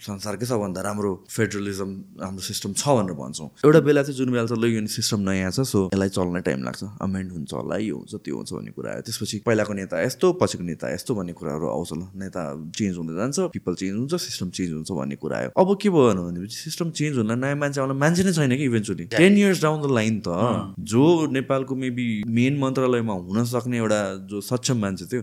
संसारकै सबभन्दा राम्रो फेडरलिजम हाम्रो सिस्टम छ भनेर भन्छौँ। एउटा बेला चाहिँ जुन बेला चाहिँ ल यो सिस्टम नयाँ छ सो यसलाई चल्न टाइम लाग्छ। अमेन्ड हुन्छ होला यो हुन्छ त्यो हुन्छ भन्ने कुरा आयो। त्यसपछि पहिलाको नेता यस्तो पछिको नेता यस्तो भन्ने कुराहरू आउँछ ल नेता चेन्ज हुँदै जान्छ पिपल चेन्ज हुन्छ सिस्टम चेन्ज हुन्छ भन्ने कुरा आयो। अब के भयो भनेपछि सिस्टम चेन्ज हुन नयाँ मान्छे आउन मान्छे नै छैन कि eventually ten years down the line त जो नेपालको मेबी मेन मन्त्रालयमा हुन सक्ने एउटा जो सक्षम मान्छे थियो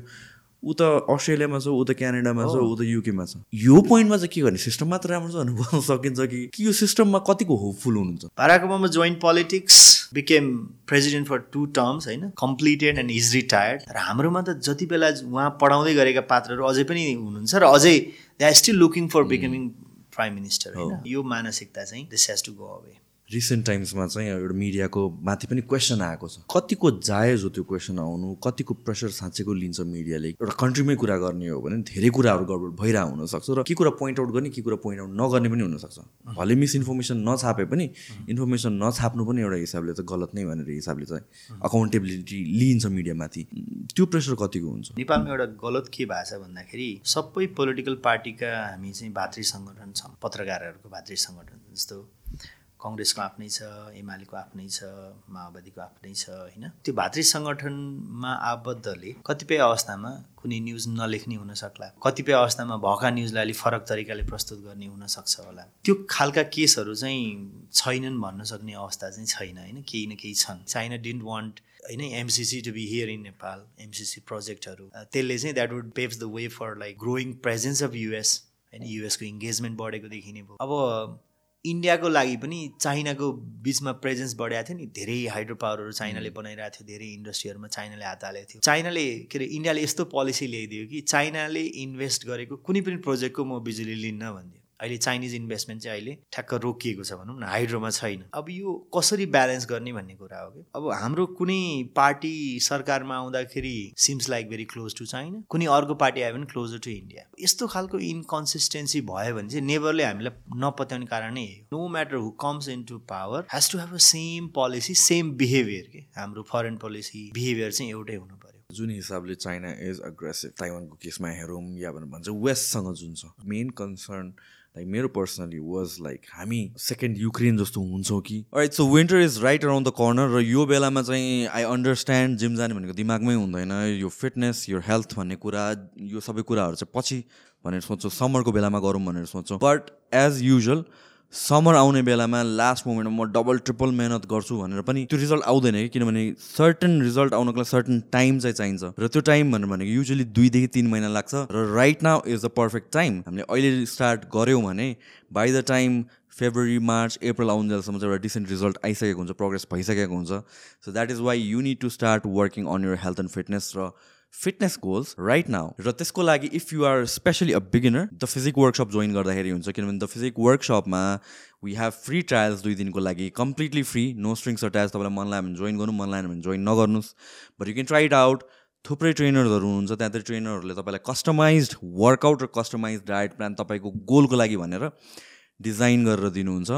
ऊ त अस्ट्रेलियामा छ ऊ त क्यानाडामा छ ऊ त युकेमा छ। यो पोइन्टमा चाहिँ के गर्ने? सिस्टम मात्र राम्रो छ भनेर भन्न सकिन्छ कि? कि यो सिस्टममा कतिको होपफुल हुनुहुन्छ? Barack Obama join politics became president for two terms होइन? कम्प्लिटेड एन्ड इज रिटायर्ड र हाम्रोमा त जति बेला उहाँ पढाउँदै गरेका पात्रहरू अझै पनि हुनुहुन्छ र अझै they are still looking for becoming prime minister होइन? यो मानसिकता चाहिँ this has to go away recent टाइम्समा चाहिँ एउटा मिडियाको माथि पनि क्वेसन आएको छ। कतिको जायज हो त्यो क्वेसन आउनु? कतिको प्रेसर साँच्चैको लिन्छ मिडियाले एउटा कन्ट्रीमै कुरा गर्ने हो भने धेरै कुराहरू गडबड भइरहेको हुनसक्छ र के कुरा पोइन्ट आउट गर्ने के कुरा पोइन्ट आउट नगर्ने पनि हुनसक्छ। भले मिसइन्फर्मेसन नछापे पनि इन्फर्मेसन नछाप्नु पनि एउटा हिसाबले त गलत नै भनेर हिसाबले चाहिँ अकाउन्टेबिलिटी लिइन्छ मिडियामाथि त्यो प्रेसर कतिको हुन्छ? नेपालमा एउटा गलत के छ भन्दाखेरि सबै पोलिटिकल पार्टीका हामी चाहिँ भातृ सङ्गठन छौँ पत्रकारहरूको भातृ सङ्गठन जस्तो। कङ्ग्रेसको आफ्नै छ एमालेको आफ्नै छ माओवादीको आफ्नै छ होइन? त्यो भातृ सङ्गठनमा आबद्धले कतिपय अवस्थामा कुनै न्युज नलेख्ने हुनसक्ला। कतिपय अवस्थामा भएका न्युजलाई अलिक फरक तरिकाले प्रस्तुत गर्ने हुनसक्छ होला। त्यो खालका केसहरू चाहिँ छैनन् भन्न सक्ने अवस्था चाहिँ छैन होइन? केही न केही छन्। चाइना डिन्ट वान्ट होइन? MCC to be here in Nepal MCC प्रोजेक्टहरू त्यसले चाहिँ that would paves the way for like growing presence of US होइन? युएसको इङ्गेजमेन्ट बढेको देखिने भयो। अब इन्डियाको लागि पनि चाइनाको बिचमा प्रेजेन्स बढाएको थियो नि। धेरै हाइड्रो पावरहरू चाइनाले बनाइरहेको थियो धेरै इन्डस्ट्रीहरूमा चाइनाले हात हालेको थियो। चाइनाले के अरे इन्डियाले यस्तो पोलिसी ल्याइदियो कि चाइनाले इन्भेस्ट गरेको कुनै पनि प्रोजेक्टको म बिजुली लिन्न भनिदियो अहिले चाइनिज इन्भेस्टमेन्ट चाहिँ अहिले ठ्याक्क रोकिएको छ भनौँ न हाइड्रोमा छैन। अब यो कसरी ब्यालेन्स गर्ने भन्ने कुरा हो कि? अब हाम्रो कुनै पार्टी सरकारमा आउँदाखेरि seems like very close to China कुनै अर्को पार्टी आयो भने क्लोजर टु इन्डिया यस्तो खालको इन्कन्सिस्टेन्सी भयो भने चाहिँ नेबरले हामीलाई नपत्याउने कारण नै no matter who comes into power has to have a same policy same behaviour के? हाम्रो फरेन पोलिसी बिहेभियर चाहिँ एउटै हुनु पर्यो। जुन हिसाबले चाइना इज अग्रेसिभ ताइवानको केसमा हेरौँ या भनेर भन्छ वेस्टसँग जुन छ। मेन कन्सर्न लाइक मेरो पर्सनली वाज लाइक हामी सेकेन्ड युक्रेन जस्तो हुन्छौँ कि? Right so winter is right around the corner र यो बेलामा चाहिँ आई अन्डरस्ट्यान्ड जिम जाने भनेको दिमागमै हुँदैन। यो फिटनेस यो हेल्थ भन्ने कुरा यो सबै कुराहरू चाहिँ पछि भनेर सोच्छौँ समरको बेलामा गरौँ भनेर सोच्छौँ। बट एज युजल समर आउने बेलामा लास्ट मोमेन्टमा म डबल ट्रिपल मेहनत गर्छु भनेर पनि त्यो रिजल्ट आउँदैन कि? किनभने सर्टन रिजल्ट आउनको लागि सर्टन टाइम चाहिँ चाहिन्छ। र त्यो टाइम भनेर भनेको युजली दुईदेखि तिन महिना लाग्छ। र right now is the perfect time हामीले अहिले स्टार्ट गऱ्यौँ भने by the time February March April आउन्जेलसम्म चाहिँ एउटा डिसेन्ट रिजल्ट आइसकेको हुन्छ प्रोग्रेस भइसकेको हुन्छ। So that is why you need to start working on your health and fitness र फिटनेस गोल्स राइट नाउ र त्यसको लागि if you are specially a beginner the physique workshop join गर्दाखेरि हुन्छ किनभने द फिजिक वर्कसपमा वी हेभ फ्री ट्रायल्स दुई दिनको लागि completely free no strings trials तपाईँलाई मन लाग्यो भने जोइन गर्नु मन लाग्यो भने जोइन नगर्नुहोस्। But you can try it out थुप्रै ट्रेनरहरू हुनुहुन्छ त्यहाँ ट्रेनरहरूले तपाईँलाई कस्टमाइज वर्कआउट र कस्टमाइज डायट प्लान तपाईँको गोलको लागि भनेर डिजाइन गरेर दिनुहुन्छ।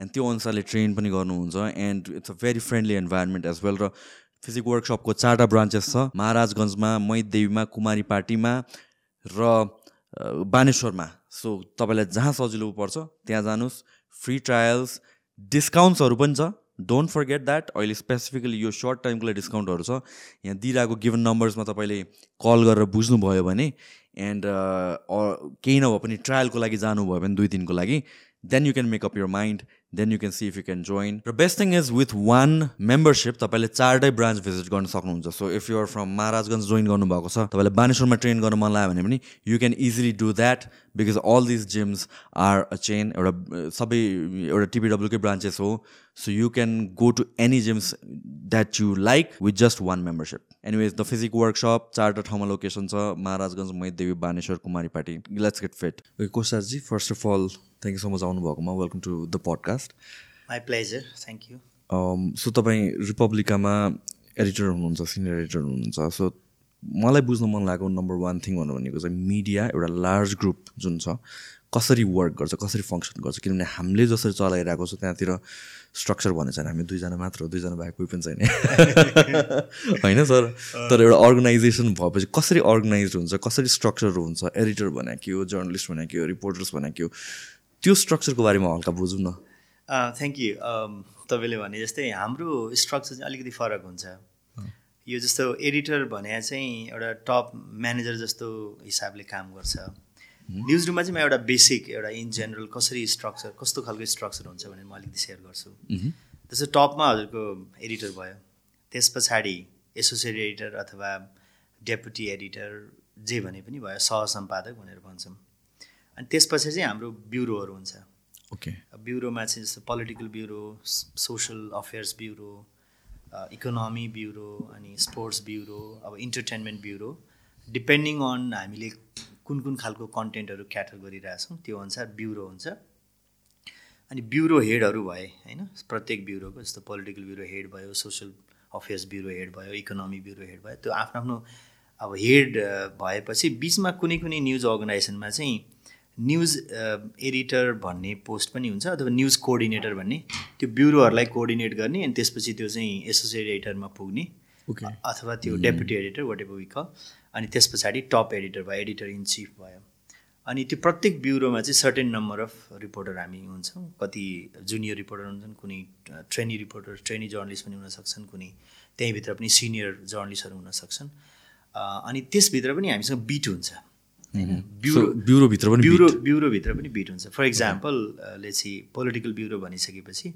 एन्ड त्यो अनुसारले ट्रेन पनि गर्नुहुन्छ। And it's a very friendly environment as well र फिजिक वर्कसपको चारवटा ब्रान्चेस छ। महाराजगञ्जमा मैदेवीमा कुमारी पार्टीमा र बानेश्वरमा। सो तपाईँलाई जहाँ सजिलो पर्छ त्यहाँ जानुहोस्। फ्री ट्रायल्स डिस्काउन्ट्सहरू पनि छ। डोन्ट फर्गेट द्याट अहिले स्पेसिफिकली यो सर्ट टाइमको लागि डिस्काउन्टहरू छ। यहाँ दिइरहेको गिभन नम्बर्समा तपाईँले कल गरेर बुझ्नुभयो भने एन्ड केही नभए पनि ट्रायलको लागि जानुभयो भने दुई दिनको लागि then you can makeup your mind then you can see if you can join र best thing is with one membership तपाईँले चारवटै ब्रान्च भिजिट गर्न सक्नुहुन्छ. So if you're from Maharajganj join गर्नुभएको छ तपाईँलाई बानेश्वरमा ट्रेन गर्न मन लाग्यो भने पनि you can easily do that because all this gyms are a chain एउटा सबै एउटा टिपिडब्ल्युकै ब्रान्चेस हो. So you can go to any gyms that you like with just one membership anyways the physique workshop चारवटा ठाउँमा location छ Maharajganj Maitidevi Baneshwor Kumaripati let's get fit कोसारजी first of all thank you so much आउनुभएकोमा welcome to the podcast my pleasure thank you so तपाईँ रिपब्लिकामा editor हुनुहुन्छ senior editor हुनुहुन्छ. So मलाई बुझ्न मन लागेको नम्बर वान थिङ भन्नु भनेको चाहिँ मिडिया एउटा लार्ज ग्रुप जुन छ कसरी वर्क गर्छ कसरी फङ्सन गर्छ किनभने हामीले जसरी चलाइरहेको छ त्यहाँतिर स्ट्रक्चर भने छैन। हामी दुईजना मात्र हो दुईजना बाहेक कोही पनि छैन। होइन सर? तर एउटा अर्गनाइजेसन भएपछि कसरी अर्गनाइज हुन्छ कसरी स्ट्रक्चर हुन्छ एडिटर भने के हो जर्नलिस्ट भने के हो रिपोर्टर्स भने के हो त्यो स्ट्रक्चरको बारेमा हल्का बुझौँ न। थ्याङ्क यू तपाईँले भने जस्तै हाम्रो स्ट्रक्चर चाहिँ अलिकति फरक हुन्छ। यो जस्तो एडिटर भने चाहिँ एउटा टप म्यानेजर जस्तो हिसाबले काम गर्छ। न्युज रुममा चाहिँ म एउटा बेसिक एउटा इन जेनरल कसरी स्ट्रक्चर कस्तो खालको स्ट्रक्चर हुन्छ भनेर म अलिकति सेयर गर्छु। जस्तो टपमा हजुरको एडिटर भयो। त्यस पछाडि एसोसिएट एडिटर अथवा डेपुटी एडिटर जे भने पनि भयो सह सम्पादक भनेर भन्छौँ। अनि त्यसपछि चाहिँ हाम्रो ब्युरोहरू हुन्छ। ओके ब्युरोमा चाहिँ जस्तो political bureau social affairs bureau economy bureau अनि स्पोर्ट्स ब्युरो अब इन्टरटेन्मेन्ट ब्युरो डिपेन्डिङ अन हामीले कुन कुन खालको कन्टेन्टहरू क्याटर गरिरहेछौँ त्यो अनुसार ब्युरो हुन्छ। अनि ब्युरो हेडहरू भए होइन प्रत्येक ब्युरोको जस्तो पोलिटिकल ब्युरो हेड भयो सोसल अफेयर्स ब्युरो हेड भयो इकोनोमी ब्युरो हेड भयो त्यो आफ्नो आफ्नो अब हेड भएपछि बिचमा कुनै कुनै न्युज अर्गनाइजेसनमा चाहिँ न्युज एडिटर भन्ने पोस्ट पनि हुन्छ अथवा न्युज कोअर्डिनेटर भन्ने त्यो ब्युरोहरूलाई कोअर्डिनेट गर्ने अनि त्यसपछि त्यो चाहिँ एसोसिएट एडिटरमा पुग्ने अथवा त्यो डेपुटी एडिटर वाट एभर विकल अनि त्यस पछाडि टप एडिटर भयो एडिटर इन चिफ भयो। अनि त्यो प्रत्येक ब्युरोमा चाहिँ सर्टेन नम्बर अफ रिपोर्टर हामी हुन्छौँ। कति जुनियर रिपोर्टर हुन्छन् कुनै ट्रेनी रिपोर्टर ट्रेनी जर्नलिस्ट पनि हुनसक्छन् कुनै त्यहीँभित्र पनि सिनियर जर्नलिस्टहरू हुनसक्छन्। अनि त्यसभित्र पनि हामीसँग बिट हुन्छ। ब्युरो ब्युरोभित्र पनि ब्युरो ब्युरोभित्र पनि बिट हुन्छ। For example let's say political bureau भनिसकेपछि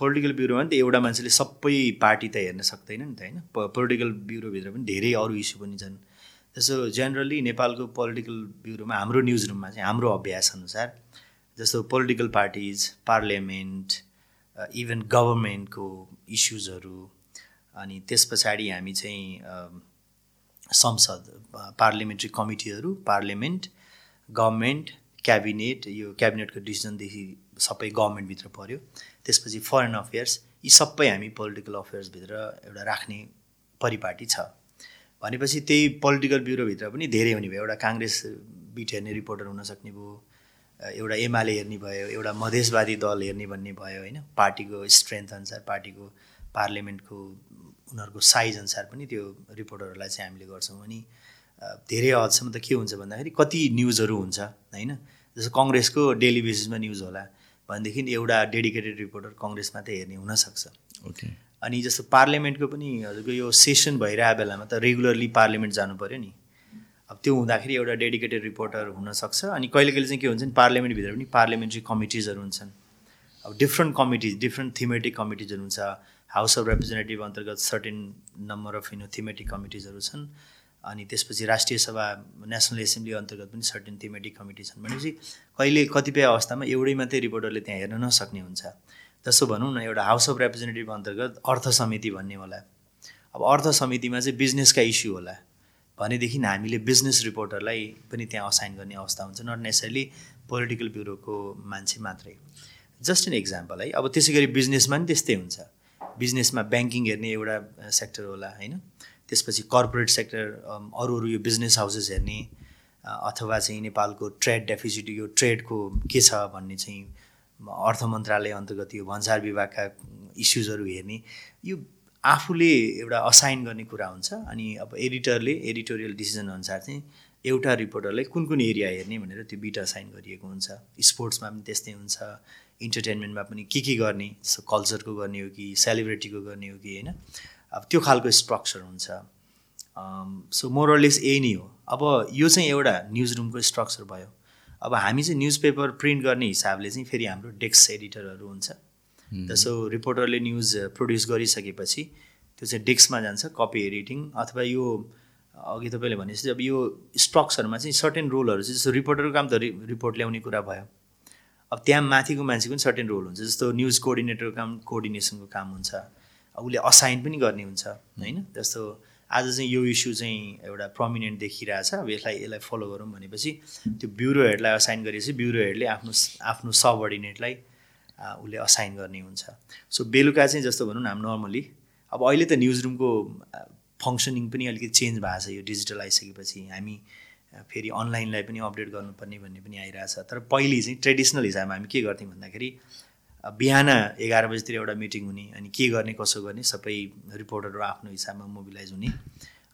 पोलिटिकल ब्युरोमा नि त एउटा मान्छेले सबै पार्टी त हेर्न सक्दैन नि त होइन? पोलिटिकल ब्युरोभित्र पनि धेरै अरू इस्यु पनि छन्। जस्तो जेनरली नेपालको पोलिटिकल ब्युरोमा हाम्रो न्युज रुममा चाहिँ हाम्रो अभ्यास अनुसार जस्तो पोलिटिकल पार्टिज पार्लियामेन्ट इभन गभर्मेन्टको इस्युजहरू अनि त्यस पछाडि हामी चाहिँ संसद पार्लिमेन्ट्री कमिटीहरू पार्लिमेन्ट गभर्मेन्ट क्याबिनेट यो क्याबिनेटको डिसिजनदेखि सबै गभर्मेन्टभित्र पऱ्यो त्यसपछि फरेन अफेयर्स यी सबै हामी पोलिटिकल अफेयर्सभित्र एउटा राख्ने परिपाटी छ। भनेपछि त्यही पोलिटिकल ब्युरोभित्र पनि धेरै हुने भयो। एउटा काङ्ग्रेस बिट हेर्ने रिपोर्टर हुनसक्ने भयो एउटा एमाले हेर्ने भयो एउटा मधेसवादी दल हेर्ने भन्ने भयो होइन। पार्टीको स्ट्रेन्थ अनुसार पार्टीको पार्लियामेन्टको उनीहरूको साइज अनुसार पनि त्यो रिपोर्टरहरूलाई चाहिँ हामीले गर्छौँ। अनि धेरै हदसम्म त के हुन्छ भन्दाखेरि कति न्युजहरू हुन्छ होइन। जस्तो कङ्ग्रेसको डेली बेसिसमा न्युज होला भनेदेखि एउटा डेडिकेटेड रिपोर्टर कङ्ग्रेस मात्रै हेर्ने हुनसक्छ। ओके। अनि जस्तो पार्लियामेन्टको पनि हजुरको यो सेसन भइरहेको बेलामा त रेगुलरली पार्लियामेन्ट जानु पऱ्यो नि। अब त्यो हुँदाखेरि एउटा डेडिकेटेड रिपोर्टर हुनसक्छ। अनि कहिले कहिले चाहिँ के हुन्छ नि पार्लियामेन्टभित्र पनि पार्लियामेन्ट्री कमिटिजहरू हुन्छन्। अब डिफ्रेन्ट कमिटिज डिफ्रेन्ट थिमेटिक कमिटिजहरू हुन्छ। हाउस अफ रिप्रेजेन्टेटिभ अन्तर्गत certain number of you know thematic कमिटिजहरू छन्। अनि त्यसपछि राष्ट्रिय सभा नेसनल एसेम्ब्ली अन्तर्गत पनि सर्टेन थिमेटिक कमिटी छन्। भनेपछि कहिले कतिपय अवस्थामा एउटै मात्रै रिपोर्टरले त्यहाँ हेर्न नसक्ने हुन्छ। जस्तो भनौँ न एउटा हाउस अफ रिप्रेजेन्टेटिभ अन्तर्गत अर्थ समिति भन्ने होला। अब अर्थ समितिमा चाहिँ बिजनेसका इस्यु होला। भनेदेखि हामीले बिजनेस रिपोर्टरलाई पनि त्यहाँ असाइन गर्ने अवस्था हुन्छ नट नेसरली पोलिटिकल ब्युरोको मान्छे मात्रै। जस्ट एन इक्जाम्पल है। अब त्यसै गरी बिजनेसमा पनि त्यस्तै हुन्छ। बिजनेसमा ब्याङ्किङ हेर्ने एउटा सेक्टर होला होइन? त्यसपछि कर्पोरेट सेक्टर अरू अरू यो बिजनेस हाउसेस हेर्ने अथवा चाहिँ नेपालको ट्रेड डेफिसिट यो ट्रेडको के छ भन्ने चाहिँ अर्थ मन्त्रालय अन्तर्गत यो भन्सार विभागका इस्युजहरू हेर्ने यो आफूले एउटा असाइन गर्ने कुरा हुन्छ अनि अब एडिटरले एडिटोरियल डिसिजन अनुसार चाहिँ एउटा रिपोर्टरलाई कुन कुन एरिया हेर्ने भनेर त्यो बिट असाइन गरिएको हुन्छ। स्पोर्ट्समा पनि त्यस्तै हुन्छ इन्टरटेन्मेन्टमा पनि के के गर्ने जस्तो कल्चरको गर्ने हो कि सेलिब्रेटीको गर्ने हो कि होइन? अब त्यो खालको स्ट्रक्चर हुन्छ। सो मोरलेस यही नै हो। अब यो चाहिँ एउटा न्युज रुमको स्ट्रक्चर भयो। अब हामी चाहिँ न्युज पेपर प्रिन्ट गर्ने हिसाबले चाहिँ फेरि हाम्रो डेस्क एडिटरहरू हुन्छ। जस्तो रिपोर्टरले न्युज प्रड्युस गरिसकेपछि त्यो चाहिँ डेस्कमा जान्छ कपी एडिटिङ अथवा यो अघि तपाईँले भनेपछि अब यो स्ट्रक्चरमा चाहिँ सर्टेन रोलहरू चाहिँ जस्तो रिपोर्टरको काम त रिपोर्ट ल्याउने कुरा भयो। अब त्यहाँ माथिको मान्छेको पनि सर्टेन रोल हुन्छ जस्तो न्युज कोअर्डिनेटरको काम कोअर्डिनेसनको काम हुन्छ उसले असाइन पनि गर्ने हुन्छ होइन? जस्तो आज चाहिँ यो इस्यु चाहिँ एउटा प्रमिनेन्ट देखिरहेछ। अब यसलाई यसलाई फलो गरौँ भनेपछि त्यो ब्युरो हेडलाई असाइन गरेपछि ब्युरो हेडले आफ्नो आफ्नो सबअर्डिनेटलाई उसले असाइन गर्ने हुन्छ। सो बेलुका चाहिँ जस्तो भनौँ न हामी नर्मली अब अहिले त न्युज रुमको फङ्सनिङ पनि अलिकति चेन्ज भएको छ। यो डिजिटल आइसकेपछि हामी फेरि अनलाइनलाई पनि अपडेट गर्नुपर्ने भन्ने पनि आइरहेछ। तर पहिले चाहिँ ट्रेडिसनल हिसाबमा हामी के गर्थ्यौँ भन्दाखेरि बिहान एघार बजीतिर एउटा मिटिङ हुने अनि के गर्ने कसो गर्ने सबै रिपोर्टरहरू आफ्नो हिसाबमा मोबिलाइज हुने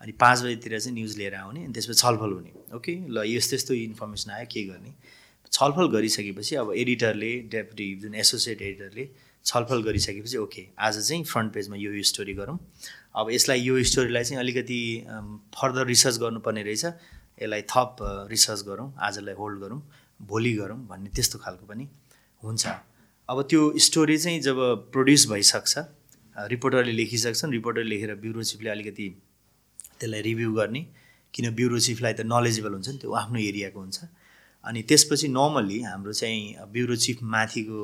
अनि पाँच बजीतिर चाहिँ न्युज लिएर आउने अनि त्यसपछि छलफल हुने। ओके? ल यस्तो यस्तो इन्फर्मेसन आयो के गर्ने? छलफल गरिसकेपछि अब एडिटरले डेपुटी जुन एसोसिएट एडिटरले छलफल गरिसकेपछि ओके आज चाहिँ फ्रन्ट पेजमा यो स्टोरी गरौँ। अब यसलाई यो स्टोरीलाई चाहिँ अलिकति फर्दर रिसर्च गर्नुपर्ने रहेछ। यसलाई थप रिसर्च गरौँ आजलाई होल्ड गरौँ भोलि गरौँ भन्ने त्यस्तो खालको पनि हुन्छ। अब त्यो स्टोरी चाहिँ जब प्रड्युस भइसक्छ रिपोर्टरले लेखिसक्छन् रिपोर्टर लेखेर ब्युरो चिफले अलिकति त्यसलाई रिभ्यू गर्ने किन ब्युरो चिफलाई त नलेजेबल हुन्छ नि त्यो आफ्नो एरियाको हुन्छ। अनि त्यसपछि नर्मल्ली हाम्रो चाहिँ ब्युरो चिफ माथिको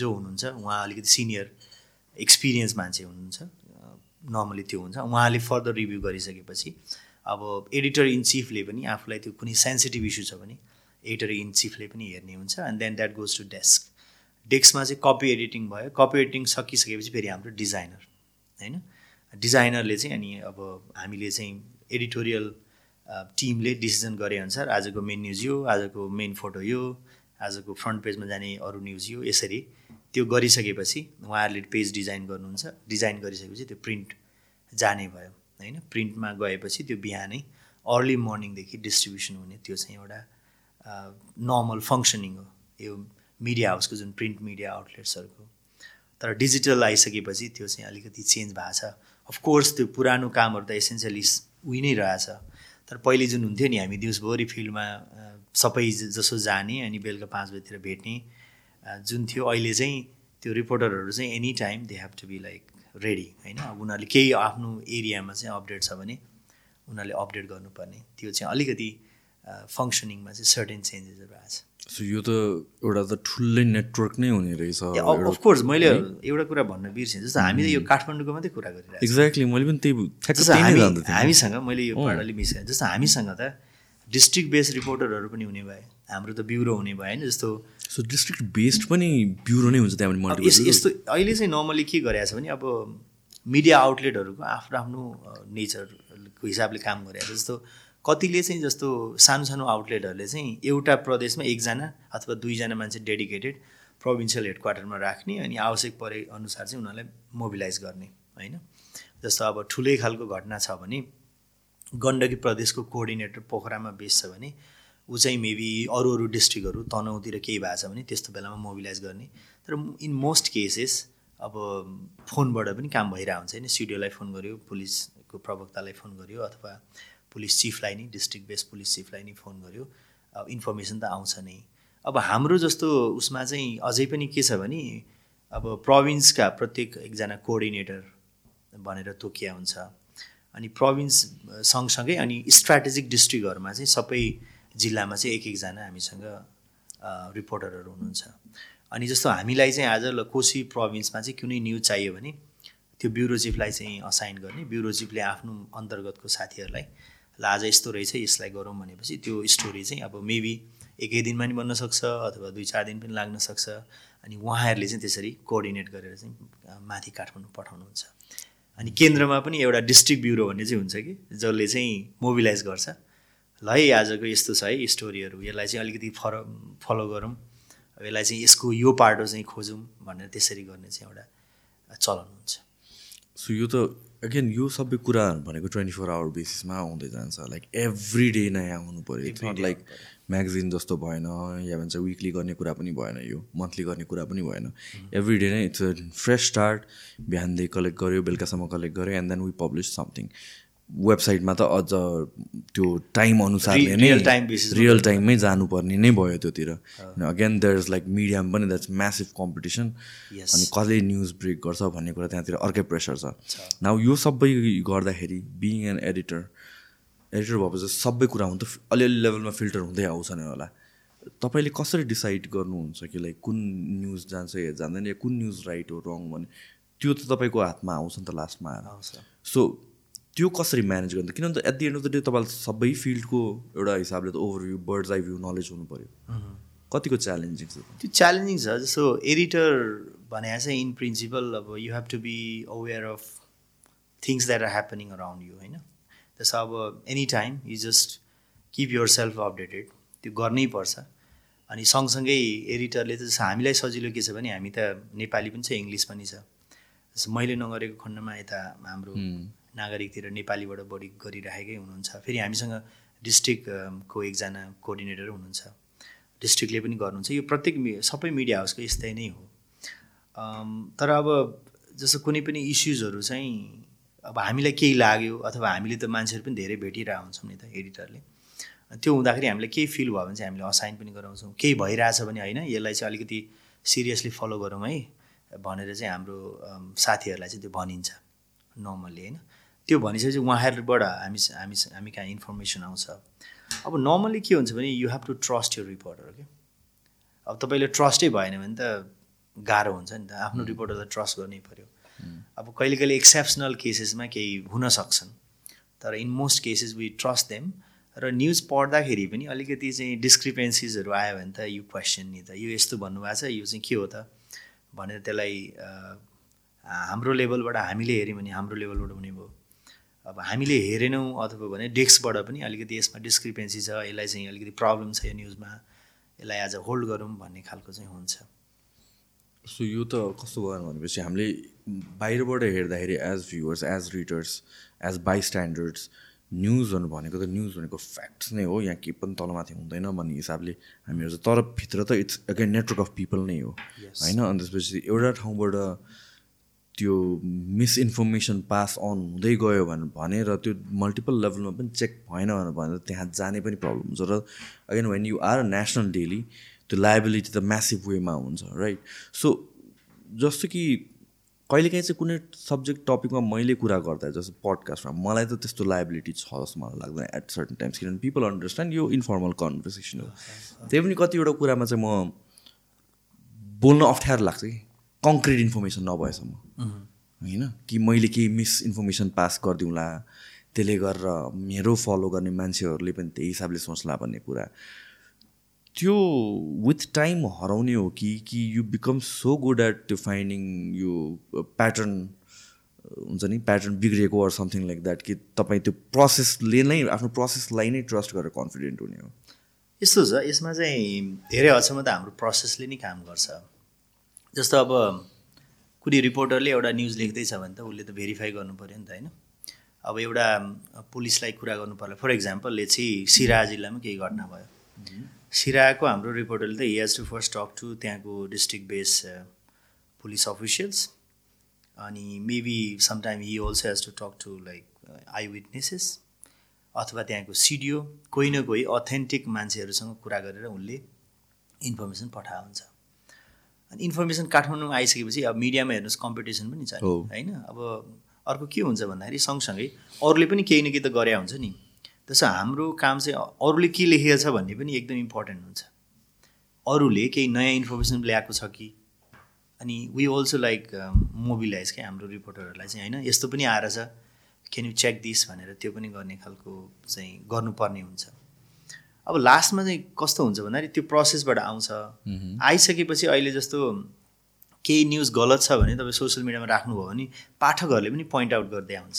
जो हुनुहुन्छ उहाँ अलिकति सिनियर एक्सपिरियन्स मान्छे हुनुहुन्छ नर्मली त्यो हुन्छ। उहाँले फर्दर रिभ्यू गरिसकेपछि अब एडिटर इन चिफले पनि आफूलाई त्यो कुनै सेन्सिटिभ इस्यु छ भने एडिटर इन चिफले पनि हेर्ने हुन्छ and then that goes to desk डेस्कमा चाहिँ कपी एडिटिङ भयो। कपी एडिटिङ सकिसकेपछि फेरि हाम्रो डिजाइनर होइन? डिजाइनरले चाहिँ अनि अब हामीले चाहिँ एडिटोरियल टिमले डिसिजन गरे अनुसार आजको मेन न्युज यो आजको मेन फोटो यो आजको फ्रन्ट पेजमा जाने अरू न्युज यो यसरी त्यो गरिसकेपछि उहाँहरूले पेज डिजाइन गर्नुहुन्छ। डिजाइन गरिसकेपछि त्यो प्रिन्ट जाने भयो होइन? प्रिन्टमा गएपछि त्यो बिहानै अर्ली मर्निङदेखि डिस्ट्रिब्युसन हुने त्यो चाहिँ एउटा नर्मल फङ्सनिङ हो। यो मिडिया हाउसको जुन प्रिन्ट मिडिया आउटलेट्सहरूको। तर डिजिटल आइसकेपछि त्यो चाहिँ अलिकति चेन्ज भएको छ। अफकोर्स त्यो पुरानो कामहरू त एसेन्सियली उही नै रहेछ। तर पहिले जुन हुन्थ्यो नि हामी दिउँसभरि फिल्डमा सबै जसो जाने अनि बेलुका पाँच बजीतिर भेट्ने जुन थियो अहिले चाहिँ त्यो रिपोर्टरहरू चाहिँ any time they have to be like ready होइन? अब उनीहरूले केही आफ्नो एरियामा चाहिँ अपडेट छ भने उनीहरूले अपडेट गर्नुपर्ने। त्यो चाहिँ अलिकति फङ्सनिङमा चाहिँ सर्टेन चेन्जेसहरू आएको छ। सो यो त एउटा त ठुलै नेटवर्क नै हुने रहेछ अफकोर्स मैले एउटा कुरा भन्न बिर्सेँ जस्तो हामी त यो काठमाडौँको मात्रै कुरा गरिरहेको एक्ज्याक्टली मैले पनि त्यही हामीसँग मैले यो पार्ट अलिक मिस जस्तो हामीसँग त डिस्ट्रिक्ट बेस्ड रिपोर्टरहरू पनि हुने भए हाम्रो त ब्युरो हुने भयो होइन? जस्तो सो डिस्ट्रिक्ट बेस्ड पनि ब्युरो नै हुन्छ त्यहाँबाट यस्तो अहिले चाहिँ नर्मली के गरेको छ भने अब मिडिया आउटलेटहरूको आफ्नो आफ्नो नेचरको हिसाबले काम गरेको छ। जस्तो कतिले चाहिँ जस्तो सानो सानो आउटलेटहरूले चाहिँ एउटा प्रदेशमा एकजना अथवा दुईजना मान्छे डेडिकेटेड प्रोभिन्सियल हेड क्वार्टरमा राख्ने अनि आवश्यक परे अनुसार चाहिँ उनीहरूलाई मोबिलाइज गर्ने होइन? जस्तो अब ठुलै खालको घटना छ भने गण्डकी प्रदेशको कोअर्डिनेटर पोखरामा बेस छ भने ऊ चाहिँ मेबी अरू अरू डिस्ट्रिक्टहरू तनहुँतिर केही भएको छ भने त्यस्तो बेलामा मोबिलाइज गर्ने। तर इन मोस्ट केसेस अब फोनबाट पनि काम भइरहेको हुन्छ होइन? सिडिओलाई फोन गऱ्यो पुलिसको प्रवक्तालाई फोन गऱ्यो अथवा पुलिस चिफलाई नै डिस्ट्रिक्ट बेस पुलिस चिफलाई नै फोन गऱ्यो अब इन्फर्मेसन त आउँछ नै। अब हाम्रो जस्तो उसमा चाहिँ अझै पनि के छ भने अब प्रोभिन्सका प्रत्येक एकजना कोअर्डिनेटर भनेर तोकिया हुन्छ। अनि प्रोभिन्स सँगसँगै अनि स्ट्राटेजिक डिस्ट्रिक्टहरूमा चाहिँ सबै जिल्लामा चाहिँ एक एकजना हामीसँग रिपोर्टरहरू हुनुहुन्छ। अनि जस्तो हामीलाई चाहिँ आज कोसी प्रोभिन्समा चाहिँ कुनै न्युज चाहियो भने त्यो ब्युरो चिफलाई चाहिँ असाइन गर्ने। ब्युरो चिफले आफ्नो अन्तर्गतको साथीहरूलाई ल आज यस्तो रहेछ यसलाई गरौँ भनेपछि त्यो स्टोरी चाहिँ अब मेबी एकै दिनमा पनि बन्न सक्छ अथवा दुई चार दिन पनि लाग्न सक्छ। अनि उहाँहरूले चाहिँ त्यसरी कोअर्डिनेट गरेर चाहिँ माथि काठमाडौँ पठाउनुहुन्छ। अनि केन्द्रमा पनि एउटा डिस्ट्रिक्ट ब्युरो भन्ने चाहिँ हुन्छ कि जसले चाहिँ मोबिलाइज गर्छ। ल है आजको यस्तो छ है स्टोरीहरू यसलाई चाहिँ अलिकति फर फलो गरौँ। यसलाई चाहिँ यसको यो पार्टो चाहिँ खोजौँ भनेर त्यसरी गर्ने चाहिँ एउटा चलन हुन्छ। सो यो त अगेन यो सबै कुरा भनेको ट्वेन्टी फोर आवर बेसिसमा आउँदै जान्छ। लाइक एभ्री डे नयाँ आउनु पऱ्यो। इट्स नट लाइक म्यागजिन जस्तो भएन या भन्छ विकली गर्ने कुरा पनि भएन यो मन्थली गर्ने कुरा पनि भएन। एभ्री डे नै इट्स अ फ्रेस स्टार्ट बिहानदेखि कलेक्ट गऱ्यो बेलुकासम्म कलेक्ट गऱ्यो and then we publish something वेबसाइटमा त अझ त्यो टाइम अनुसारले नै रियल टाइममै जानुपर्ने नै भयो त्योतिर। अगेन देयर इज लाइक मिडियामा पनि द्याट्स म्यासिभ कम्पिटिसन अनि कसले न्युज ब्रेक गर्छ भन्ने कुरा त्यहाँतिर अर्कै प्रेसर छ। नाउ यो सबै गर्दाखेरि बिङ एन एडिटर एडिटर भएपछि सबै कुरा हुन त अलिअलि लेभलमा फिल्टर हुँदै आउँछ नै होला। तपाईँले कसरी डिसाइड गर्नुहुन्छ कि लाइक कुन न्युज जान्छ या जाँदैन या कुन न्युज राइट हो रङ भने त्यो त तपाईँको हातमा आउँछ नि त लास्टमा सो त्यो कसरी म्यानेज गर्नु? किनभने at the end of the day तपाईँलाई सबै फिल्डको एउटा हिसाबले त overview bird's eye view knowledge हुनु पऱ्यो। कतिको च्यालेन्जिङ छ? त्यो च्यालेन्जिङ छ जस्तो एडिटर भने चाहिँ इन प्रिन्सिपल अब you have to be aware of things that are happening around you होइन? त्यसो अब any time you just keep yourself updated त्यो गर्नै पर्छ। अनि सँगसँगै एडिटरले त जस्तो हामीलाई सजिलो के छ भने हामी त नेपाली पनि छ इङ्ग्लिस पनि छ। जस्तो मैले नगरेको खण्डमा यता हाम्रो नागरिकतिर नेपालीबाट बढी गरिराखेकै हुनुहुन्छ। फेरि हामीसँग डिस्ट्रिक्टको एकजना कोअर्डिनेटर हुनुहुन्छ। डिस्ट्रिक्टले पनि गर्नुहुन्छ। यो प्रत्येक सबै मिडिया हाउसको यस्तै नै हो। तर अब जस्तो कुनै पनि इस्युजहरू चाहिँ अब हामीलाई केही लाग्यो अथवा हामीले त मान्छेहरू पनि धेरै भेटिरहेको हुन्छौँ नि त एडिटरले। त्यो हुँदाखेरि हामीलाई केही फिल भयो भने चाहिँ हामीले असाइन पनि गराउँछौँ। केही भइरहेछ भने होइन यसलाई चाहिँ अलिकति सिरियसली फलो गरौँ है भनेर चाहिँ हाम्रो साथीहरूलाई चाहिँ त्यो भनिन्छ नर्मल्ली होइन? त्यो भनिसकेपछि उहाँहरूबाट हामी हामी हामी कहाँ इन्फर्मेसन आउँछ। अब नर्मल्ली के हुन्छ भने यु हेभ टु ट्रस्ट यो रिपोर्टर के अब तपाईँले ट्रस्टै भएन भने त गाह्रो हुन्छ नि त। आफ्नो रिपोर्टरलाई ट्रस्ट गर्नै पऱ्यो अब कहिले कहिले एक्सेप्सनल केसेसमा केही हुन सक्छन्। तर in most cases we trust them र न्युज पढ्दाखेरि पनि अलिकति चाहिँ डिस्क्रिपेन्सिजहरू आयो भने त यो क्वेसन नि त। यो यस्तो भन्नुभएको छ यो चाहिँ के हो त? भनेर त्यसलाई हाम्रो लेभलबाट हामीले हेऱ्यौँ भने हाम्रो लेभलबाट हुने भयो। अब हामीले हेरेनौँ अथवा भने डेस्कबाट पनि अलिकति यसमा डिस्क्रिपेन्सी छ यसलाई चाहिँ अलिकति प्रब्लम छ यो न्युजमा यसलाई आज होल्ड गरौँ भन्ने खालको चाहिँ हुन्छ। सो यो त कस्तो भयो भनेपछि हामीले बाहिरबाट हेर्दाखेरि as viewers as readers as by standards न्युजहरू भनेको त न्युज भनेको फ्याक्ट्स नै हो यहाँ केही पनि तलमाथि हुँदैन भन्ने हिसाबले हामीहरू तर भित्र त it's again network of people नै हो। होइन? अनि त्यसपछि एउटा ठाउँबाट त्यो मिसइन्फर्मेसन पास अन हुँदै गयो भने भनेर त्यो मल्टिपल लेभलमा पनि चेक भएन भनेर त्यहाँ जाने पनि प्रब्लम हुन्छ र again when you are a national daily त्यो लाइबिलिटी त म्यासिभ वेमा हुन्छ राइट सो जस्तो कि कहिलेकाहीँ चाहिँ कुनै सब्जेक्ट टपिकमा मैले कुरा गर्दा जस्तो पडकास्टमा मलाई त त्यस्तो लाइबिलिटी छ जस्तो मलाई लाग्दैन एट सर्टन टाइम्स किनभने पिपल अन्डरस्ट्यान्ड यो इन्फर्मल कन्भर्सेसन हो। त्यही पनि कतिवटा कुरामा चाहिँ म बोल्न अप्ठ्यारो लाग्छ कि? कङ्क्रिट इन्फर्मेसन नभएसम्म। होइन? कि मैले केही मिसइन्फर्मेसन पास गरिदिउँला त्यसले गरेर मेरो फलो गर्ने मान्छेहरूले पनि त्यही हिसाबले सोच्ला भन्ने कुरा। त्यो विथ टाइम हराउने हो कि कि you become so good at त्यो फाइन्डिङ यो प्याटर्न हुन्छ नि प्याटर्न बिग्रिएको अर समथिङ लाइक द्याट कि तपाईँ त्यो प्रोसेसले नै आफ्नो प्रोसेसलाई नै ट्रस्ट गरेर कन्फिडेन्ट हुने हो। यस्तो छ यसमा चाहिँ धेरै हदसम्म त हाम्रो प्रोसेसले नै काम गर्छ। जस्तो अब कुनै रिपोर्टरले एउटा न्युज लेख्दैछ भने त उसले त भेरिफाई गर्नु पऱ्यो नि त होइन। अब एउटा पुलिसलाई कुरा गर्नु पर्ला। फर इक्जाम्पल चाहिँ सिरा जिल्लामा केही घटना भयो। सिराको हाम्रो रिपोर्टरले त he has to first talk to त्यहाँको डिस्ट्रिक्ट बेस पुलिस अफिसियल्स अनि maybe sometime he also has to talk to like eye witnesses अथवा त्यहाँको सिडिओ कोही न कोही अथेन्टिक मान्छेहरूसँग कुरा गरेर उनले इन्फर्मेसन पठाएको हुन्छ अनि इन्फर्मेसन काठमाडौँमा आइसकेपछि अब मिडियामा हेर्नुहोस् कम्पिटिसन पनि छ होइन? अब अर्को के हुन्छ भन्दाखेरि सँगसँगै अरूले पनि केही न केही त गरे हुन्छ नि। त्यसो हाम्रो काम चाहिँ अरूले के लेखेको छ भन्ने पनि एकदम इम्पोर्टेन्ट हुन्छ। अरूले केही नयाँ इन्फर्मेसन ल्याएको छ कि? अनि वी अल्सो लाइक मोबिलाइज क्या हाम्रो रिपोर्टरहरूलाई चाहिँ होइन? यस्तो पनि आएर छ। क्यान यु चेक दिस भनेर त्यो पनि गर्ने खालको चाहिँ गर्नुपर्ने हुन्छ। अब लास्टमा चाहिँ कस्तो हुन्छ भन्दाखेरि त्यो प्रोसेसबाट आउँछ। आइसकेपछि अहिले जस्तो केही न्युज गलत छ भने तपाईँ सोसियल मिडियामा राख्नुभयो भने पाठकहरूले पनि पोइन्ट आउट गर्दै आउँछ।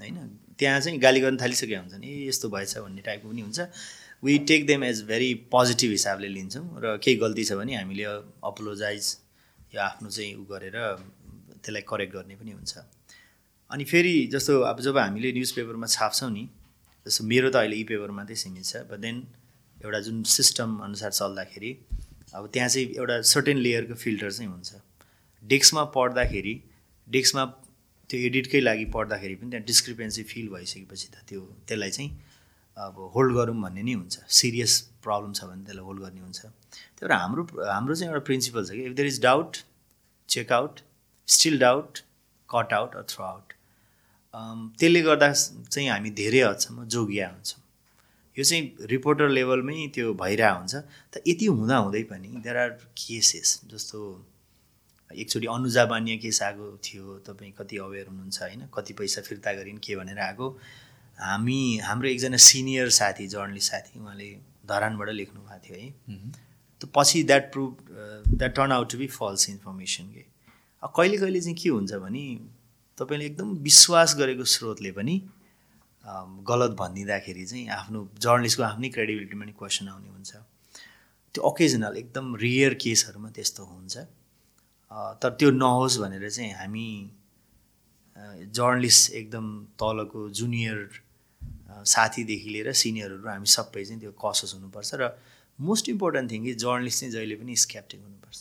होइन? त्यहाँ चाहिँ गाली गर्न थालिसकेका हुन्छन् ए यस्तो भएछ भन्ने टाइपको पनि हुन्छ। We take them as very positive हिसाबले लिन्छौँ र केही गल्ती छ भने हामीले अपोलोजाइज या आफ्नो चाहिँ उ गरेर त्यसलाई करेक्ट गर्ने पनि हुन्छ। अनि फेरि जस्तो अब जब हामीले न्युज पेपरमा छाप्छौँ नि जस्तो मेरो त अहिले इ पेपर मात्रै सीमित छ बट देन एउटा जुन सिस्टम अनुसार चल्दाखेरि अब त्यहाँ चाहिँ एउटा सर्टेन लेयरको फिल्टर चाहिँ हुन्छ। डेस्कमा पढ्दाखेरि डेस्कमा त्यो एडिटकै लागि पढ्दाखेरि पनि त्यहाँ डिस्क्रिपेन्सी फिल भइसकेपछि त त्यो त्यसलाई चाहिँ अब होल्ड गरौँ भन्ने नै हुन्छ। सिरियस प्रब्लम छ भने त्यसलाई होल्ड गर्ने हुन्छ। त्यही भएर हाम्रो हाम्रो चाहिँ एउटा प्रिन्सिपल छ कि if there is doubt check out still doubt cut out or throw out त्यसले गर्दा चाहिँ हामी धेरै हदसम्म जोगिया हुन्छौँ। यो चाहिँ रिपोर्टर लेभलमै त्यो भइरहेको हुन्छ। त यति हुँदा हुँदै पनि देयर आर केसेस जस्तो एकचोटि अनुजा बानिया केस आएको थियो तपाईँ कति अवेर हुनुहुन्छ होइन? कति पैसा फिर्ता गरिन् के भनेर आएको? हामी हाम्रो एकजना सिनियर साथी जर्नलिस्ट साथी उहाँले धरानबाट लेख्नु भएको थियो है? त पछि that prove that turn out to be false information के? कहिले कहिले चाहिँ के हुन्छ भने तपाईँले एकदम विश्वास गरेको स्रोतले पनि गलत भनिदिँदाखेरि चाहिँ आफ्नो जर्नलिस्टको आफ्नै क्रेडिबिलिटीमा नि क्वेसन आउने हुन्छ। त्यो ओकेजनल एकदम रियर केसहरूमा त्यस्तो हुन्छ। तर त्यो नहोस् भनेर चाहिँ हामी जर्नलिस्ट एकदम तलको जुनियर साथीदेखि लिएर सिनियरहरू हामी सबै चाहिँ त्यो कसस हुनुपर्छ र मोस्ट इम्पोर्टेन्ट थिङ कि जर्नलिस्ट चाहिँ जहिले पनि स्क्याप्टिक हुनुपर्छ।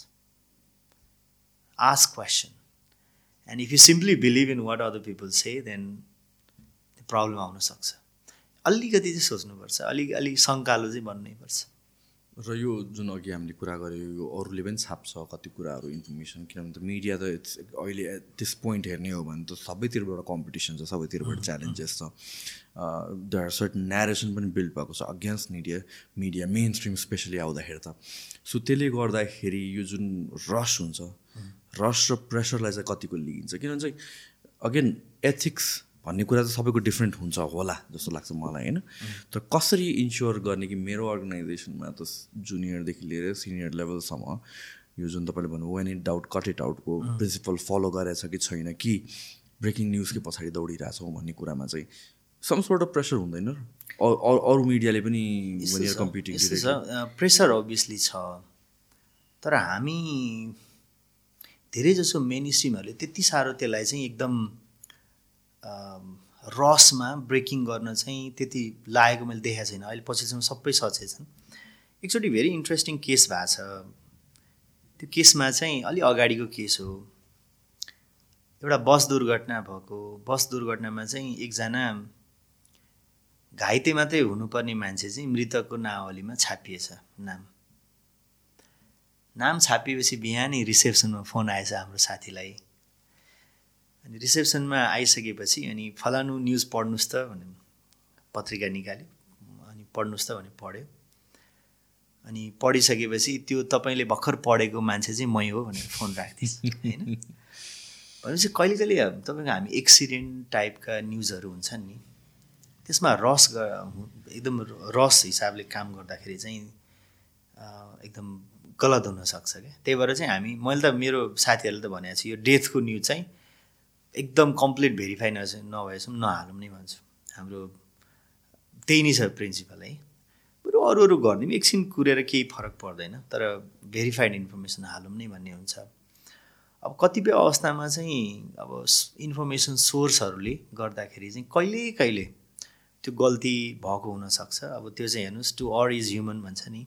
Ask question and if you simply believe in what other people say then problem आउनसक्छ अलिकति चाहिँ सोच्नुपर्छ। अलिक अलिक सङ्कालो चाहिँ बन्नैपर्छ र यो जुन अघि हामीले कुरा गऱ्यौँ यो अरूले पनि छाप्छ कति कुराहरू इन्फर्मेसन किनभने त मिडिया त इट्स अहिले एट दिस पोइन्ट हेर्ने हो भने त सबैतिरबाट कम्पिटिसन छ सबैतिरबाट च्यालेन्जेस छ। द आर सर्टन नेरेसन पनि बिल्ड भएको छ against media media mainstream specially आउँदाखेरि त। सो त्यसले गर्दाखेरि यो जुन रस हुन्छ रस र प्रेसरलाई चाहिँ कतिको लिइन्छ? किनभने चाहिँ अगेन एथिक्स भन्ने कुरा त सबैको डिफ्रेन्ट हुन्छ होला जस्तो लाग्छ मलाई होइन? तर कसरी इन्स्योर गर्ने कि मेरो अर्गनाइजेसनमा त जुनियरदेखि लिएर सिनियर लेभलसम्म यो जुन तपाईँले भन्नु when it doubt cut it आउटको principle follow गरेछ कि छैन कि ब्रेकिङ न्युजकै पछाडि दौडिरहेछौँ भन्ने कुरामा चाहिँ सम सोर्ट अफ प्रेसर हुँदैन? अरू मिडियाले पनि कम्पिटिङ प्रेसर अभियसली छ। तर हामी धेरै जसो मेन स्ट्रिमहरूले त्यति साह्रो त्यसलाई चाहिँ एकदम रसमा ब्रेकिङ गर्न चाहिँ त्यति लागेको मैले देखाएको छैन। अहिले पछिसम्म सबै सचेत छन्। एकचोटि भेरी इन्ट्रेस्टिङ केस भएको छ। त्यो केसमा चाहिँ अलि अगाडिको केस हो। एउटा बस दुर्घटना भएको। बस दुर्घटनामा चाहिँ एकजना घाइते मात्रै हुनुपर्ने मान्छे चाहिँ मृतकको नावलीमा छापिएछ। नाम। नाम छापिएपछि बिहानै रिसेप्सनमा फोन आएछ हाम्रो साथीलाई। अनि रिसेप्सनमा आइसकेपछि अनि फलानु न्युज पढ्नुहोस् त भने पत्रिका निकाल्यो। अनि पढ्नुहोस् त भने पढ्यो। अनि पढिसकेपछि त्यो तपाईँले भर्खर पढेको मान्छे चाहिँ मै हो भनेर फोन राख्थेँ होइन? भनेपछि कहिले कहिले तपाईँको हामी एक्सिडेन्ट टाइपका न्युजहरू हुन्छन् नि त्यसमा रस एकदम रस हिसाबले काम गर्दाखेरि चाहिँ एकदम गलत हुनसक्छ क्या? त्यही भएर चाहिँ हामी मैले त मेरो साथीहरूले त भनेको छु यो डेथको न्युज चाहिँ एकदम कम्प्लिट भेरिफाई न नभएसम्म नहालौँ नै भन्छु। हाम्रो त्यही नै छ प्रिन्सिपल है। बरु अरू अरू गर्ने एकछिन कुरेर केही फरक पर्दैन तर भेरिफाइड इन्फर्मेसन हालौँ नै भन्ने हुन्छ। अब कतिपय अवस्थामा चाहिँ अब इन्फर्मेसन सोर्सहरूले गर्दाखेरि चाहिँ कहिले कहिले त्यो गल्ती भएको हुनसक्छ अब त्यो चाहिँ हेर्नुहोस् टु अर इज ह्युमन भन्छ नि।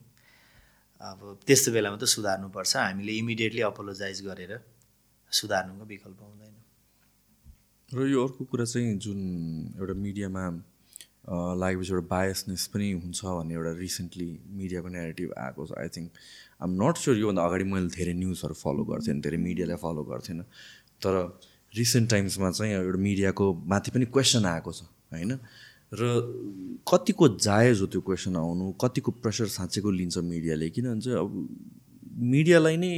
अब त्यस्तो बेलामा त सुधार्नुपर्छ। हामीले इमिडिएटली अपोलोजाइज गरेर सुधार्नुको विकल्प हुँदैन। र यो अर्को कुरा चाहिँ जुन एउटा मिडियामा लागेपछि एउटा बायसनेस पनि हुन्छ भन्ने एउटा रिसेन्टली मिडियाको नेगेटिभ आएको छ I think I'm not sure योभन्दा अगाडि मैले धेरै न्युजहरू फलो गर्थेँ धेरै मिडियालाई फलो गर्थेन तर रिसेन्ट टाइम्समा चाहिँ एउटा मिडियाको माथि पनि क्वेसन आएको छ होइन? र कतिको जायज हो त्यो क्वेसन आउनु? कतिको प्रेसर साँचेको लिन्छ मिडियाले किनभने चाहिँ अब मिडियालाई नै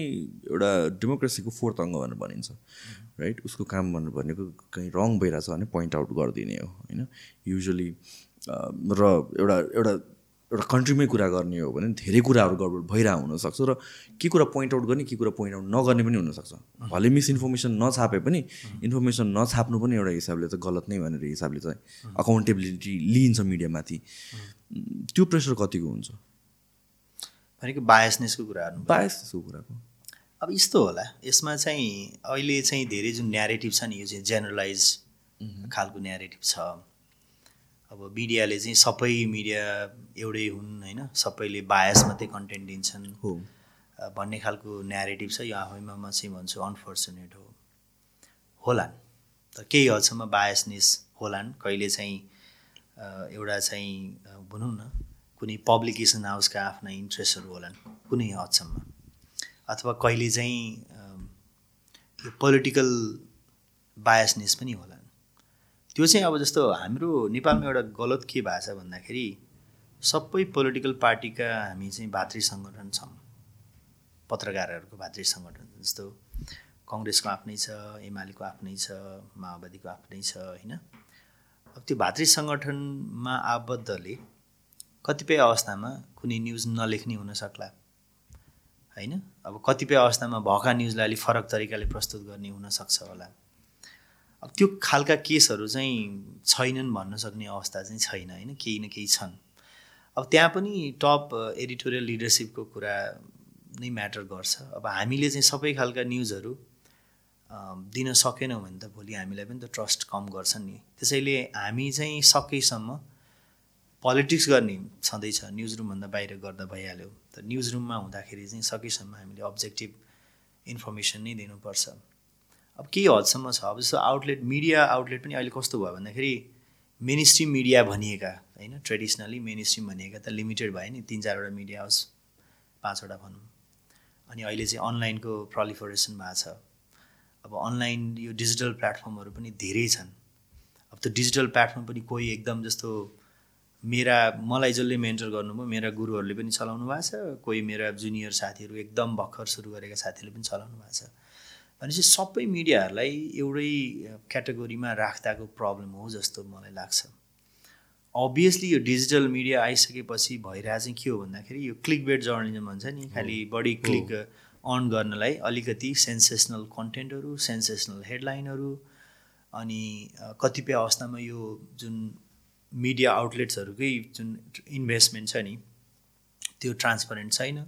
एउटा डेमोक्रेसीको फोर्थ अङ्ग भनेर भनिन्छ राइट उसको काम भन्नु भनेको कहीँ रङ भइरहेछ भने पोइन्ट आउट गरिदिने हो होइन? युजली र एउटा एउटा एउटा कन्ट्रीमै कुरा गर्ने हो भने धेरै कुराहरू गडबड भइरहेको हुनसक्छ र के कुरा पोइन्ट आउट गर्ने के कुरा पोइन्ट आउट नगर्ने पनि हुनसक्छ। भले मिसइन्फर्मेसन नछापे पनि इन्फर्मेसन नछाप्नु पनि एउटा हिसाबले त गलत नै भनेर हिसाबले चाहिँ अकाउन्टेबिलिटी लिइन्छ मिडियामाथि। त्यो प्रेसर कतिको हुन्छ? भनेको बायसनेसको कुराहरू बायसनेसको कुराको। अब यस्तो होला यसमा चाहिँ अहिले चाहिँ धेरै जुन न्यारेटिभ छ नि यो चाहिँ जेनरलाइज खालको न्यारेटिभ छ। अब मिडियाले चाहिँ सबै मिडिया एउटै हुन् होइन? सबैले बायस मात्रै कन्टेन्ट दिन्छन्। हो। भन्ने खालको न्यारेटिभ छ। यो आफैमा म चाहिँ भन्छु अनफर्चुनेट हो। होलान्। तर केही हदसम्म बायसनेस होलान्। कहिले चाहिँ एउटा चाहिँ भनौँ न कुनै पब्लिकेसन हाउसका आफ्ना इन्ट्रेस्टहरू होलान्। कुनै हदसम्म। अथवा कहिले चाहिँ यो पोलिटिकल बायसनेस पनि होला। त्यो चाहिँ अब जस्तो हाम्रो नेपालमा एउटा गलत के छ भन्दाखेरि सबै पोलिटिकल पार्टीका हामी चाहिँ भातृ सङ्गठन छौँ। पत्रकारहरूको भातृ सङ्गठन जस्तो कङ्ग्रेसको आफ्नै छ एमालेको आफ्नै छ माओवादीको आफ्नै छ होइन? अब त्यो भातृ सङ्गठनमा आबद्धले कतिपय अवस्थामा कुनै न्युज नलेख्ने हुनसक्ला होइन? अब कतिपय अवस्थामा भएका न्युजलाई अलिक फरक तरिकाले प्रस्तुत गर्ने हुनसक्छ होला। अब त्यो खालका केसहरू चाहिँ छैनन् भन्न सक्ने अवस्था चाहिँ छैन होइन? केही न केही छन्। अब त्यहाँ पनि टप एडिटोरियल लिडरसिपको कुरा नै म्याटर गर्छ। अब हामीले चाहिँ सबै खालका न्युजहरू दिन सकेनौँ भने त भोलि हामीलाई पनि त ट्रस्ट कम गर्छ नि। त्यसैले हामी चाहिँ सकेसम्म पोलिटिक्स गर्ने छँदैछ न्युज रुमभन्दा बाहिर गर्दा भइहाल्यो। त न्युज रुममा हुँदाखेरि चाहिँ सकेसम्म हामीले अब्जेक्टिभ इन्फर्मेसन नै दिनुपर्छ। अब केही हदसम्म छ? अब जस्तो आउटलेट मिडिया आउटलेट पनि अहिले कस्तो भयो भन्दाखेरि मेन स्ट्रिम मिडिया भनिएका होइन? ट्रेडिसनली मेन स्ट्रिम भनिएका त लिमिटेड भयो नि तिन चारवटा मिडिया हाउस पाँचवटा भनौँ। अनि अहिले चाहिँ अनलाइनको प्रलिफरेसन भएको छ। अब अनलाइन यो डिजिटल प्लेटफर्महरू पनि धेरै छन्। अब त्यो डिजिटल प्लेटफर्म पनि कोही एकदम जस्तो मेरा मलाई जसले मेन्टर गर्नुभयो मेरा गुरुहरूले पनि चलाउनु भएको छ। कोही मेरा जुनियर साथीहरू एकदम भर्खर सुरु गरेका साथीहरूले पनि चलाउनु भएको छ। भनेपछि सबै मिडियाहरूलाई एउटै क्याटेगोरीमा राख्दाको प्रब्लम हो जस्तो मलाई लाग्छ। अभियसली यो डिजिटल मिडिया आइसकेपछि भइरहेको चाहिँ के हो भन्दाखेरि यो क्लिक बेड जर्नलिजम भन्छ नि खालि बढी क्लिक अन गर्नलाई अलिकति सेन्सेसनल कन्टेन्टहरू सेन्सेसनल हेडलाइनहरू अनि कतिपय अवस्थामा यो जुन मिडिया आउटलेट्सहरूकै जुन इन्भेस्टमेन्ट छ नि त्यो ट्रान्सपरेन्ट छैन।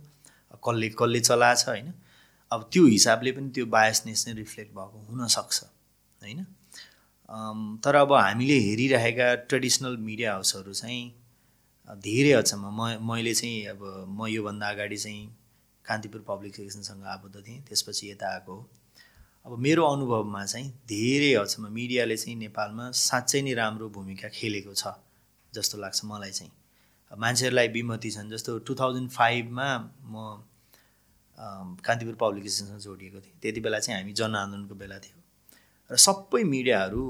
कसले कसले चलाएको छ होइन। अब त्यो हिसाबले पनि त्यो बायसनेस नै रिफ्लेक्ट भएको हुनसक्छ होइन? तर अब हामीले हेरिरहेका ट्रेडिसनल मिडिया हाउसहरू चाहिँ धेरै हदसम्म म मैले चाहिँ अब म योभन्दा अगाडि चाहिँ कान्तिपुर पब्लिकेसनसँग आबद्ध थिएँ त्यसपछि यता आएको अब मेरो अनुभवमा चाहिँ धेरै हदसम्म मिडियाले चाहिँ नेपालमा साँच्चै नै राम्रो भूमिका खेलेको छ जस्तो लाग्छ मलाई चाहिँ। मान्छेहरूलाई बिमती छन् जस्तो टु थाउजन्ड फाइभमा म कान्तिपुर पब्लिकेसनसँग जोडिएको थिएँ। त्यति बेला चाहिँ हामी जनआन्दोलनको बेला थियो। र सबै मिडियाहरू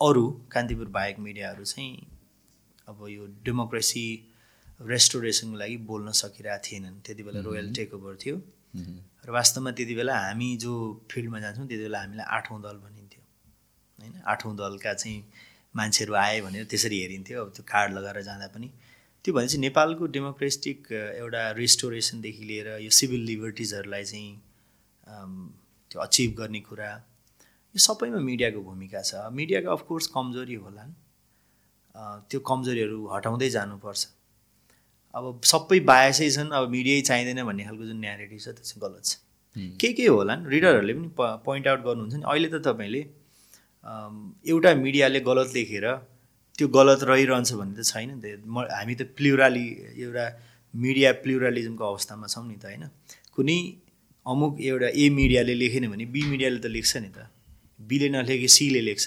अरू कान्तिपुर बाहेक मिडियाहरू चाहिँ अब यो डेमोक्रेसी रेस्टोरेसनको लागि बोल्न सकिरहेको थिएनन्। त्यति बेला रोयल टेक ओभर थियो र वास्तवमा त्यति बेला हामी जो फिल्डमा जान्छौँ त्यति बेला हामीलाई आठौँ दल भनिन्थ्यो। होइन? आठौँ दलका चाहिँ मान्छेहरू आए भनेर त्यसरी हेरिन्थ्यो। अब त्यो कार्ड लगाएर जाँदा पनि त्यो भनेपछि नेपालको डेमोक्रेटिक एउटा रेस्टोरेसनदेखि लिएर यो सिभिल लिबर्टिजहरूलाई चाहिँ त्यो अचिभ गर्ने कुरा यो सबैमा मिडियाको भूमिका छ। मिडियाको अफकोर्स कमजोरी होलान्। त्यो कमजोरीहरू हटाउँदै जानुपर्छ। अब सबै बायसै छन् अब मिडियै चाहिँदैन भन्ने खालको जुन न्यारेटिभ छ त्यो चाहिँ गलत छ। के के होला नि रिडरहरूले पनि पोइन्ट आउट गर्नुहुन्छ नि। अहिले त तपाईँले एउटा मिडियाले गलत लेखेर त्यो गलत रहिरहन्छ भन्ने त छैन नि त। म हामी त प्लुराली एउटा मिडिया प्लुरालिजमको अवस्थामा छौँ नि त होइन? कुनै अमुक एउटा ए मिडियाले लेखेन भने बी मिडियाले त लेख्छ नि त। बीले नलेखे सीले लेख्छ।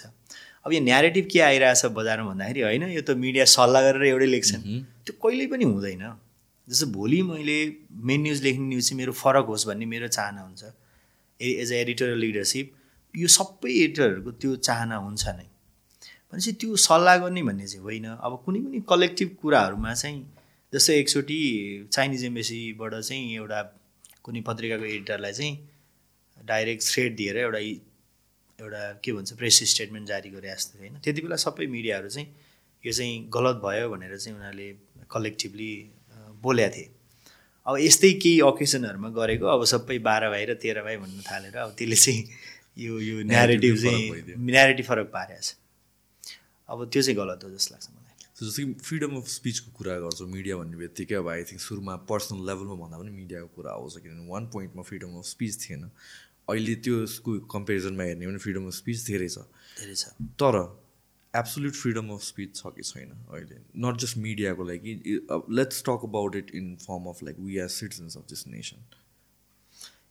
अब यो न्यारेटिभ के आइरहेछ बजारमा भन्दाखेरि होइन यो त मिडिया सल्लाह गरेर एउटै लेख्छन् त्यो कहिल्यै पनि हुँदैन। जस्तो भोलि मैले मेन न्युज लेख्ने न्युज चाहिँ मेरो फरक होस् भन्ने मेरो चाहना हुन्छ। A as a editorial leadership यो सबै एडिटरहरूको त्यो चाहना हुन्छ नै। भनेपछि त्यो सल्लाह गर्ने भन्ने चाहिँ होइन। अब कुनै पनि कलेक्टिभ कुराहरूमा चाहिँ जस्तै एकचोटि चाइनिज एम्बेसीबाट चाहिँ एउटा कुनै पत्रिकाको एडिटरलाई चाहिँ डाइरेक्ट थ्रेड दिएर एउटा एउटा के भन्छ प्रेस स्टेटमेन्ट जारी गरे जस्तो होइन? त्यति बेला सबै मिडियाहरू चाहिँ यो चाहिँ गलत भयो भनेर चाहिँ उनीहरूले कलेक्टिभली बोलेका थिए। अब यस्तै केही अकेसनहरूमा गरेको अब सबै बाह्र भाइ र तेह्र भाइ भन्न थालेर अब त्यसले चाहिँ यो यो न्यारेटिभ चाहिँ न्यारेटिभ फरक पारेको छ। अब त्यो चाहिँ गलत हो जस्तो लाग्छ मलाई। जस्तो कि फ्रिडम अफ स्पिचको कुरा गर्छौँ मिडिया भन्ने बित्तिकै अब आई थिङ्क सुरुमा पर्सनल लेभलमा भन्दा पनि मिडियाको कुरा आउँछ किनभने वान पोइन्टमा फ्रिडम अफ स्पिच थिएन। अहिले त्यसको कम्पेरिजनमा हेर्ने भने फ्रिडम अफ स्पिच धेरै छ। धेरै छ। तर एब्सोल्युट फ्रिडम अफ स्पिच छ कि छैन अहिले? नट जस्ट मिडियाको लागि let's talk about it in form of like we are citizens of this nation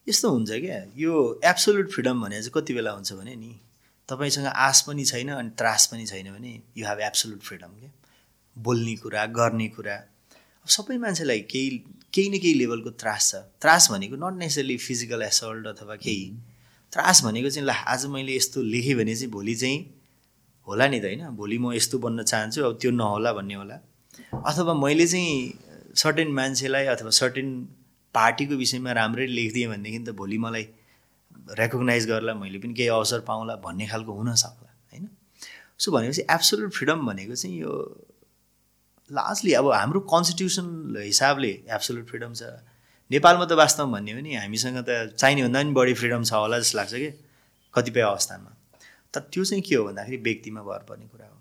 यस्तो हुन्छ क्या? यो एब्सोल्युट फ्रिडम भने चाहिँ कति बेला हुन्छ भने नि तपाईँसँग आश पनि छैन अनि त्रास पनि छैन भने यु हेभ एब्सोल्युट फ्रिडम क्या बोल्ने कुरा गर्ने कुरा। अब सबै मान्छेलाई केही केही न केही लेभलको त्रास छ। त्रास भनेको नट नेसेसरली फिजिकल एसल्ट अथवा केही। त्रास भनेको चाहिँ ल आज मैले यस्तो लेखेँ भने चाहिँ भोलि चाहिँ होला नि त होइन? भोलि म यस्तो बन्न चाहन्छु अब त्यो नहोला भन्ने होला। अथवा मैले चाहिँ सर्टेन मान्छेलाई अथवा सर्टेन पार्टीको विषयमा राम्रै लेखिदिएँ भनेदेखि त भोलि मलाई रेकगनाइज गर्ला मैले पनि केही अवसर पाउँला भन्ने खालको हुनसक्ला होइन? सो भनेपछि एब्सोल्युट फ्रिडम भनेको चाहिँ यो लास्टली अब हाम्रो कन्स्टिट्युसन हिसाबले एब्सोल्युट फ्रिडम छ। नेपालमा त वास्तवमा भन्यो भने हामीसँग त चाहिने भन्दा पनि बढी फ्रिडम छ होला जस्तो लाग्छ कि? कतिपय अवस्थामा। तर त्यो चाहिँ के हो भन्दाखेरि व्यक्तिमा भर पर्ने कुरा हो।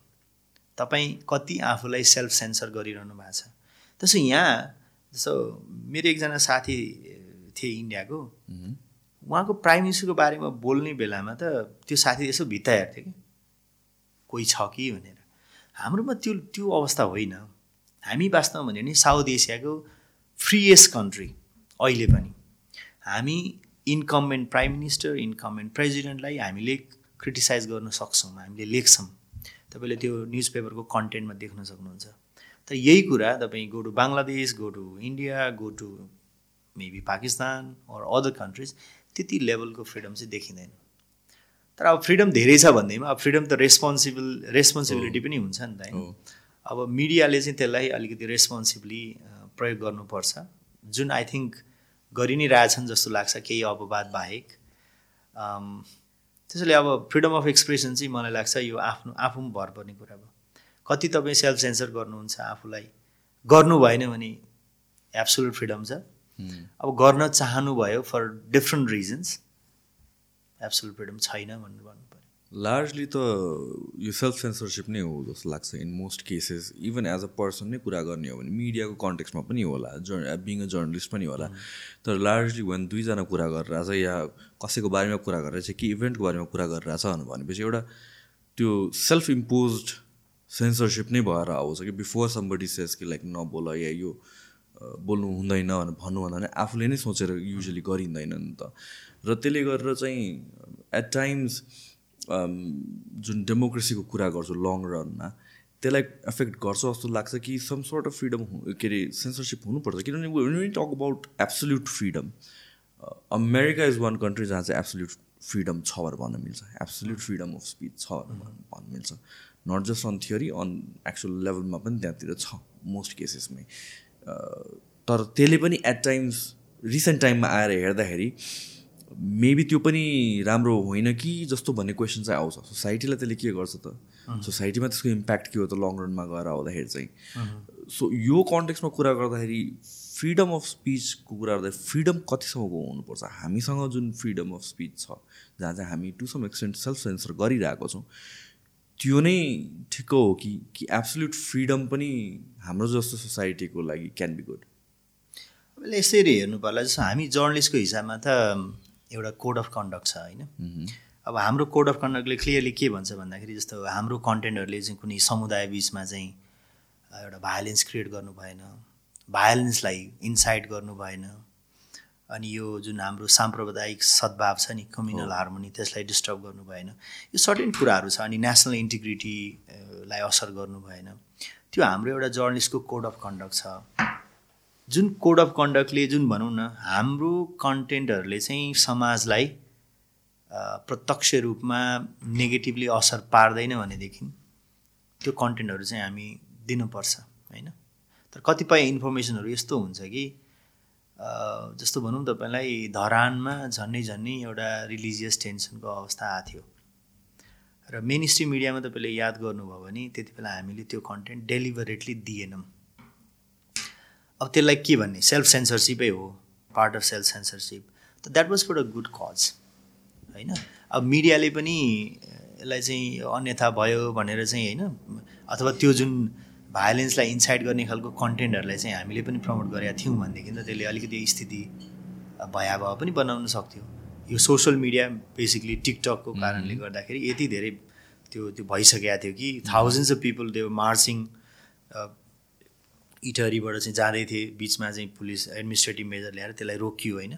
तपाईँ कति आफूलाई सेल्फ सेन्सर गरिरहनु भएको छ। त्यसो यहाँ जस्तो मेरो एकजना साथी थिए इन्डियाको उहाँको प्राइम मिनिस्टरको बारेमा बोल्ने बेलामा त त्यो साथी यसो भित्ता हेर्थ्यो कि। कोही छ कि भनेर। हाम्रोमा त्यो त्यो अवस्था होइन। हामी वास्तवमा भन्यो भने साउथ एसियाको फ्रिएस्ट कन्ट्री अहिले पनि। हामी इन्कमेन्ट प्राइम मिनिस्टर इन्कमेन्ट प्रेसिडेन्टलाई हामीले क्रिटिसाइज गर्न सक्छौँ हामीले लेख्छौँ। तपाईँले त्यो न्युज पेपरको कन्टेन्टमा देख्न सक्नुहुन्छ। तर यही कुरा तपाईँ go to Bangladesh go to India go to maybe Pakistan or other countries त्यति लेभलको फ्रिडम चाहिँ देखिँदैन। तर अब फ्रिडम धेरै छ भन्दैमा अब फ्रिडम त रेस्पोन्सिबल रेस्पोन्सिबिलिटी पनि हुन्छ नि त होइन अब मिडियाले चाहिँ त्यसलाई अलिकति रेस्पोन्सिबली प्रयोग गर्नुपर्छ। जुन आई थिङ्क गरि नै रहेछन् जस्तो लाग्छ केही अपवाद बाहेक। त्यसैले अब फ्रिडम अफ एक्सप्रेसन चाहिँ मलाई लाग्छ यो आफ्नो आफू पनि भर पर्ने कुरा भयो। कति तपाईँ सेल्फ सेन्सर गर्नुहुन्छ आफूलाई? गर्नु भएन भने एब्सोल्युट फ्रिडम छ। अब गर्न चाहनुभयो for different reasons absolute freedom छैन भनेर भन्नु पऱ्यो लार्जली त यो सेल्फ सेन्सरसिप नै हो जस्तो लाग्छ in most cases even as a person नै कुरा गर्ने हो भने मिडियाको कन्टेक्समा पनि होला जर् बिङ अ जर्नलिस्ट पनि होला। तर लार्जली वान दुईजना कुरा गरिरहेछ या कसैको बारेमा कुरा गरिरहेछ कि इभेन्टको बारेमा कुरा गरिरहेछ भनेपछि एउटा त्यो सेल्फ इम्पोज सेन्सरसिप नै भएर आउँछ कि बिफोर समबडी सेस कि लाइक नबोल या यो बोल्नु हुँदैन भनेर भन्नुभन्दा पनि आफूले नै सोचेर युजली गरिँदैन नि त। र त्यसले गरेर चाहिँ एट टाइम्स जुन डेमोक्रेसीको कुरा गर्छु लङ रनमा त्यसलाई एफेक्ट गर्छ जस्तो लाग्छ कि सम सर्ट अफ फ्रिडम के अरे सेन्सरसिप हुनुपर्छ। किनभने when talk about absolute freedom America is one country जहाँ चाहिँ एब्सोल्युट फ्रिडम छ भनेर भन्न मिल्छ। एब्सोल्युट फ्रिडम अफ स्पिच छ भनेर भन्न मिल्छ। Not just on theory on actual लेभलमा पनि त्यहाँतिर छ मोस्ट केसेसमै तर त्यसले पनि एट टाइम्स रिसेन्ट टाइममा आएर हेर्दाखेरि मेबी त्यो पनि राम्रो होइन कि जस्तो भन्ने क्वेसन चाहिँ आउँछ। सोसाइटीलाई त्यसले के गर्छ त? सोसाइटीमा त्यसको इम्प्याक्ट के हो त लङ रनमा गएर आउँदाखेरि चाहिँ? सो यो कन्टेक्समा कुरा गर्दाखेरि फ्रिडम अफ स्पिचको कुरा गर्दा फ्रिडम कतिसम्मको हुनुपर्छ? हामीसँग जुन फ्रिडम अफ स्पिच छ जहाँ चाहिँ हामी to some extent self censor गरिरहेको छौँ त्यो नै ठिक हो कि कि एब्सोल्युट फ्रिडम पनि हाम्रो जस्तो सोसाइटीको लागि क्यान बी गुड। अब यसरी हेर्नु पर्ला जस्तो हामी जर्नलिस्टको हिसाबमा त एउटा कोड अफ कन्डक्ट छ होइन? अब हाम्रो कोड अफ कन्डक्टले क्लियरली के भन्छ भन्दाखेरि जस्तो हाम्रो कन्टेन्टहरूले चाहिँ कुनै समुदाय बिचमा चाहिँ एउटा भायोलेन्स क्रिएट गर्नु भएन भायोलेन्सलाई इन्साइट गर्नु भएन अनि यो जुन हाम्रो साम्प्रदायिक सद्भाव छ नि कम्युनल हार्मोनी त्यसलाई डिस्टर्ब गर्नु भएन। यो सर्टेन कुराहरू छ अनि नेसनल इन्टिग्रिटीलाई असर गर्नु भएन। त्यो हाम्रो एउटा जर्नलिस्टको कोड अफ कन्डक्ट छ। जुन कोड अफ कन्डक्टले जुन भनौँ न हाम्रो कन्टेन्टहरूले चाहिँ समाजलाई प्रत्यक्ष रूपमा नेगेटिभली असर पार्दैन भनेदेखि त्यो कन्टेन्टहरू चाहिँ हामी दिनुपर्छ होइन? तर कतिपय इन्फर्मेसनहरू यस्तो हुन्छ कि जस्तो भनौँ तपाईँलाई धरानमा झन्डै झन्डै एउटा रिलिजियस टेन्सनको अवस्था आएको थियो र मेन स्ट्रिम मिडियामा तपाईँले याद गर्नुभयो भने त्यति बेला हामीले त्यो कन्टेन्ट डेलिभरेटली दिएनौँ। अब त्यसलाई के भन्ने? सेल्फ सेन्सरसिपै हो पार्ट अफ सेल्फ सेन्सरसिप त that was for a good cause होइन? अब मिडियाले पनि यसलाई चाहिँ अन्यथा भयो भनेर चाहिँ होइन अथवा त्यो जुन भायोलेन्सलाई इन्साइड गर्ने खालको कन्टेन्टहरूलाई चाहिँ हामीले पनि प्रमोट गरेका थियौँ भनेदेखि त त्यसले अलिकति स्थिति भयावह पनि बनाउन सक्थ्यो। यो सोसियल मिडिया बेसिकली टिकटकको कारणले गर्दाखेरि यति धेरै त्यो त्यो भइसकेको थियो कि थाउजन्ड्स अफ पिपल त्यो मार्चिङ इटरीबाट चाहिँ जाँदै थिए बिचमा चाहिँ पुलिस एडमिनिस्ट्रेटिभ मेजर ल्याएर त्यसलाई रोकियो होइन।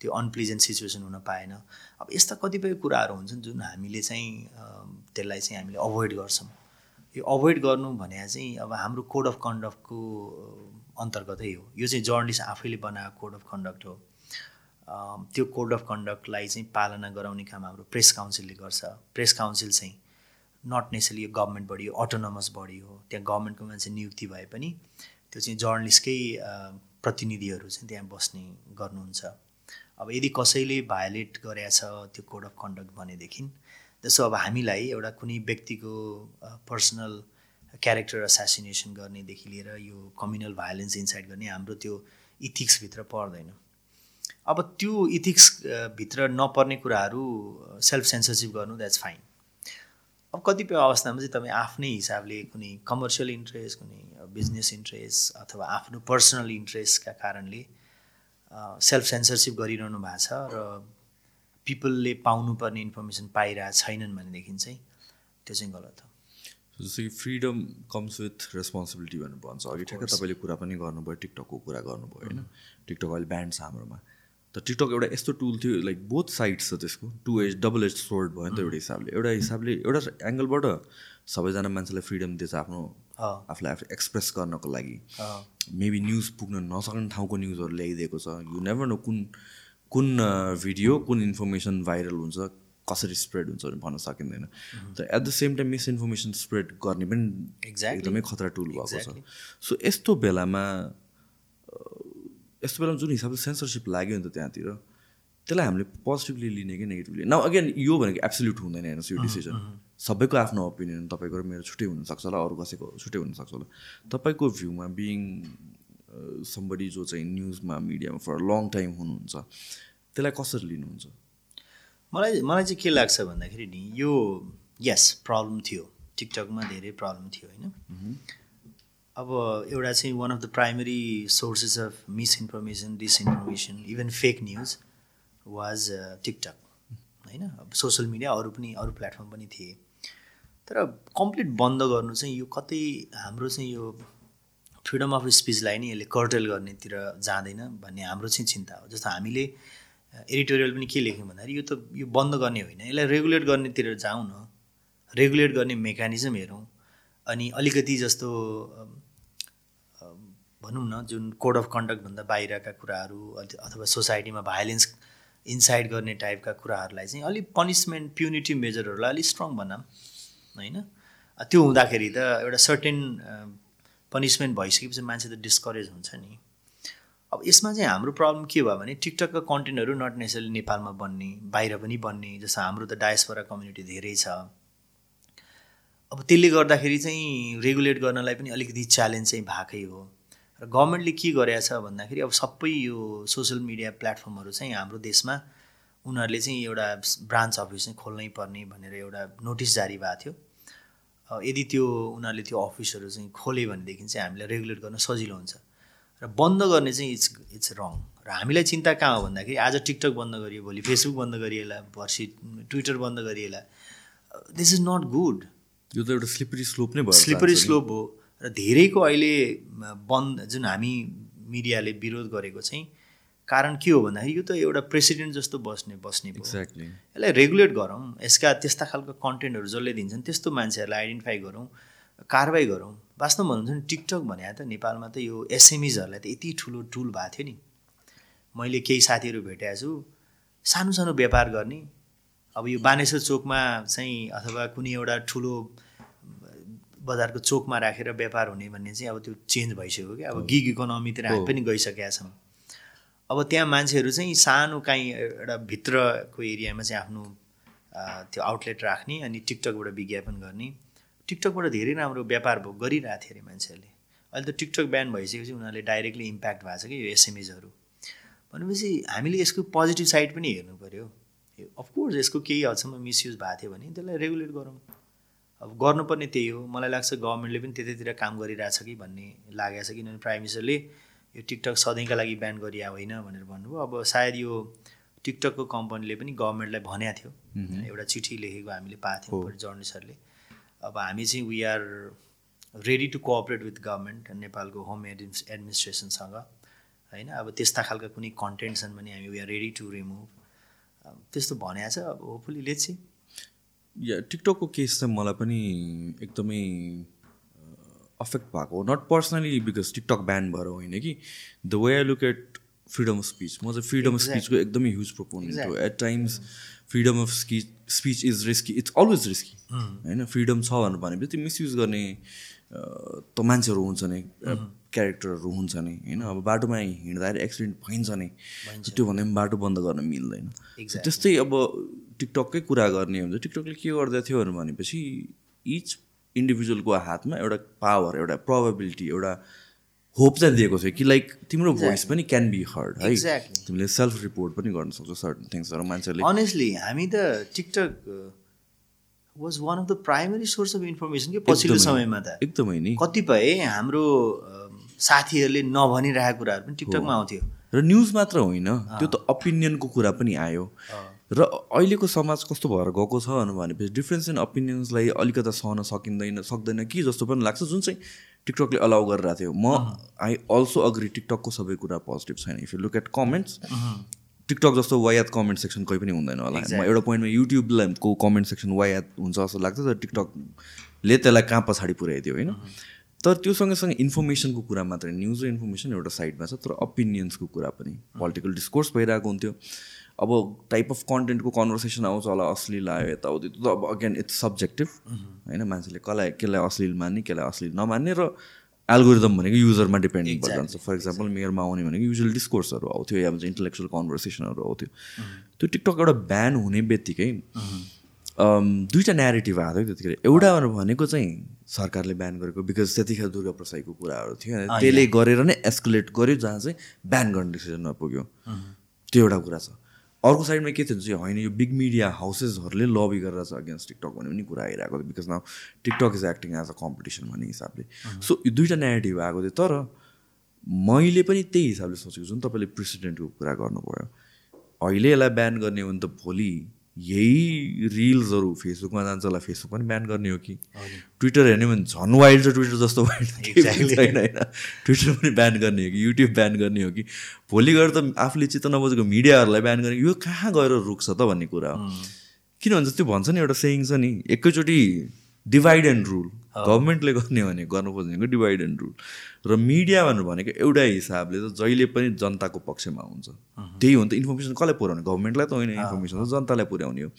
त्यो अनप्लिजेन्ट सिचुएसन हुन पाएन। अब यस्ता कतिपय कुराहरू हुन्छन् जुन हामीले चाहिँ त्यसलाई चाहिँ हामीले अभोइड गर्छौँ। यो अभोइड गर्नु भने चाहिँ अब हाम्रो कोड अफ कन्डक्टको अन्तर्गतै हो। यो चाहिँ जर्नलिस्ट आफैले बनाएको कोड अफ कन्डक्ट हो। त्यो कोड अफ कन्डक्टलाई चाहिँ पालना गराउने काम हाम्रो प्रेस काउन्सिलले गर्छ। प्रेस काउन्सिल चाहिँ नट नेसरली यो गभर्मेन्ट बडी हो अटोनमस बडी हो। त्यहाँ गभर्मेन्टको मान्छे नियुक्ति भए पनि त्यो चाहिँ जर्नलिस्टकै प्रतिनिधिहरू चाहिँ त्यहाँ बस्ने गर्नुहुन्छ। अब यदि कसैले भायोलेट गरेछ त्यो कोड अफ कन्डक्ट भनेदेखि जस्तो अब हामीलाई एउटा कुनै व्यक्तिको पर्सनल क्यारेक्टर एसासिनेसन गर्नेदेखि लिएर यो कम्युनल भायोलेन्स इन्साइड गर्ने हाम्रो त्यो इथिक्सभित्र पर्दैन। अब त्यो इथिक्सभित्र नपर्ने कुराहरू सेल्फ सेन्सरसिप गर्नु द्याट्स फाइन अब कतिपय अवस्थामा चाहिँ तपाईँ आफ्नै हिसाबले कुनै कमर्सियल इन्ट्रेस्ट कुनै बिजनेस इन्ट्रेस्ट अथवा आफ्नो पर्सनल इन्ट्रेस्टका कारणले सेल्फ सेन्सरसिप गरिरहनु भएको छ र पिपलले पाउनुपर्ने इन्फर्मेसन पाइरहेको छैनन् भनेदेखि चाहिँ त्यो चाहिँ गलत हो। जस्तो कि फ्रिडम कम्स विथ रेस्पोन्सिबिलिटी भनेर भन्छ अघि ठ्याक्कै तपाईँले कुरा पनि गर्नुभयो टिकटकको कुरा गर्नुभयो होइन? टिकटक अहिले ब्यान्ड छ हाम्रोमा। त टिकटक एउटा यस्तो टुल थियो लाइक बोथ साइड्स छ त्यसको। Two edge double edge sword भयो नि त एउटा हिसाबले। एउटा हिसाबले एउटा एङ्गलबाट सबैजना मान्छेलाई फ्रिडम दिएछ आफ्नो आफूलाई आफू एक्सप्रेस गर्नको लागि। मेबी न्युज पुग्न नसक्ने ठाउँको न्युजहरू ल्याइदिएको छ। यु नेभर नो कुन कुन भिडियो कुन इन्फर्मेसन भाइरल हुन्छ कसरी स्प्रेड हुन्छ भने भन्न सकिँदैन। त at the same time misinformation spread गर्ने पनि एकदमै खतरा टुल भएको छ। सो यस्तो बेलामा यस्तो बेलामा जुन हिसाबले सेन्सरसिप लाग्यो नि त त्यहाँतिर त्यसलाई हामीले पोजिटिभली लिने कि नेगेटिभली न अगेन यो भनेको एब्सोल्युट हुँदैन हेर्नुहोस् यो डिसिजन सबैको आफ्नो ओपिनियन तपाईँको र मेरो छुट्टै हुनसक्छ होला अरू कसैको छुट्टै हुनसक्छ होला। तपाईँको भ्यूमा बिङ समबडी जो चाहिँ न्युजमा मिडियामा फर लङ टाइम हुनुहुन्छ त्यसलाई कसरी लिनुहुन्छ? मलाई मलाई चाहिँ के लाग्छ भन्दाखेरि नि यो यस प्रब्लम थियो। टिकटकमा धेरै प्रब्लम थियो होइन? अब एउटा चाहिँ one of the primary sources of misinformation disinformation even fake news was TikTok होइन? अब सोसियल मिडिया अरू पनि अरू प्लेटफर्म पनि थिए। तर कम्प्लिट बन्द गर्नु चाहिँ यो कतै हाम्रो चाहिँ यो फ्रिडम अफ स्पिचलाई नै यसले कर्टेल गर्नेतिर जाँदैन भन्ने हाम्रो चाहिँ चिन्ता हो। जस्तो हामीले एडिटोरियल पनि के लेख्यौँ भन्दाखेरि यो त यो बन्द गर्ने होइन। यसलाई रेगुलेट गर्नेतिर जाउँ न। रेगुलेट गर्ने मेकानिजम हेरौँ। अनि अलिकति जस्तो भनौँ न जुन कोड अफ कन्डक्टभन्दा बाहिरका कुराहरू अथवा सोसाइटीमा भाइलेन्स इन्साइड गर्ने टाइपका कुराहरूलाई चाहिँ अलिक पनिसमेन्ट प्युनिटिभ मेजरहरूलाई अलिक स्ट्रङ बनाऊँ होइन? त्यो हुँदाखेरि त एउटा सर्टेन पनिसमेन्ट भइसकेपछि मान्छे त डिस्करेज हुन्छ नि। अब यसमा चाहिँ हाम्रो प्रब्लम के भयो भने टिकटकका कन्टेन्टहरू नट नेसरली नेपालमा बन्ने बाहिर पनि बन्ने जस्तो हाम्रो त डायसपरा कम्युनिटी धेरै छ। अब त्यसले गर्दाखेरि चाहिँ रेगुलेट गर्नलाई पनि अलिकति च्यालेन्ज चाहिँ भएकै हो। र गभर्मेन्टले के गरेछ भन्दाखेरि अब सबै यो सोसियल मिडिया प्लेटफर्महरू चाहिँ हाम्रो देशमा उनीहरूले चाहिँ एउटा ब्रान्च अफिस चाहिँ खोल्नै पर्ने भनेर एउटा नोटिस जारी भएको थियो। यदि त्यो उनीहरूले त्यो अफिसहरू चाहिँ खोल्यो भनेदेखि चाहिँ हामीलाई रेगुलेट गर्न सजिलो हुन्छ। र बन्द गर्ने चाहिँ इट्स इट्स रङ र हामीलाई चिन्ता कहाँ हो भन्दाखेरि आज टिकटक बन्द गरियो भोलि फेसबुक बन्द गरिएला पर्सि ट्विटर बन्द गरिएला। दिस इज नट गुड यो त एउटा स्लिपरी स्लोप नै भयो स्लिपरी स्लोप हो। र धेरैको अहिले बन्द जुन हामी मिडियाले विरोध गरेको चाहिँ कारण के हो भन्दाखेरि यो त एउटा प्रेसिडेन्ट जस्तो बस्ने बस्ने एक्ज्याक्टली यसलाई रेगुलेट गरौँ यसका त्यस्ता खालको कन्टेन्टहरू जसले दिन्छन् त्यस्तो मान्छेहरूलाई आइडेन्टिफाई गरौँ कारवाही गरौँ। वास्तवमा भन्नुहुन्छ नि टिकटक भने त नेपालमा त यो एसएमइजहरूलाई त यति ठुलो टुल भएको थियो नि। मैले केही साथीहरू भेटेको छु सानो सानो व्यापार गर्ने अब यो बानेश्वर चोकमा चाहिँ अथवा कुनै एउटा ठुलो बजारको चोकमा राखेर व्यापार हुने भन्ने चाहिँ अब त्यो चेन्ज भइसक्यो कि अब गिग इकोनोमीतिर हामी पनि गइसकेका छौँ। अब त्यहाँ मान्छेहरू चाहिँ सानो काहीँ एउटा भित्रको एरियामा चाहिँ आफ्नो त्यो आउटलेट राख्ने अनि टिकटकबाट विज्ञापन गर्ने। टिकटकबाट धेरै राम्रो व्यापार भयो गरिरहेको थियो अरे मान्छेहरूले। अहिले त टिकटक ब्यान भइसकेपछि उनीहरूले डाइरेक्टली इम्प्याक्ट भएको छ कि यो एसएमएजहरू भनेपछि हामीले यसको पोजिटिभ साइड पनि हेर्नु पऱ्यो अफकोर्स यसको केही हदसम्म मिसयुज भएको थियो भने त्यसलाई रेगुलेट गरौँ। अब गर्नुपर्ने त्यही हो। मलाई लाग्छ गभर्मेन्टले पनि त्यतैतिर काम गरिरहेछ कि भन्ने लागेको छ किनभने प्राइम मिनिस्टरले यो टिकटक सधैँका लागि ब्यान गरिया होइन भनेर भन्नुभयो। अब सायद यो टिकटकको कम्पनीले पनि गभर्मेन्टलाई भनेको थियो। एउटा चिठी लेखेको हामीले पाएको थियौँ जर्नलिस्टहरूले अब हामी चाहिँ we are ready to cooperate with government नेपालको होम एडमिस एडमिनिस्ट्रेसनसँग होइन? अब त्यस्ता खालका कुनै कन्टेन्ट छन् भने हामी we are ready to remove त्यस्तो भनेको छ। अब होपफुली लेट्स या टिकटकको केस चाहिँ मलाई पनि एकदमै अफेक्ट भएको not personally because TikTok ban भएर होइन कि। The way I look at freedom of speech म चाहिँ फ्रिडम अफ स्पिचको एकदमै ह्युज प्रोपोनेन्ट हो। At times freedom of speech speech is risky it's always risky होइन? फ्रिडम छ भनेर भनेपछि त्यो मिसयुज गर्ने त मान्छेहरू हुन्छ नि क्यारेक्टरहरू हुन्छ नि होइन? अब बाटोमा हिँड्दाखेरि एक्सिडेन्ट भइन्छ नि। त्यो भन्दा पनि बाटो बन्द गर्न मिल्दैन। त्यस्तै अब टिकटककै कुरा गर्ने हुन्छ। टिकटकले के गर्दै थियो भनेपछि इच इन्डिभिजुअलको हातमा एउटा पावर एउटा प्रोभाबिलिटी एउटा होप चाहिँ दिएको थियो कि लाइक तिम्रो भोइस पनि क्यान बी हर्ड है? तिमीले सेल्फ रिपोर्ट पनि गर्न सक्छौ सर्टन थिङ्सहरू मान्छेले अनेस्टली हामी त TikTok was one of the primary source of information कि पछिल्लो। समयमा त। एकदमै नि। कतिपय हाम्रो अम, साथीहरूले नभनिरहेको कुराहरू पनि टिकटकमा आउँथ्यो। र न्युज मात्र होइन त्यो त ओपिनियनको कुरा पनि आयो। र अहिलेको समाज कस्तो भएर गएको छ भनेपछि डिफ्रेन्स इन ओपिनियन्सलाई अलिकता सहन सकिँदैन सक्दैन कि जस्तो पनि लाग्छ। जुन चाहिँ टिकटकले अलाउ गरिरहेको थियो। म आई अल्सो अग्री टिकटकको सबै कुरा पोजिटिभ छैन। If you look at comments TikTok जस्तो वायात कमेन्ट सेक्सन कोही पनि हुँदैन होला। म एउटा पोइन्टमा युट्युबको कमेन्ट सेक्सन वायात हुन्छ जस्तो लाग्छ तर टिकटकले त्यसलाई कहाँ पछाडि पुऱ्याइदियो होइन? तर त्यो सँगसँगै इन्फर्मेसनको कुरा मात्रै न्युज र इन्फर्मेसन एउटा साइडमा छ तर ओपिनियन्सको कुरा पनि। पोलिटिकल डिस्कोर्स भइरहेको हुन्थ्यो। अब टाइप अफ कन्टेन्टको कन्भर्सेसन आउँछ होला अश्लील आयो यताउति त्यो त अब अगेन इट्स सब्जेक्टिभ होइन? मान्छेले कसलाई कसलाई अश्लील मान्ने कसलाई अश्लील नमान्ने र एल्गोरिदम भनेको युजरमा डिपेन्ड भएर जान्छ फर इक्जाम्पल मेरोमा आउने भनेको युजल डिस्कोर्सहरू आउँथ्यो या भन्छ इन्टलेक्चुअल कन्भर्सेसनहरू आउँथ्यो। त्यो टिकटक एउटा ब्यान हुने बित्तिकै अम, दुईवटा नेरेटिभ आएको थियो त्यतिखेर। एउटा भनेको चाहिँ सरकारले ब्यान गरेको बिकज त्यतिखेर दुर्गा प्रसाईको कुराहरू थियो त्यसले गरेर नै एस्कुलेट गर्यो जहाँ चाहिँ ब्यान गर्ने डिसिजनमा पुग्यो त्यो एउटा कुरा छ। अर्को साइडमा के थियो भने चाहिँ होइन यो बिग मिडिया हाउसेसहरूले लबी गरेर चाहिँ अगेन्स्ट टिकटक भन्ने पनि कुरा आइरहेको थियो because now TikTok is acting as a competition भन्ने हिसाबले। सो यो दुइटा नेगेटिभ आएको थियो तर मैले पनि त्यही हिसाबले सोचेको जुन तपाईँले प्रेसिडेन्टको कुरा गर्नुभयो। अहिले यसलाई ब्यान गर्ने हो भने त भोलि। यही रिल्सहरू फेसबुकमा जान्छ होला। फेसबुक पनि ब्यान गर्ने हो कि। ट्विटर हेर्ने भने झन् वाइल्ड छ ट्विटर जस्तो वाइल्ड छैन होइन ट्विटर पनि ब्यान गर्ने हो कि युट्युब ब्यान गर्ने हो कि। भोलि गएर त आफूले चित्त नबुझेको मिडियाहरूलाई ब्यान गर्ने। यो कहाँ गएर रुक्छ त भन्ने कुरा हो। किन भन्छ त्यो भन्छ नि एउटा सेयिङ छ नि एकैचोटि डिभाइड एन्ड रुल गभर्मेन्टले गर्ने भने गर्नु खोजेको डिभाइड एन्ड रुल र मिडिया भन्नु भनेको एउटा हिसाबले त जहिले पनि जनताको पक्षमा हुन्छ। त्यही हो नि त इन्फर्मेसन कसलाई पुऱ्याउने? गभर्मेन्टलाई त होइन इन्फर्मेसन त जनतालाई पुर्याउने हो।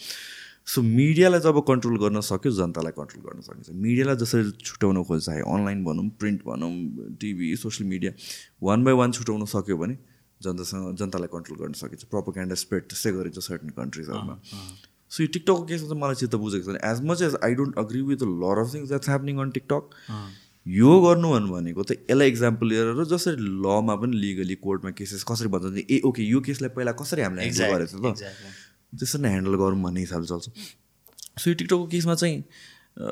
सो मिडियालाई जब कन्ट्रोल गर्न सक्यो जनतालाई कन्ट्रोल गर्न सकिन्छ। मिडियालाई जसरी छुट्याउन खोज्छ चाहे अनलाइन भनौँ प्रिन्ट भनौँ TV social media one by one छुट्याउन सक्यो भने जनतासँग जनतालाई कन्ट्रोल गर्न सकिन्छ। प्रोपोगेन्डा स्प्रेड त्यस्तै गरिन्छ सर्टन कन्ट्रिजहरूमा सो यो टिकटकको केसमा चाहिँ मलाई चित्त बुझेको छैन। As much as I don't agree with lot of things that's happening on TikTok यो गर्नु भन्नु भनेको त यसलाई इक्जाम्पल लिएर र जसरी लमा पनि लिगली कोर्टमा केसेस कसरी भन्छ भने ए ओके यो केसलाई पहिला कसरी हामीले ह्यान्डल गरेको थियो त. त्यसरी नै ह्यान्डल गरौँ भन्ने हिसाबले चल्छ। सो यो टिकटकको केसमा चाहिँ अ,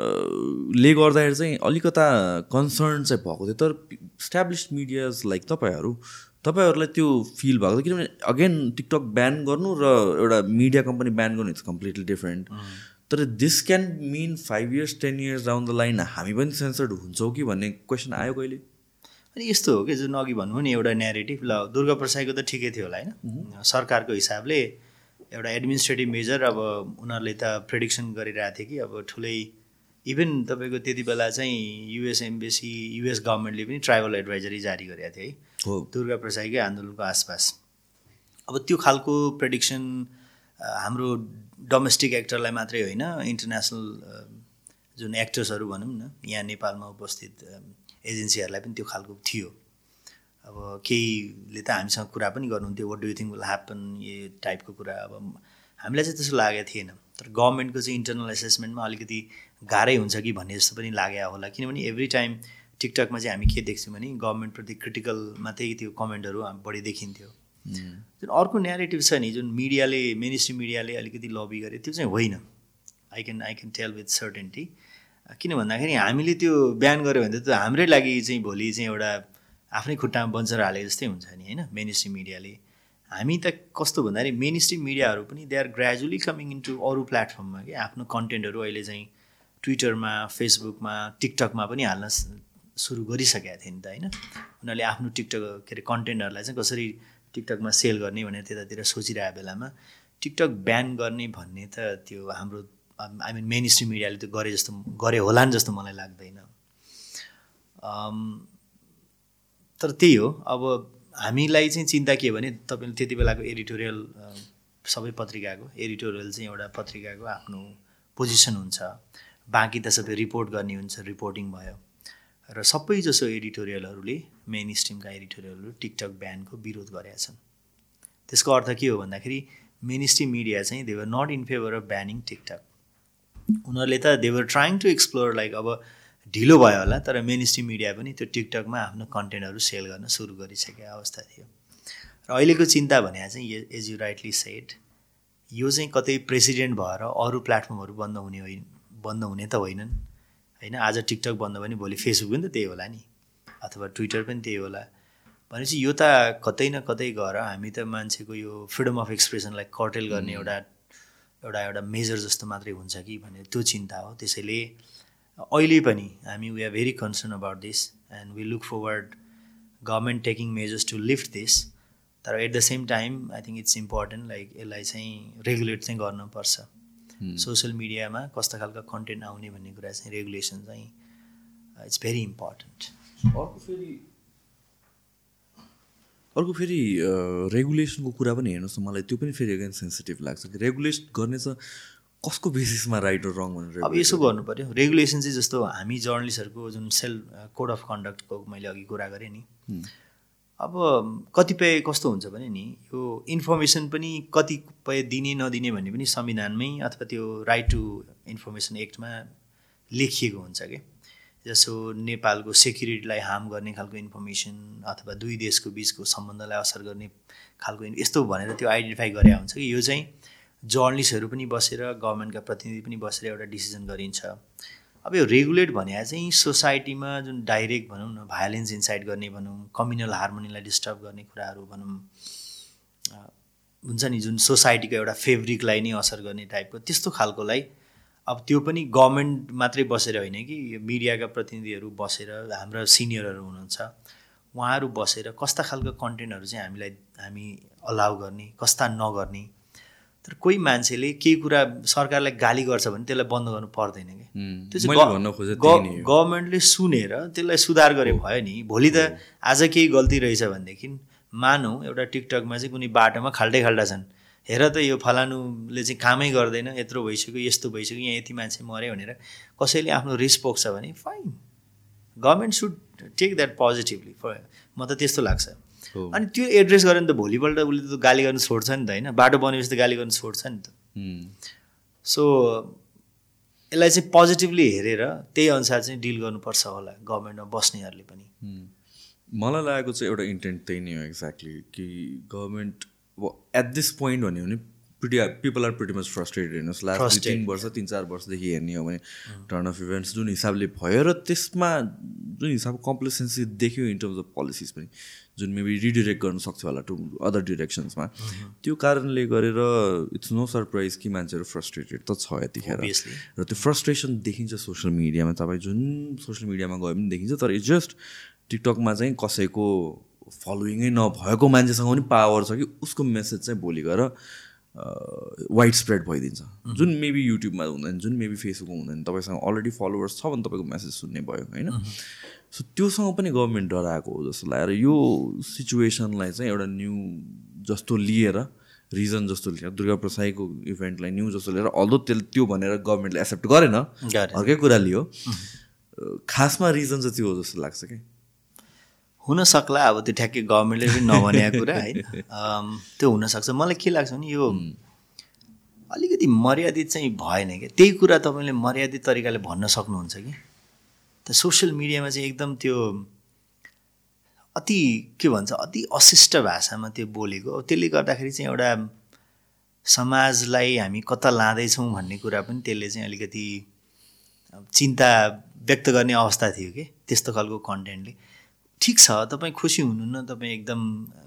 ले गर्दाखेरि चाहिँ अलिकता कन्सर्न चाहिँ भएको थियो। तर इस्टाब्लिस मिडियाज लाइक तपाईँहरू तपाईँहरूलाई त्यो फिल भएको थियो किनभने अगेन टिकटक ब्यान गर्नु र एउटा मिडिया कम्पनी ब्यान गर्नु इट्स कम्प्लिटली डिफ्रेन्ट तर this can mean five years ten years down the line हामी पनि सेन्सर्ड हुन्छौँ कि भन्ने क्वेसन आयो कहिले? अनि यस्तो हो कि जुन अघि भन्नु नि एउटा नेरेटिभ ल दुर्गा प्रसाईको त ठिकै थियो होला होइन? सरकारको हिसाबले एउटा एडमिनिस्ट्रेटिभ मेजर अब उनीहरूले त प्रेडिक्सन गरिरहेको थियो कि अब ठुलै इभन तपाईँको त्यति बेला चाहिँ युएस एम्बेसी युएस गभर्मेन्टले पनि ट्राइबल एडभाइजरी जारी गरेको थियो है। हो। दुर्गा प्रसाईकै आन्दोलनको आसपास। अब त्यो खालको प्रेडिक्सन हाम्रो डोमेस्टिक एक्टरलाई मात्रै होइन इन्टरनेसनल जुन एक्टर्सहरू भनौँ न यहाँ नेपालमा उपस्थित एजेन्सीहरूलाई पनि त्यो खालको थियो। अब केहीले त हामीसँग कुरा पनि गर्नुहुन्थ्यो what do you think will happen यो टाइपको कुरा। अब हामीलाई चाहिँ त्यस्तो लागेको थिएन। तर गभर्मेन्टको चाहिँ इन्टरनल एसेसमेन्टमा अलिकति गाह्रै हुन्छ कि भन्ने जस्तो पनि लाग्यो होला। किनभने एभ्री टाइम टिकटकमा चाहिँ हामी के देख्छौँ भने गभर्मेन्टप्रति क्रिटिकल मात्रै त्यो कमेन्टहरू बढी देखिन्थ्यो। जुन अर्को न्यारेटिभ छ नि जुन मिडियाले मेन स्ट्रिम मिडियाले अलिकति लबी गरे त्यो चाहिँ होइन। I can I can tell with certainty किन भन्दाखेरि हामीले त्यो बिहान गऱ्यो भने त हाम्रै लागि चाहिँ भोलि चाहिँ एउटा आफ्नै खुट्टामा बन्चर हाले जस्तै हुन्छ नि होइन? मेन स्ट्रिम मिडियाले। हामी त कस्तो भन्दाखेरि मेन स्ट्रिम मिडियाहरू पनि they are gradually coming into अरू प्लेटफर्ममा कि? आफ्नो कन्टेन्टहरू अहिले चाहिँ ट्विटरमा फेसबुकमा टिकटकमा पनि हाल्न सुरु गरिसकेका थिए नि त होइन? उनीहरूले आफ्नो टिकटक के अरे कन्टेन्टहरूलाई चाहिँ कसरी टिकटकमा सेल गर्ने भनेर त्यतातिर सोचिरहेको बेलामा टिकटक ब्यान गर्ने भन्ने त त्यो हाम्रो आई मिन मेन स्ट्रिम मिडियाले त्यो गरे जस्तो गरे होलान् जस्तो मलाई लाग्दैन। तर त्यही हो। अब हामीलाई चाहिँ चिन्ता के भने तपाईँले त्यति बेलाको एडिटोरियल सबै पत्रिकाको एडिटोरियल चाहिँ एउटा पत्रिकाको आफ्नो पोजिसन हुन्छ। बाँकी त सबै रिपोर्ट गर्ने हुन्छ रिपोर्टिङ भयो। र सबै जसो एडिटोरियलहरूले मेन स्ट्रिमका एडिटोरियलहरू टिकटक ब्यानको विरोध गरेका छन्। त्यसको अर्थ के हो भन्दाखेरि मेन स्ट्रिम मिडिया चाहिँ they're not in favour of banning TikTok उनीहरूले त they're trying to explore like अब ढिलो भयो होला तर मेन स्ट्रिम मिडिया पनि त्यो टिकटकमा आफ्नो कन्टेन्टहरू सेल गर्न सुरु गरिसकेको अवस्था थियो। र अहिलेको चिन्ता भने चाहिँ एज यु राइटली सेड यो चाहिँ कतै प्रेसिडेन्ट भएर अरू प्लेटफर्महरू बन्द हुने होइन बन्द हुने त होइनन्। होइन आज टिकटक बन्द भने भोलि फेसबुक पनि त त्यही होला नि। अथवा ट्विटर पनि त्यही होला। भनेपछि यो त कतै न कतै गएर हामी त मान्छेको यो फ्रिडम अफ एक्सप्रेसनलाई कर्टेल गर्ने एउटा एउटा एउटा मेजर जस्तो मात्रै हुन्छ कि भन्ने त्यो चिन्ता हो। त्यसैले अहिले पनि हामी we are very concern about this and we look forward government taking measures to lift this तर at the same time I think it's important like यसलाई चाहिँ रेगुलेट चाहिँ गर्नुपर्छ। सोसियल मिडियामा कस्तो खालको कन्टेन्ट आउने भन्ने कुरा चाहिँ रेगुलेसन चाहिँ इट्स भेरी इम्पोर्टेन्ट अर्को फेरि अर्को फेरि रेगुलेसनको कुरा पनि हेर्नुहोस् न मलाई त्यो पनि फेरि अगेन सेन्सिटिभ लाग्छ कि रेगुलेट गर्ने चाहिँ कसको बेसिसमा राइट र रङ भनेर अब यसो गर्नु पऱ्यो रेगुलेसन चाहिँ जस्तो हामी जर्नलिस्टहरूको जुन सेल्फ कोड अफ कन्डक्टको मैले अघि कुरा गरेँ नि अब कतिपय कस्तो हुन्छ भने नि यो इन्फर्मेसन पनि कतिपय दिने नदिने भन्ने पनि संविधानमै अथवा त्यो राइट टु इन्फर्मेसन एक्टमा लेखिएको हुन्छ कि? जसो नेपालको सेक्युरिटीलाई हार्म गर्ने खालको इन्फर्मेसन अथवा दुई देशको बिचको सम्बन्धलाई असर गर्ने खालको यस्तो भनेर त्यो आइडेन्टिफाई गरे हुन्छ कि यो चाहिँ जर्नलिस्टहरू पनि बसेर गभर्मेन्टका प्रतिनिधि पनि बसेर एउटा डिसिजन गरिन्छ। अब यो रेगुलेट भने चाहिँ सोसाइटीमा जुन डाइरेक्ट भनौँ न भायोलेन्स इन्साइड गर्ने भनौँ कम्युनल हार्मोनीलाई डिस्टर्ब गर्ने कुराहरू भनौँ हुन्छ नि जुन सोसाइटीको एउटा फेब्रिकलाई नै असर गर्ने टाइपको त्यस्तो खालकोलाई अब त्यो पनि गभर्मेन्ट मात्रै बसेर होइन कि मिडियाका प्रतिनिधिहरू बसेर हाम्रा सिनियरहरू हुनुहुन्छ उहाँहरू बसेर कस्ता खालको कन्टेन्टहरू चाहिँ हामीलाई हामी अलाउ गर्ने कस्ता नगर्ने तर कोही मान्छेले केही कुरा सरकारलाई गाली गर्छ भने त्यसलाई बन्द गर्नु पर्दैन कि। त्यो चाहिँ गभर्मेन्टले सुनेर त्यसलाई सुधार गरे भयो नि। भोलि त आज केही गल्ती रहेछ भनेदेखि मानौँ एउटा टिकटकमा चाहिँ कुनै बाटोमा खाल्टै खाल्टा छन्। हेर त यो फलानुले चाहिँ कामै गर्दैन यत्रो भइसक्यो यस्तो भइसक्यो यहाँ यति मान्छे मऱ्यो भनेर कसैले आफ्नो रिस्क पोख्छ भने fine government should take that positively. म त त्यस्तो लाग्छ। अनि त्यो एड्रेस गऱ्यो भने त भोलिपल्ट उसले त गाली गर्नु छोड्छ नि त होइन। बाटो बनेपछि त गाली गर्नु छोड्छ नि त। सो यसलाई चाहिँ पोजिटिभली हेरेर त्यही अनुसार चाहिँ डिल गर्नुपर्छ होला गभर्मेन्टमा बस्नेहरूले पनि। मलाई लागेको चाहिँ एउटा इन्टेन्ट त्यही नै हो एक्ज्याक्टली कि गभर्मेन्ट एट दिस पोइन्ट भन्यो भने pretty people are pretty much frustrated हेर्नुहोस्। लास्ट तिन वर्ष तिन चार वर्षदेखि हेर्ने हो भने टर्न अफ इभेन्ट्स जुन हिसाबले भयो र त्यसमा जुन हिसाबको कम्प्लेसेन्सी देख्यो इन टर्म्स अफ पोलिसिज पनि। जुन मेबी रिडिरेक्ट गर्न सक्छ होला टु अदर डिरेक्सन्समा त्यो कारणले गरेर इट्स नो सरप्राइज कि मान्छेहरू फ्रस्ट्रेटेड त छ यतिखेर। र त्यो फ्रस्ट्रेसन देखिन्छ सोसियल मिडियामा तपाईँ जुन सोसियल मिडियामा गयो भने देखिन्छ तर इट्स जस्ट टिकटकमा चाहिँ कसैको फलोइङै नभएको मान्छेसँग पनि पावर छ कि उसको मेसेज चाहिँ भोलि गएर वाइड स्प्रेड भइदिन्छ। जुन मेबी युट्युबमा हुँदैन जुन मेबी फेसबुकमा हुँदैन तपाईँसँग अलरेडी फलोवर्स छ भने तपाईँको मेसेज सुन्ने भयो होइन? सो त्योसँग पनि गभर्मेन्ट डराएको हो जस्तो लागेर यो सिचुएसनलाई चाहिँ एउटा न्यू जस्तो लिएर रिजन जस्तो लिएर दुर्गा प्रसाईको इभेन्टलाई न्यू जस्तो लिएर अल्दो त्यो त्यो भनेर गभर्मेन्टले एक्सेप्ट गरेन अर्कै कुरा लियो। खासमा रिजन चाहिँ त्यो हो जस्तो लाग्छ कि? हुनसक्ला अब त्यो ठ्याक्कै गभर्मेन्टले पनि नभनेको कुरा होइन त्यो हुनसक्छ मलाई के लाग्छ भने यो अलिकति मर्यादित चाहिँ भएन क्या त्यही कुरा तपाईँले मर्यादित तरिकाले भन्न सक्नुहुन्छ कि? त सोसियल मिडियामा चाहिँ एकदम त्यो अति के भन्छ अति अशिष्ट भाषामा त्यो बोलेको। त्यसले गर्दाखेरि चाहिँ एउटा समाजलाई हामी कता लाँदैछौँ भन्ने कुरा पनि त्यसले चाहिँ अलिकति चिन्ता व्यक्त गर्ने अवस्था थियो कि त्यस्तो खालको कन्टेन्टले। ठिक छ तपाईँ खुसी हुनुहुन्न तपाईँ एकदम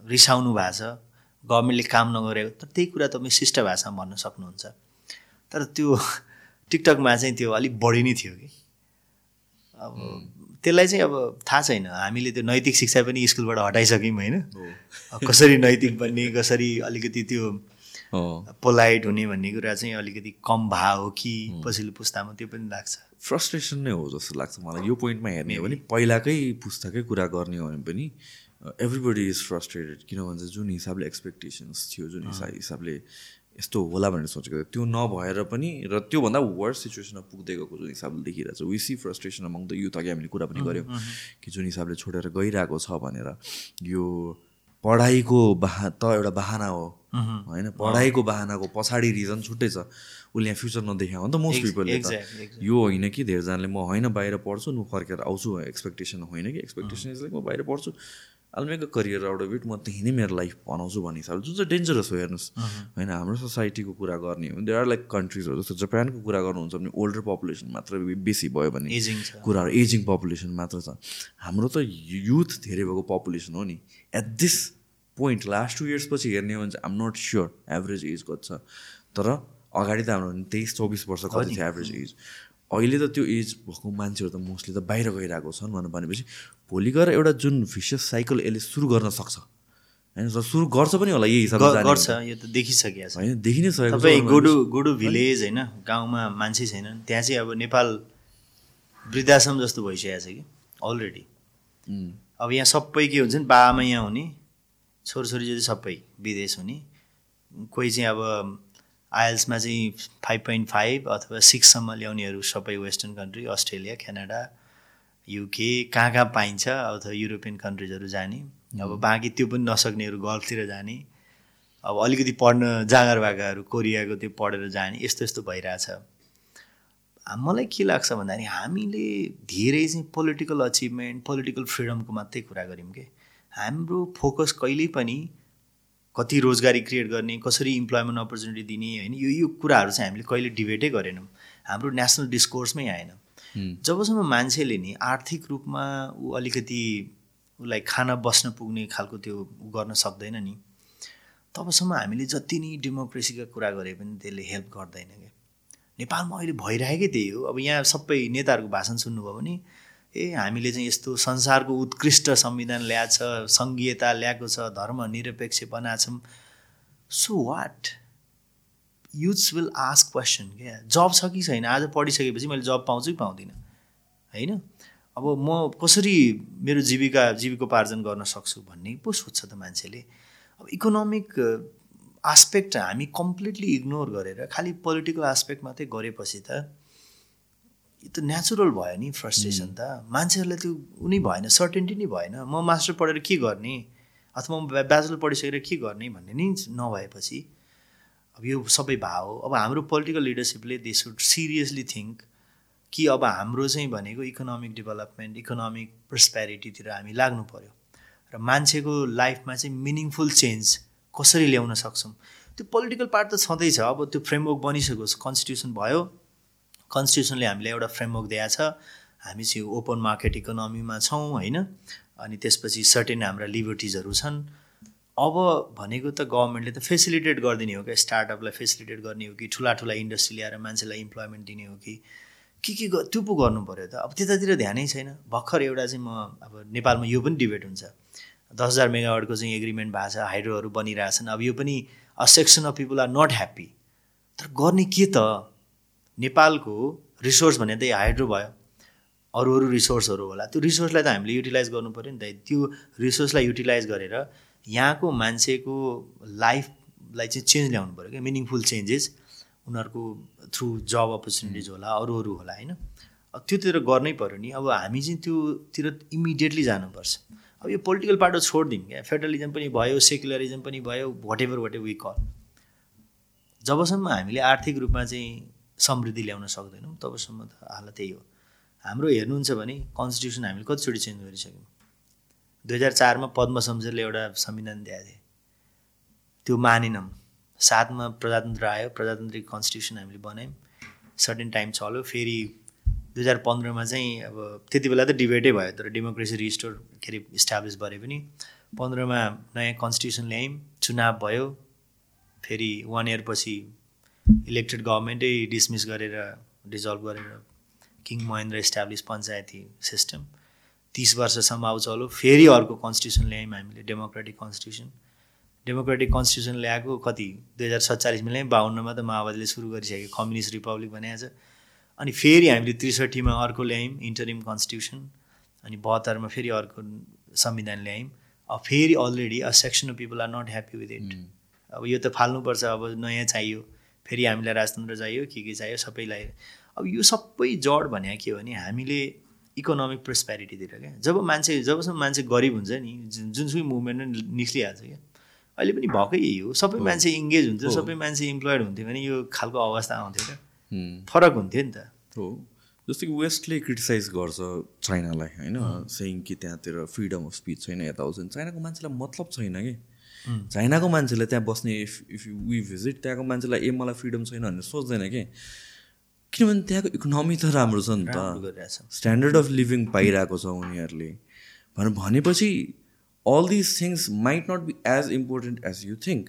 रिसाउनु भएको छ गभर्मेन्टले काम नगरेको तर त्यही कुरा तपाईँ शिष्ट भाषामा भन्न सक्नुहुन्छ। तर त्यो टिकटकमा चाहिँ त्यो अलिक बढी नै थियो कि। अब त्यसलाई चाहिँ अब थाहा छैन। हामीले त्यो नैतिक शिक्षा पनि स्कुलबाट हटाइसक्यौँ होइन। कसरी नैतिक बन्ने कसरी अलिकति त्यो पोलाइट हुने भन्ने कुरा चाहिँ अलिकति कम भा हो कि पछिल्लो पुस्तामा त्यो पनि लाग्छ। फ्रस्ट्रेसन नै हो जस्तो लाग्छ मलाई। यो पोइन्टमा हेर्ने हो भने पहिलाकै पुस्ताकै कुरा गर्ने हो भने पनि एभ्रिबडी इज फ्रस्ट्रेटेड किन भन्छ जुन हिसाबले एक्सपेक्टेसन्स थियो जुन हिसाबले यस्तो होला भनेर सोचेको थियो त्यो नभएर पनि र त्योभन्दा वर्स सिचुएसनमा पुग्दै गएको जुन हिसाबले देखिरहेको छ। We see frustration among the youth अघि हामीले कुरा पनि गऱ्यौँ कि जुन हिसाबले छोडेर गइरहेको छ भनेर। यो पढाइको बाहा त एउटा बाहना हो। होइन पढाइको बाहनाको पछाडि रिजन छुट्टै छ। उसले यहाँ फ्युचर नदेखायो भने त मोस्ट पिपलले त यो होइन कि धेरैजनाले म होइन बाहिर पढ्छु म फर्केर आउँछु। एक्सपेक्टेसन होइन कि। एक्सपेक्टेसन इज लाइक म बाहिर पढ्छु। I'll make a career out of it म त्यही नै मेरो लाइफ बनाउँछु भन्ने हिसाबले जुन चाहिँ डेन्जरस हो हेर्नुहोस्। होइन हाम्रो सोसाइटीको कुरा गर्ने हो। देयर आर लाइक कन्ट्रिजहरू जस्तो जापानको कुरा गर्नुहुन्छ भने ओल्डर पपुलेसन मात्र बेसी भयो भने एजिङ कुराहरू एजिङ पपुलेसन मात्र छ। हाम्रो त युथ धेरै भएको पपुलेसन हो नि। At this point last two years पछि हेर्ने हो भने चाहिँ I'm not sure average age कति छ। तर अगाडि त हाम्रो तेइस चौबिस वर्ष कति थियो एभरेज एज अहिले त त्यो एज भएको मान्छेहरू त मोस्टली त बाहिर गइरहेको छन् भनेर भनेपछि भोलि गएर एउटा जुन भिसियस साइकल यसले सुरु गर्न सक्छ। होइन सुरु गर्छ पनि होला यही हिसाबले गर्छ। यो त देखिसकेको छ। होइन देखि नै सकेको तपाईँ गोडु गोडु भिलेज होइन गाउँमा मान्छे छैनन् त्यहाँ चाहिँ अब नेपाल वृद्धाश्रम जस्तो भइसकेको छ कि अलरेडी अब यहाँ सबै के हुन्छ नि बाबामा यहाँ हुने छोरछोरी चाहिँ सबै विदेश हुने कोही चाहिँ अब आइएल्समा चाहिँ फाइभ पोइन्ट फाइभ अथवा सिक्ससम्म ल्याउनेहरू सबै western country Australia Canada UK कहाँ कहाँ पाइन्छ अथवा युरोपियन कन्ट्रिजहरू जाने। अब बाँकी त्यो पनि नसक्नेहरू गल्फतिर जाने। अब अलिकति पढ्न जाँगर भएकाहरू कोरियाको त्यो पढेर जाने यस्तो यस्तो भइरहेछ। मलाई के लाग्छ भन्दाखेरि हामीले धेरै चाहिँ पोलिटिकल अचिभमेन्ट पोलिटिकल फ्रिडमको मात्रै कुरा गऱ्यौँ कि? हाम्रो फोकस कहिल्यै पनि कति रोजगारी क्रिएट गर्ने कसरी इम्प्लोइमेन्ट अपर्च्युनिटी दिने होइन यो यो कुराहरू चाहिँ हामीले कहिले डिबेटै गरेनौँ। हाम्रो नेसनल डिस्कोर्समै आएन। जबसम्म मान्छेले नि आर्थिक रूपमा ऊ अलिकति उसलाई खान बस्न पुग्ने खालको त्यो गर्न सक्दैन नि तबसम्म हामीले जति नै डेमोक्रेसीका कुरा गरे पनि त्यसले हेल्प गर्दैन क्या नेपालमा अहिले भइरहेकै त्यही हो। अब यहाँ सबै नेताहरूको भाषण सुन्नुभयो भने ए हामीले चाहिँ यस्तो संसारको उत्कृष्ट संविधान ल्याएको छ सङ्घीयता ल्याएको छ धर्म निरपेक्ष बनाएको छौँ। So what youths will ask question क्या? जब छ कि छैन? आज पढिसकेपछि मैले जब पाउँछु कि पाउँदिनँ। होइन? अब म कसरी मेरो जीविका जीविकोपार्जन गर्न सक्छु भन्ने पो सोध्छ त मान्छेले। अब इकोनोमिक आस्पेक्ट हामी कम्प्लिटली इग्नोर गरेर खालि पोलिटिकल आस्पेक्ट मात्रै गरेपछि त यो त नेचुरल भयो नि फ्रस्ट्रेसन त। मान्छेहरूलाई त्यो उनी भएन सर्टेन्टी नै भएन। म मास्टर पढेर के गर्ने? अथवा म ब्याचलर पढिसकेर के गर्ने भन्ने नै नभएपछि अब यो सबै भाव हो। अब हाम्रो पोलिटिकल लिडरसिपले दे सुड सिरियसली थिङ्क कि अब हाम्रो चाहिँ भनेको इकोनोमिक डेभलपमेन्ट इकोनोमिक प्रस्पेरिटीतिर हामी लाग्नु पऱ्यो र मान्छेको लाइफमा चाहिँ मिनिङफुल चेन्ज कसरी ल्याउन सक्छौँ? त्यो पोलिटिकल पार्ट त छँदैछ। अब त्यो फ्रेमवर्क बनिसकोस् कन्स्टिट्युसन भयो। कन्स्टिट्युसनले हामीलाई एउटा फ्रेमवर्क दिएको छ। हामी चाहिँ ओपन मार्केट इकोनोमीमा छौँ होइन? अनि त्यसपछि सर्टेन हाम्रा लिबर्टिजहरू छन्। अब भनेको त गभर्मेन्टले त फेसिलिटेट गरिदिने हो क्या? स्टार्टअपलाई फेसिलिटेट गर्ने हो कि? ठुला ठुला इन्डस्ट्री ल्याएर मान्छेलाई इम्प्लोइमेन्ट दिने हो कि? के के त्यो पो गर्नु पऱ्यो त? अब त्यतातिर ध्यानै छैन। भर्खर एउटा चाहिँ म अब नेपालमा यो पनि डिबेट हुन्छ। दस हजार मेगावाटको चाहिँ एग्रिमेन्ट भएको छ हाइड्रोहरू बनिरहेछन्। अब यो पनि a section of people are not happy तर गर्ने के त? नेपालको रिसोर्स भने त हाइड्रो भयो अरू अरू रिसोर्सहरू होला। त्यो रिसोर्सलाई त हामीले युटिलाइज गर्नु पऱ्यो नि त। त्यो रिसोर्सलाई युटिलाइज गरेर यहाँको मान्छेको लाइफलाई चाहिँ चेन्ज ल्याउनु पऱ्यो क्या। मिनिङफुल चेन्जेस उनीहरूको थ्रु जब अपर्च्युनिटिज होला अरू अरू होला होइन? त्योतिर गर्नै पऱ्यो नि। अब हामी चाहिँ त्योतिर इमिडिएटली जानुपर्छ। अब यो पोलिटिकल पार्टो छोडिदिउँ क्या। फेडरलिजम पनि भयो सेक्युलरिजम पनि भयो whatever whatever we call जबसम्म हामीले आर्थिक रूपमा चाहिँ समृद्धि ल्याउन सक्दैनौँ तबसम्म त हालत त्यही हो। हाम्रो हेर्नुहुन्छ भने कन्स्टिट्युसन हामीले कतिचोटि चेन्ज गरिसक्यौँ। दुई हजार चारमा पद्म शमशेरले एउटा संविधान दिएको थिए त्यो मानेनौँ। सातमा प्रजातन्त्र आयो प्रजातान्त्रिक कन्स्टिट्युसन हामीले बनायौँ। सर्टेन टाइम चल्यो फेरि दुई हजार पन्ध्रमा चाहिँ अब त्यति बेला त डिबेटै भयो तर डेमोक्रेसी रिस्टोर के अरे इस्टाब्लिस गरे पनि पन्ध्रमा नयाँ कन्स्टिट्युसन ल्यायौँ चुनाव भयो फेरि वान इयर पछि इलेक्टेड गभर्मेन्टै डिसमिस गरेर डिजल्भ गरेर किङ महेन्द्र इस्टाब्लिस पञ्चायती सिस्टम तिस वर्षसम्म आउ चल्यो फेरि अर्को कन्स्टिट्युसन ल्यायौँ हामीले डेमोक्रेटिक कन्स्टिट्युसन डेमोक्रेटिक कन्स्टिट्युसन ल्याएको कति? दुई हजार सत्तालिसमा ल्यायौँ बाहन्नमा त माओवादीले सुरु गरिसक्यो कम्युनिस्ट रिपब्लिक छ। अनि फेरि हामीले त्रिसठीमा अर्को ल्यायौँ इन्टरिम कन्स्टिट्युसन अनि बहत्तरमा फेरि अर्को संविधान ल्यायौँ। अब फेरि already a section of people are not happy with it अब यो त फाल्नुपर्छ अब नयाँ चाहियो। फेरि हामीलाई राजतन्त्र चाहियो के के चाहियो सबैलाई। अब यो सबै जड भने के हो भने हामीले इकोनोमिक प्रोस्पेरिटीतिर क्या। जब मान्छे जबसम्म मान्छे गरिब हुन्छ नि जुन जुनसुकै मुभमेन्ट नै निस्किहाल्छ क्या। अहिले पनि भएकै यही हो। सबै मान्छे इङ्गेज हुन्थ्यो सबै मान्छे इम्प्लोइड हुन्थ्यो भने यो खालको अवस्था आउँथ्यो क्या। फरक हुन्थ्यो नि त। हो। जस्तो कि वेस्टले क्रिटिसाइज गर्छ चाइनालाई होइन? सेङ कि त्यहाँतिर फ्रिडम अफ स्पिच छैन यताउता छैन चाइनाको मान्छेलाई मतलब छैन कि? चाइनाको मान्छेले त्यहाँ बस्ने इफ इफ वी भिजिट त्यहाँको मान्छेलाई ए मलाई फ्रिडम छैन भनेर सोच्दैन कि। किनभने त्यहाँको इकोनोमी त राम्रो छ नि त। स्ट्यान्डर्ड अफ लिभिङ पाइरहेको छ उनीहरूले। भनेर भनेपछि all this things might not be as important as you think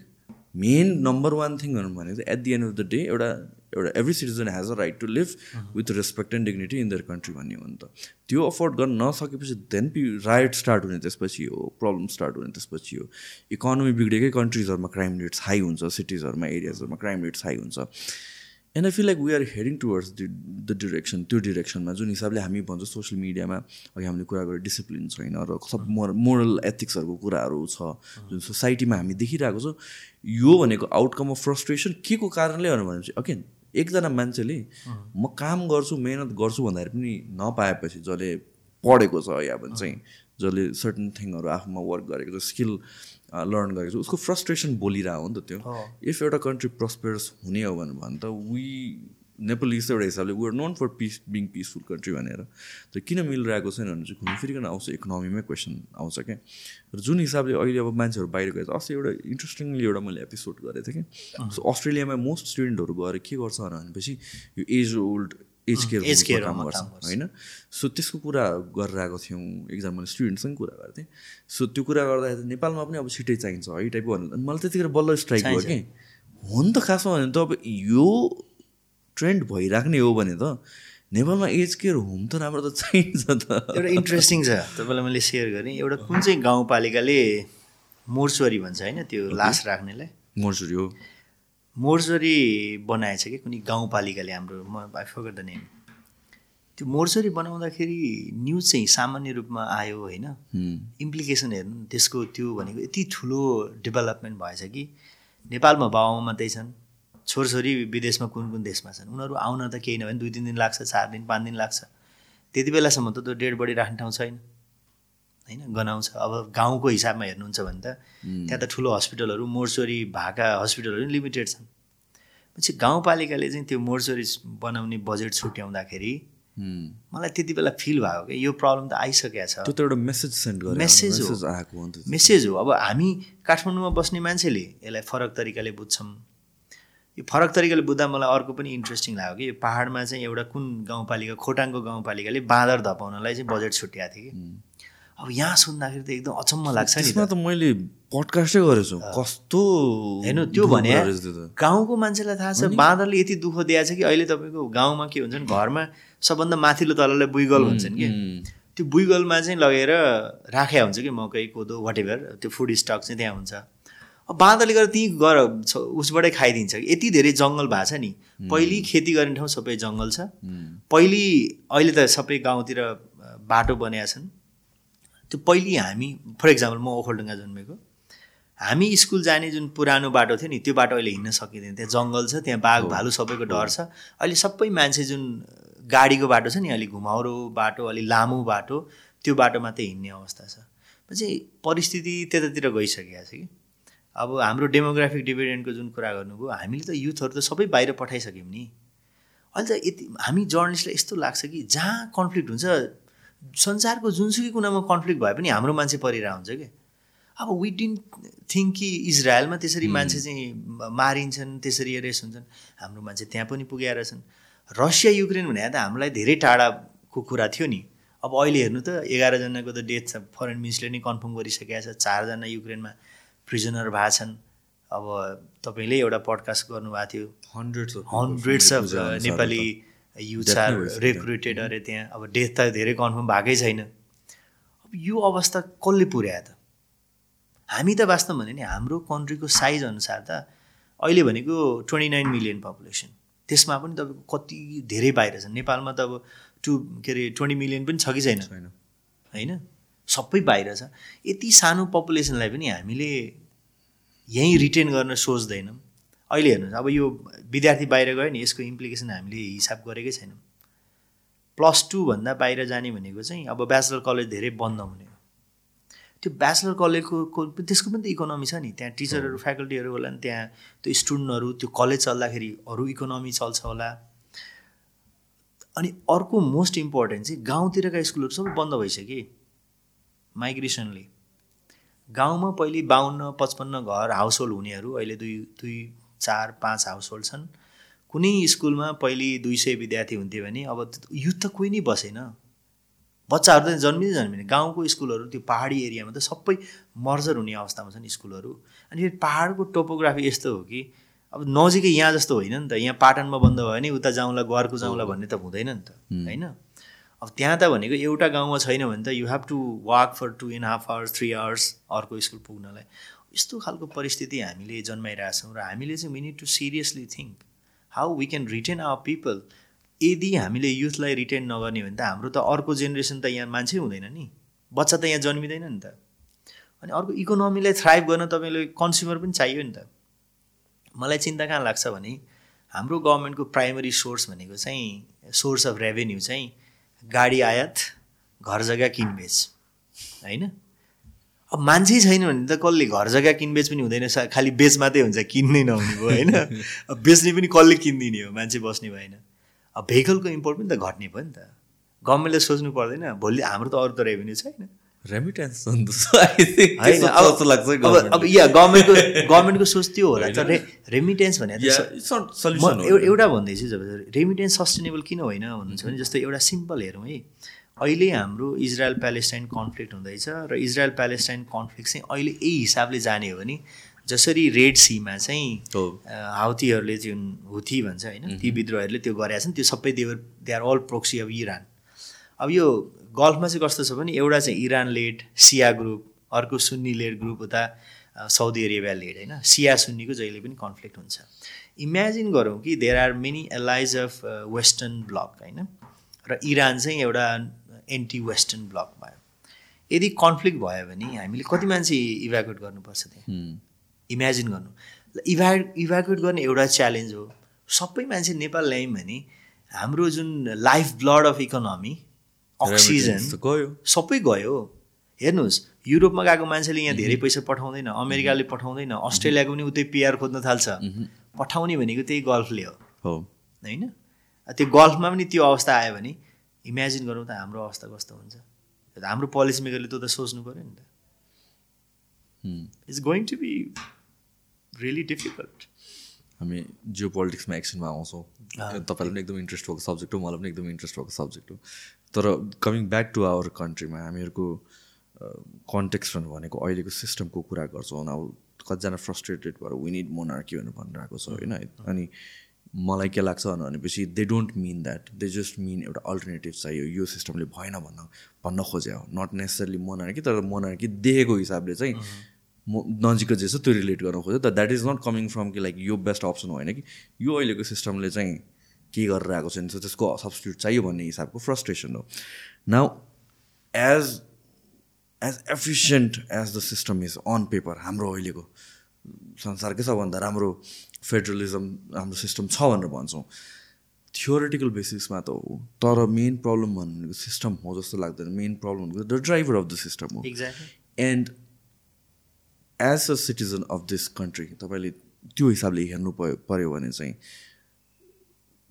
main number one thing भने चाहिँ at the end of the day एउटा एउटा every citizen has a right to live with respect and dignity in their country भन्ने हो नि त। त्यो afford गर्न नसकेपछि देन पि राइट स्टार्ट हुने त्यसपछि हो प्रब्लम स्टार्ट हुने त्यसपछि हो। इकोनोमी बिग्रेकै कन्ट्रिजहरूमा क्राइम रेट्स हाई हुन्छ सिटिजहरूमा एरियाजहरूमा क्राइम रेट्स हाई हुन्छ। And I feel like we are heading towards the the direction त्यो डिरेक्सनमा जुन हिसाबले हामी भन्छौँ सोसियल मिडियामा अघि हामीले कुरा गरेर डिसिप्लिन छैन र सब मोर मोरल एथिक्सहरूको कुराहरू छ। जुन सोसाइटीमा हामी देखिरहेको छौँ यो भनेको आउटकम अफ फ्रस्ट्रेसन के को कारणले भनेपछि अगेन एकजना मान्छेले म काम गर्छु मेहनत गर्छु भन्दाखेरि पनि नपाएपछि जसले पढेको छ या भन्छ चाहिँ जसले सर्टन थिङहरू आफूमा वर्क गरेको छ स्किल लर्न गरेको छ उसको फ्रस्ट्रेसन बोलिरहेको हो नि त त्यो। इफ एउटा कन्ट्री प्रस्पेरस हुने हो भने त वी नेपालिज एउटा हिसाबले were known for peace being peaceful country भनेर। त किन मिलिरहेको छैन भने चाहिँ घुमिफिरिकन आउँछ इकोनोमीमै क्वेसन आउँछ क्या र जुन हिसाबले अहिले अब मान्छेहरू बाहिर गएछ अस्ति एउटा इन्ट्रेस्टिङली एउटा मैले एपिसोड गरेको थिएँ कि? सो अस्ट्रेलियामा मोस्ट स्टुडेन्टहरू गएर के गर्छ भनेपछि यो as old age care as care काम गर्छ होइन? सो त्यसको कुरा गरेर आएको थियौँ एकजना मैले स्टुडेन्टसँग कुरा गरेको थिएँ। सो त्यो कुरा गर्दाखेरि नेपालमा पनि अब छिटै चाहिन्छ है टाइपको भन्नु मलाई त्यतिखेर बल्ल स्ट्राइक भयो कि? हो नि त खासमा भने त अब यो ट्रेन्ड भइराख्ने हो भने त नेपालमा एज केयर होम त राम्रो त चाहिन्छ त। एउटा इन्ट्रेस्टिङ छ। तपाईँलाई मैले सेयर गरेँ एउटा कुन चाहिँ गाउँपालिकाले मोर्चुरी भन्छ होइन त्यो लास राख्नेलाई? मोर्चुरी हो। मोर्चरी बनाएछ कि कुनै गाउँपालिकाले हाम्रो म आई फगर द नेम त्यो मोर्चरी बनाउँदाखेरि न्युज चाहिँ सामान्य रूपमा आयो होइन। इम्प्लिकेसन हेर्नु त्यसको त्यो भनेको यति ठुलो डेभलपमेन्ट भएछ कि नेपालमा बाबामा मात्रै छन्। छोरछोरी विदेशमा कुन कुन देशमा छन्? उनीहरू आउन त केही नभए दुई तिन दिन लाग्छ चार दिन पाँच दिन लाग्छ। त्यति बेलासम्म त त्यो डेड बडी राख्ने ठाउँ छैन। होइन? गनाउँछ। अब गाउँको हिसाबमा हेर्नुहुन्छ भने त त्यहाँ त ठुलो हस्पिटलहरू मोर्चोरी भएका हस्पिटलहरू लिमिटेड छन्। पछि गाउँपालिकाले चाहिँ त्यो मोर्चोरी बनाउने बजेट छुट्याउँदाखेरि मलाई त्यति बेला फिल भयो कि यो प्रब्लम त आइसकेको छ। त्यो त एउटा मेसेज सेन्ड मेसेज हो। मेसेज हो। अब हामी काठमाडौँमा बस्ने मान्छेले यसलाई फरक तरिकाले बुझ्छौँ। यो फरक तरिकाले बुझ्दा मलाई अर्को पनि इन्ट्रेस्टिङ लाग्यो कि यो पाहाडमा चाहिँ एउटा कुन गाउँपालिका खोटाङको गाउँपालिकाले बाँदर धपाउनलाई चाहिँ बजेट छुट्याएको थियो कि। अब यहाँ सुन्दाखेरि त एकदम अचम्म लाग्छ नि त। मैले पडकास्टै गरेछु। कस्तो हेर्नु त्यो भने गाउँको मान्छेलाई थाहा छ बाँदरले यति दुःख दिएको छ कि अहिले तपाईँको गाउँमा के हुन्छ भने घरमा सबभन्दा माथिल्लो तललाई बुइगल भन्छन् कि। त्यो बुइगलमा चाहिँ लगेर राखेको हुन्छ कि मकै कोदो वाट एभर त्यो फुड स्टक चाहिँ त्यहाँ हुन्छ। बाँदरले गर्दा त्यहीँ गर उसबाटै खाइदिन्छ। यति धेरै जङ्गल भएको छ नि। पहिले खेती गर्ने ठाउँ सबै जङ्गल छ। पहिले अहिले त सबै गाउँतिर बाटो बनाएका छन्। त्यो पहिले हामी फर इक्जाम्पल म ओखलडुङ्गा जन्मेको। हामी स्कुल जाने जुन पुरानो बाटो थियो नि त्यो बाटो अहिले हिँड्न सकिँदैन। त्यहाँ जङ्गल छ त्यहाँ बाघ भालु सबैको डर छ। अहिले सबै मान्छे जुन गाडीको बाटो छ नि अलिक घुमाउरो बाटो अलिक लामो बाटो त्यो बाटो मात्रै हिँड्ने अवस्था छ। चाहिँ परिस्थिति त्यतातिर गइसकेको छ कि। अब हाम्रो डेमोग्राफिक डिभिडेन्टको जुन कुरा गर्नुभयो हामीले त युथहरू त सबै बाहिर पठाइसक्यौँ नि। अहिले त यति हामी जर्नलिस्टलाई यस्तो लाग्छ कि जहाँ कन्फ्लिक्ट हुन्छ संसारको जुनसुकै कुनामा कन्फ्लिक्ट भए पनि हाम्रो मान्छे परिरहेको हुन्छ कि? अब वी डिन्ट थिङ्क कि इजरायलमा त्यसरी मान्छे चाहिँ मारिन्छन् त्यसरी एरेस्ट हुन्छन्। हाम्रो मान्छे त्यहाँ पनि पुगेर छन्। रसिया युक्रेन भने त हामीलाई धेरै टाढाको कुरा थियो नि। अब अहिले हेर्नु त एघारजनाको त डेथ छ। फरेन मिनिस्टरले नै कन्फर्म गरिसकेका छ। चारजना युक्रेनमा प्रिजनर भएको छन्। अब तपाईँले एउटा पडकास्ट गर्नुभएको थियो। Hundreds hundreds of Nepali youth are recruited अरे त्यहाँ। अब डेथ त धेरै कन्फर्म भएकै छैन। अब यो अवस्था कसले पुर्यायो त? हामी त वास्तव भने नि हाम्रो कन्ट्रीको साइज अनुसार त अहिले भनेको ट्वेन्टी नाइन मिलियन पपुलेसन त्यसमा पनि तपाईँको कति धेरै बाहिर छ नेपालमा त अब टु के अरे ट्वेन्टी मिलियन पनि छ कि छैन। होइन? सबै बाहिर छ। यति सानो पपुलेसनलाई पनि हामीले यहीँ रिटेन गर्न सोच्दैनौँ। अहिले हेर्नुहोस् अब यो विद्यार्थी बाहिर गयो नि यसको इम्प्लिकेसन हामीले हिसाब गरेकै छैनौँ। प्लस टूभन्दा बाहिर जाने भनेको चाहिँ अब ब्याचलर कलेज धेरै बन्द हुने हो। त्यो ब्याचलर कलेजको त्यसको पनि त इकोनोमी छ नि। त्यहाँ टिचरहरू फ्याकल्टीहरू होला नि त्यहाँ त्यो स्टुडेन्टहरू त्यो कलेज चल्दाखेरि अरू इकोनोमी चल्छ होला। अनि अर्को मोस्ट इम्पोर्टेन्ट चाहिँ गाउँतिरका स्कुलहरू सबै बन्द भइसक्यो माइग्रेसनले। गाउँमा पहिले बाहन्न पचपन्न घर हाउस होल्ड हुनेहरू अहिले दुई दुई चार पाँच हाउस होल्ड छन्। कुनै स्कुलमा पहिले दुई सय विद्यार्थी हुन्थ्यो भने अब युथ त कोही नै बसेन। बच्चाहरू त जन्मिँदै जन्मिने गाउँको स्कुलहरू त्यो पाहाडी एरियामा त सबै मर्जर हुने अवस्थामा छन् स्कुलहरू। अनि फेरि पाहाडको टोपोग्राफी यस्तो हो कि अब नजिकै यहाँ जस्तो होइन नि त। यहाँ पाटनमा बन्द भयो भने उता जाउँला घरको जाउँला भन्ने त हुँदैन नि त। होइन? अब त्यहाँ त भनेको एउटा गाउँमा छैन भने त you have to walk for two and half hours three hours अर्को स्कुल पुग्नलाई। यस्तो खालको परिस्थिति हामीले जन्माइरहेछौँ र हामीले चाहिँ we need to seriously think how we can retain our people यदि हामीले युथलाई रिटेन नगर्ने भने त हाम्रो त अर्को जेनेरेसन त यहाँ मान्छे हुँदैन नि। बच्चा त यहाँ जन्मिँदैन नि त। अनि अर्को इकोनोमीलाई थ्राइभ गर्न तपाईँले कन्ज्युमर पनि चाहियो नि त। मलाई चिन्ता कहाँ लाग्छ भने हाम्रो गभर्मेन्टको प्राइमरी सोर्स भनेको चाहिँ सोर्स अफ रेभेन्यू चाहिँ गाडी आयात घर जग्गा किनबेच। होइन? अब मान्छे छैन भने त कसले घर जग्गा किनबेच पनि हुँदैन खालि बेच मात्रै हुन्छ किन्नै नहुने भयो होइन? अब बेच्ने पनि कसले किनिदिने हो? मान्छे बस्ने भएन। अब भेहिकलको इम्पोर्ट पनि त घट्ने भयो नि त। गभर्मेन्टले सोच्नु पर्दैन भोलि हाम्रो त अरू त रेभेन्यू छैन। रेमिटेन्स अब या गभर्मेन्टको गभर्मेन्टको सोच त्यो होला। त रे रेमिटेन्स भने एउटा भन्दैछु जब रेमिटेन्स सस्टेनेबल किन होइन भन्नुहुन्छ भने जस्तो एउटा सिम्पल हेरौँ है। अहिले हाम्रो इजरायल प्यालेस्टाइन कन्फ्लिक्ट हुँदैछ र इजरायल प्यालेस्टाइन कन्फ्लिक्ट चाहिँ अहिले यही हिसाबले जाने हो भने जसरी रेड सीमा चाहिँ हाउतीहरूले जुन हुथी भन्छ होइन ती विद्रोहहरूले त्यो गरेका छन्। त्यो सबै they're they are all proxy of Iran अब यो गल्फमा चाहिँ कस्तो छ भने एउटा चाहिँ इरान लेड सिया ग्रुप अर्को सुन्नी लेड ग्रुप उता साउदी अरेबिया लेड होइन? सिया सुन्नीको जहिले पनि कन्फ्लिक्ट हुन्छ। इमेजिन गरौँ कि there are many allies of western bloc होइन? र इरान चाहिँ एउटा एन्टी वेस्टर्न ब्लक भयो। यदि कन्फ्लिक्ट भयो भने हामीले कति मान्छे इभ्याकुएट गर्नुपर्छ त्यहाँ? इमेजिन गर्नु। इभ्या इभ्याकुएट गर्ने एउटा च्यालेन्ज हो। सबै मान्छे नेपाल ल्यायौँ भने हाम्रो जुन life blood of economy oxygen गयो सबै गयो। हेर्नुहोस् युरोपमा गएको मान्छेले यहाँ धेरै पैसा पठाउँदैन अमेरिकाले पठाउँदैन अस्ट्रेलियाको पनि उतै पिआर खोज्न थाल्छ। पठाउने भनेको त्यही गल्फले हो। होइन? त्यो गल्फमा पनि त्यो अवस्था आयो भने इमेजिन गरौँ त हाम्रो अवस्था कस्तो हुन्छ। हाम्रो पोलिसी मेकरले त्यो त सोच्नु पऱ्यो नि त। It's going to be really difficult हामी जियो पोलिटिक्समा एक्सनमा आउँछौँ। तपाईँलाई पनि एकदम इन्ट्रेस्ट भएको सब्जेक्ट हो मलाई पनि एकदम इन्ट्रेस्ट भएको सब्जेक्ट हो। तर कमिङ ब्याक टु आवर कन्ट्रीमा हामीहरूको कन्टेक्स्ट भनेको अहिलेको सिस्टमको कुरा गर्छौँ अब कतिजना फ्रस्ट्रेटेड भएर विनिड मोनार्की भनेर भनिरहेको छ होइन। अनि मलाई के लाग्छ भनेपछि they don't mean that they just mean एउटा अल्टरनेटिभ चाहियो। यो सिस्टमले भएन भन्न भन्न खोजे हो। नट नेसेसरली मोनार्की तर मोनार्की देखेको हिसाबले चाहिँ म नजिकको जे छ त्यो रिलेट गर्न खोज्यो। त that is not coming from कि लाइक यो बेस्ट अप्सन होइन कि यो अहिलेको सिस्टमले चाहिँ के गरेर आएको छैन त्यसको सब्सटिट्युट चाहियो भन्ने हिसाबको फ्रस्ट्रेसन हो। Now as as efficient as the system is on paper हाम्रो अहिलेको संसारकै सबभन्दा राम्रो फेडरलिजम हाम्रो सिस्टम छ भनेर भन्छौँ। थियोरिटिकल बेसिसमा त हो तर मेन प्रब्लम भनेको सिस्टम हो जस्तो लाग्दैन। मेन प्रब्लम भनेको the driver of the system हो। And as a citizen of this country तपाईँले त्यो हिसाबले हेर्नु पऱ्यो भने चाहिँ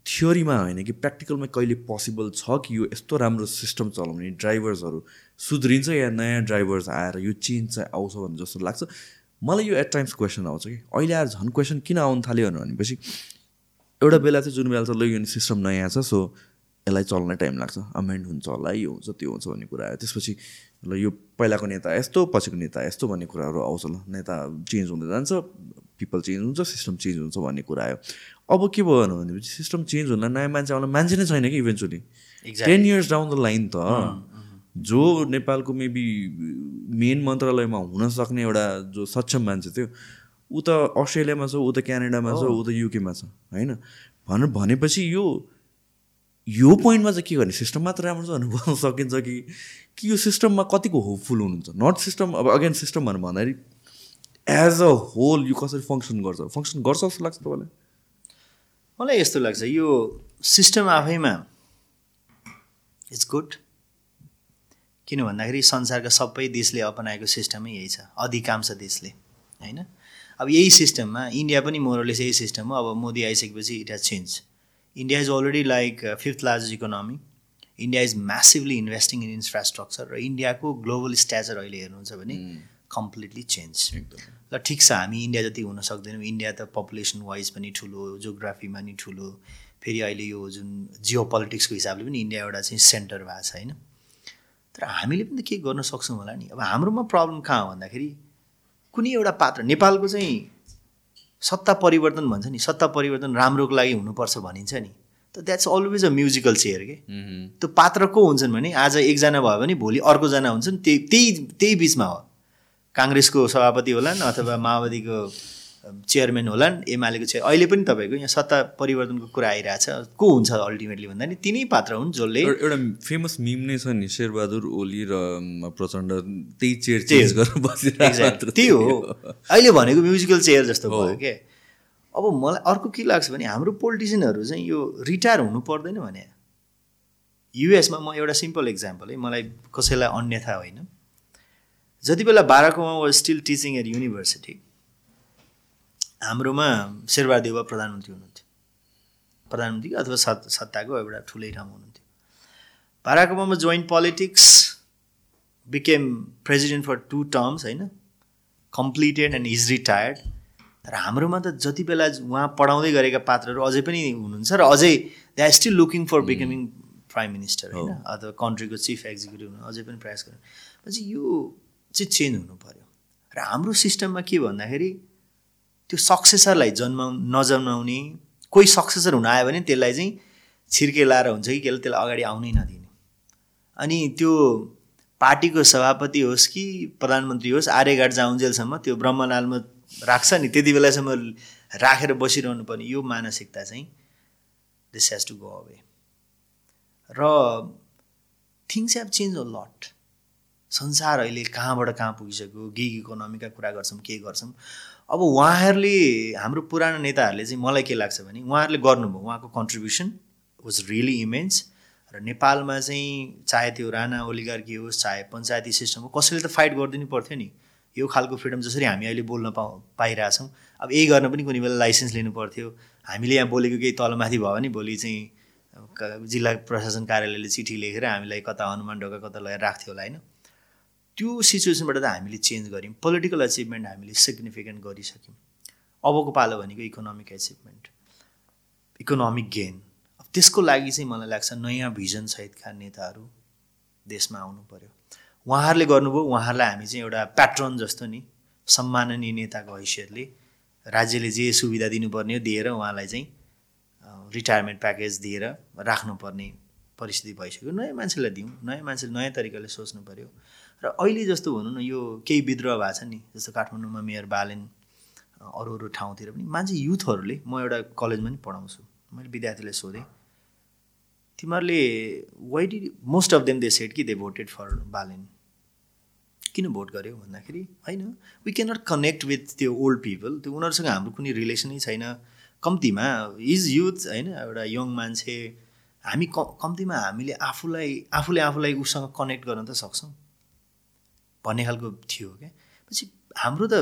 थ्योरीमा होइन कि प्र्याक्टिकलमा कहिले पोसिबल छ कि यो यस्तो राम्रो सिस्टम चलाउने ड्राइभर्सहरू सुध्रिन्छ या नयाँ ड्राइभर्स आएर यो चेन्ज चाहिँ आउँछ भन्ने जस्तो लाग्छ? मलाई यो एट टाइम्स क्वेसन आउँछ कि अहिले आएर झन् क्वेसन किन आउनु थाल्यो भनेपछि एउटा बेला चाहिँ जुन बेला चाहिँ ल यो सिस्टम नयाँ छ सो यसलाई चल्न टाइम लाग्छ। अमेन्ड हुन्छ होला यो हुन्छ त्यो हुन्छ भन्ने कुरा आयो। त्यसपछि ल यो पहिलाको नेता यस्तो पछिको नेता यस्तो भन्ने कुराहरू आउँछ ल। नेता चेन्ज हुँदै जान्छ पिपल चेन्ज हुन्छ सिस्टम चेन्ज हुन्छ भन्ने कुरा आयो। अब के भयो भनेपछि सिस्टम चेन्ज हुँदा नयाँ मान्छे आउन मान्छे नै छैन कि eventually ten years down the line त जो नेपालको मेबी मेन मन्त्रालयमा हुन सक्ने एउटा जो सक्षम मान्छे थियो ऊ त अस्ट्रेलियामा छ ऊ त क्यानाडामा छ ऊ त युकेमा छ होइन? भनेर भनेपछि यो यो पोइन्टमा चाहिँ के गर्ने? सिस्टम मात्र राम्रो छ भनेर भन्न सकिन्छ कि? कि यो सिस्टममा कतिको होपफुल हुनुहुन्छ? नट सिस्टम अब अगेन सिस्टम भनेर भन्दाखेरि एज अ होल यो कसरी फङ्सन गर्छ? फङ्सन गर्छ जस्तो लाग्छ तपाईँलाई? मलाई यस्तो लाग्छ यो सिस्टम आफैमा इट्स गुड किन भन्दाखेरि संसारका सबै देशले अपनाएको सिस्टमै यही छ अधिकांश देशले होइन? अब यही सिस्टममा इन्डिया पनि मोरलेस यही सिस्टम हो। अब मोदी आइसकेपछि it has change India is already like fifth largest economy India is massively investing in infrastructure र इन्डियाको ग्लोबल स्ट्याचर अहिले हेर्नुहुन्छ भने कम्प्लिटली चेन्ज ल ठिक छ हामी इन्डिया जति हुन सक्दैनौँ इन्डिया त पपुलेसन वाइज पनि ठुलो जोग्राफीमा नि ठुलो। फेरि अहिले यो जुन जियो पोलिटिक्सको हिसाबले पनि इन्डिया एउटा चाहिँ सेन्टर भएको छ होइन? तर हामीले पनि त के गर्न सक्छौँ होला नि? अब हाम्रोमा प्रब्लम कहाँ हो भन्दाखेरि कुनै एउटा पात्र नेपालको चाहिँ सत्ता परिवर्तन भन्छ नि सत्ता परिवर्तन राम्रोको लागि हुनुपर्छ भनिन्छ नि। त that's always a musical chair के? त्यो पात्र को हुन्छन् भने आज एकजना भयो भने भोलि अर्कोजना हुन्छन् त्यही त्यही त्यही बिचमा हो। काङ्ग्रेसको सभापति होलान् अथवा माओवादीको चेयरम्यान होलान् एमालेको चेयर अहिले पनि तपाईँको यहाँ सत्ता परिवर्तनको कुरा आइरहेछ। को हुन्छ अल्टिमेटली भन्दा नि तिनै पात्र हुन् जसले एउटा फेमस मिम नै छ नि शेरबहादुर ओली र प्रचण्ड त्यही चेयर चेन्ज गरेर बसिरहेको त्यही हो। अहिले भनेको म्युजिकल चेयर जस्तो भयो के? अब मलाई अर्को के लाग्छ भने हाम्रो पोलिटिसियनहरू चाहिँ यो रिटायर हुनु पर्दैन भने। युएसमा म एउटा सिम्पल इक्जाम्पल है मलाई कसैलाई अन्यथा होइन। जति बेला बाह्रकोमा वा स्टिल टिचिङ एट युनिभर्सिटी हाम्रोमा शेरबहादुर देउवा प्रधानमन्त्री हुनुहुन्थ्यो। प्रधानमन्त्री अथवा सत् सत्ताको एउटा ठुलै ठाउँ हुनुहुन्थ्यो। Barack Obama join politics became president for two terms होइन? कम्प्लिटेड एन्ड इज रिटायर्ड तर हाम्रोमा त जति बेला उहाँ पढाउँदै गरेका पात्रहरू अझै पनि हुनुहुन्छ र अझै they are still looking for becoming prime minister होइन? अथवा कन्ट्रीको चिफ एक्जिक्युटिभ हुनु अझै पनि प्रयास गर्नु। पछि यो चाहिँ चेन्ज हुनु पऱ्यो र हाम्रो सिस्टममा के भन्दाखेरि त्यो सक्सेसरलाई जन्माउ नजन्माउने कोही सक्सेसर हुन आयो भने त्यसलाई चाहिँ छिर्के लाएर हुन्छ कि केले त्यसलाई अगाडि आउनै नदिने। अनि त्यो पार्टीको सभापति होस् कि प्रधानमन्त्री होस् आर्यघाट जाउन्जेलसम्म त्यो ब्रह्मनालमा राख्छ नि त्यति बेलासम्म राखेर बसिरहनु पर्ने यो मानसिकता चाहिँ this has to go away र things have change a lot संसार अहिले कहाँबाट कहाँ पुगिसक्यो? गिग इकोनोमीका कुरा गर्छौँ के गर्छौँ? अब उहाँहरूले हाम्रो पुरानो नेताहरूले चाहिँ मलाई के लाग्छ भने उहाँहरूले गर्नुभयो। उहाँको कन्ट्रिब्युसन वाज रियली इमेन्स र नेपालमा चाहिँ चाहे त्यो राणा ओलिगार्की होस् चाहे पञ्चायती सिस्टम हो कसैले त फाइट गरिदिनु पर्थ्यो नि। यो खालको फ्रिडम जसरी हामी अहिले बोल्न पा पाइरहेछौँ। अब यही गर्न पनि कुनै बेला लाइसेन्स लिनु पर्थ्यो। हामीले यहाँ बोलेको केही तलमाथि भयो भने भोलि चाहिँ जिल्ला प्रशासन कार्यालयले चिठी लेखेर हामीलाई कता हनुमान ढोका कता लगाएर राख्थ्यो होला होइन? त्यो सिचुएसनबाट त हामीले चेन्ज गऱ्यौँ। पोलिटिकल अचिभमेन्ट हामीले सिग्निफिकेन्ट गरिसक्यौँ। अबको पालो भनेको इकोनोमिक एचिभमेन्ट इकोनोमिक गेन अब त्यसको लागि चाहिँ मलाई लाग्छ नयाँ भिजन सहितका नेताहरू देशमा आउनु पर्यो। उहाँहरूले गर्नुभयो उहाँहरूलाई हामी चाहिँ एउटा प्याट्रन जस्तो नि सम्माननीय नेताको हैसियतले राज्यले जे सुविधा दिनुपर्ने हो दिएर उहाँलाई चाहिँ रिटायरमेन्ट प्याकेज दिएर राख्नुपर्ने परिस्थिति भइसक्यो। नयाँ मान्छेलाई दिउँ नयाँ मान्छेले नयाँ तरिकाले सोच्नु पऱ्यो र अहिले जस्तो भनौँ न यो केही विद्रोह भएको छ नि जस्तो काठमाडौँमा मेयर बालेन अरू अरू ठाउँतिर पनि। मान्छे युथहरूले म एउटा कलेजमा नि पढाउँछु मैले विद्यार्थीलाई सोधेँ। तिमीहरूले why did most of them they said कि दे भोटेड फर बालेन। किन भोट गर्यो भन्दाखेरि होइन we can not connect with त्यो ओल्ड पिपल त्यो उनीहरूसँग हाम्रो कुनै रिलेसनै छैन। कम्तीमा इज युथ होइन एउटा यङ मान्छे हामी क कम्तीमा हामीले आफूलाई आफूले आफूलाई उसँग कनेक्ट गर्न त सक्छौँ। भन्ने खालको थियो क्या पछि हाम्रो त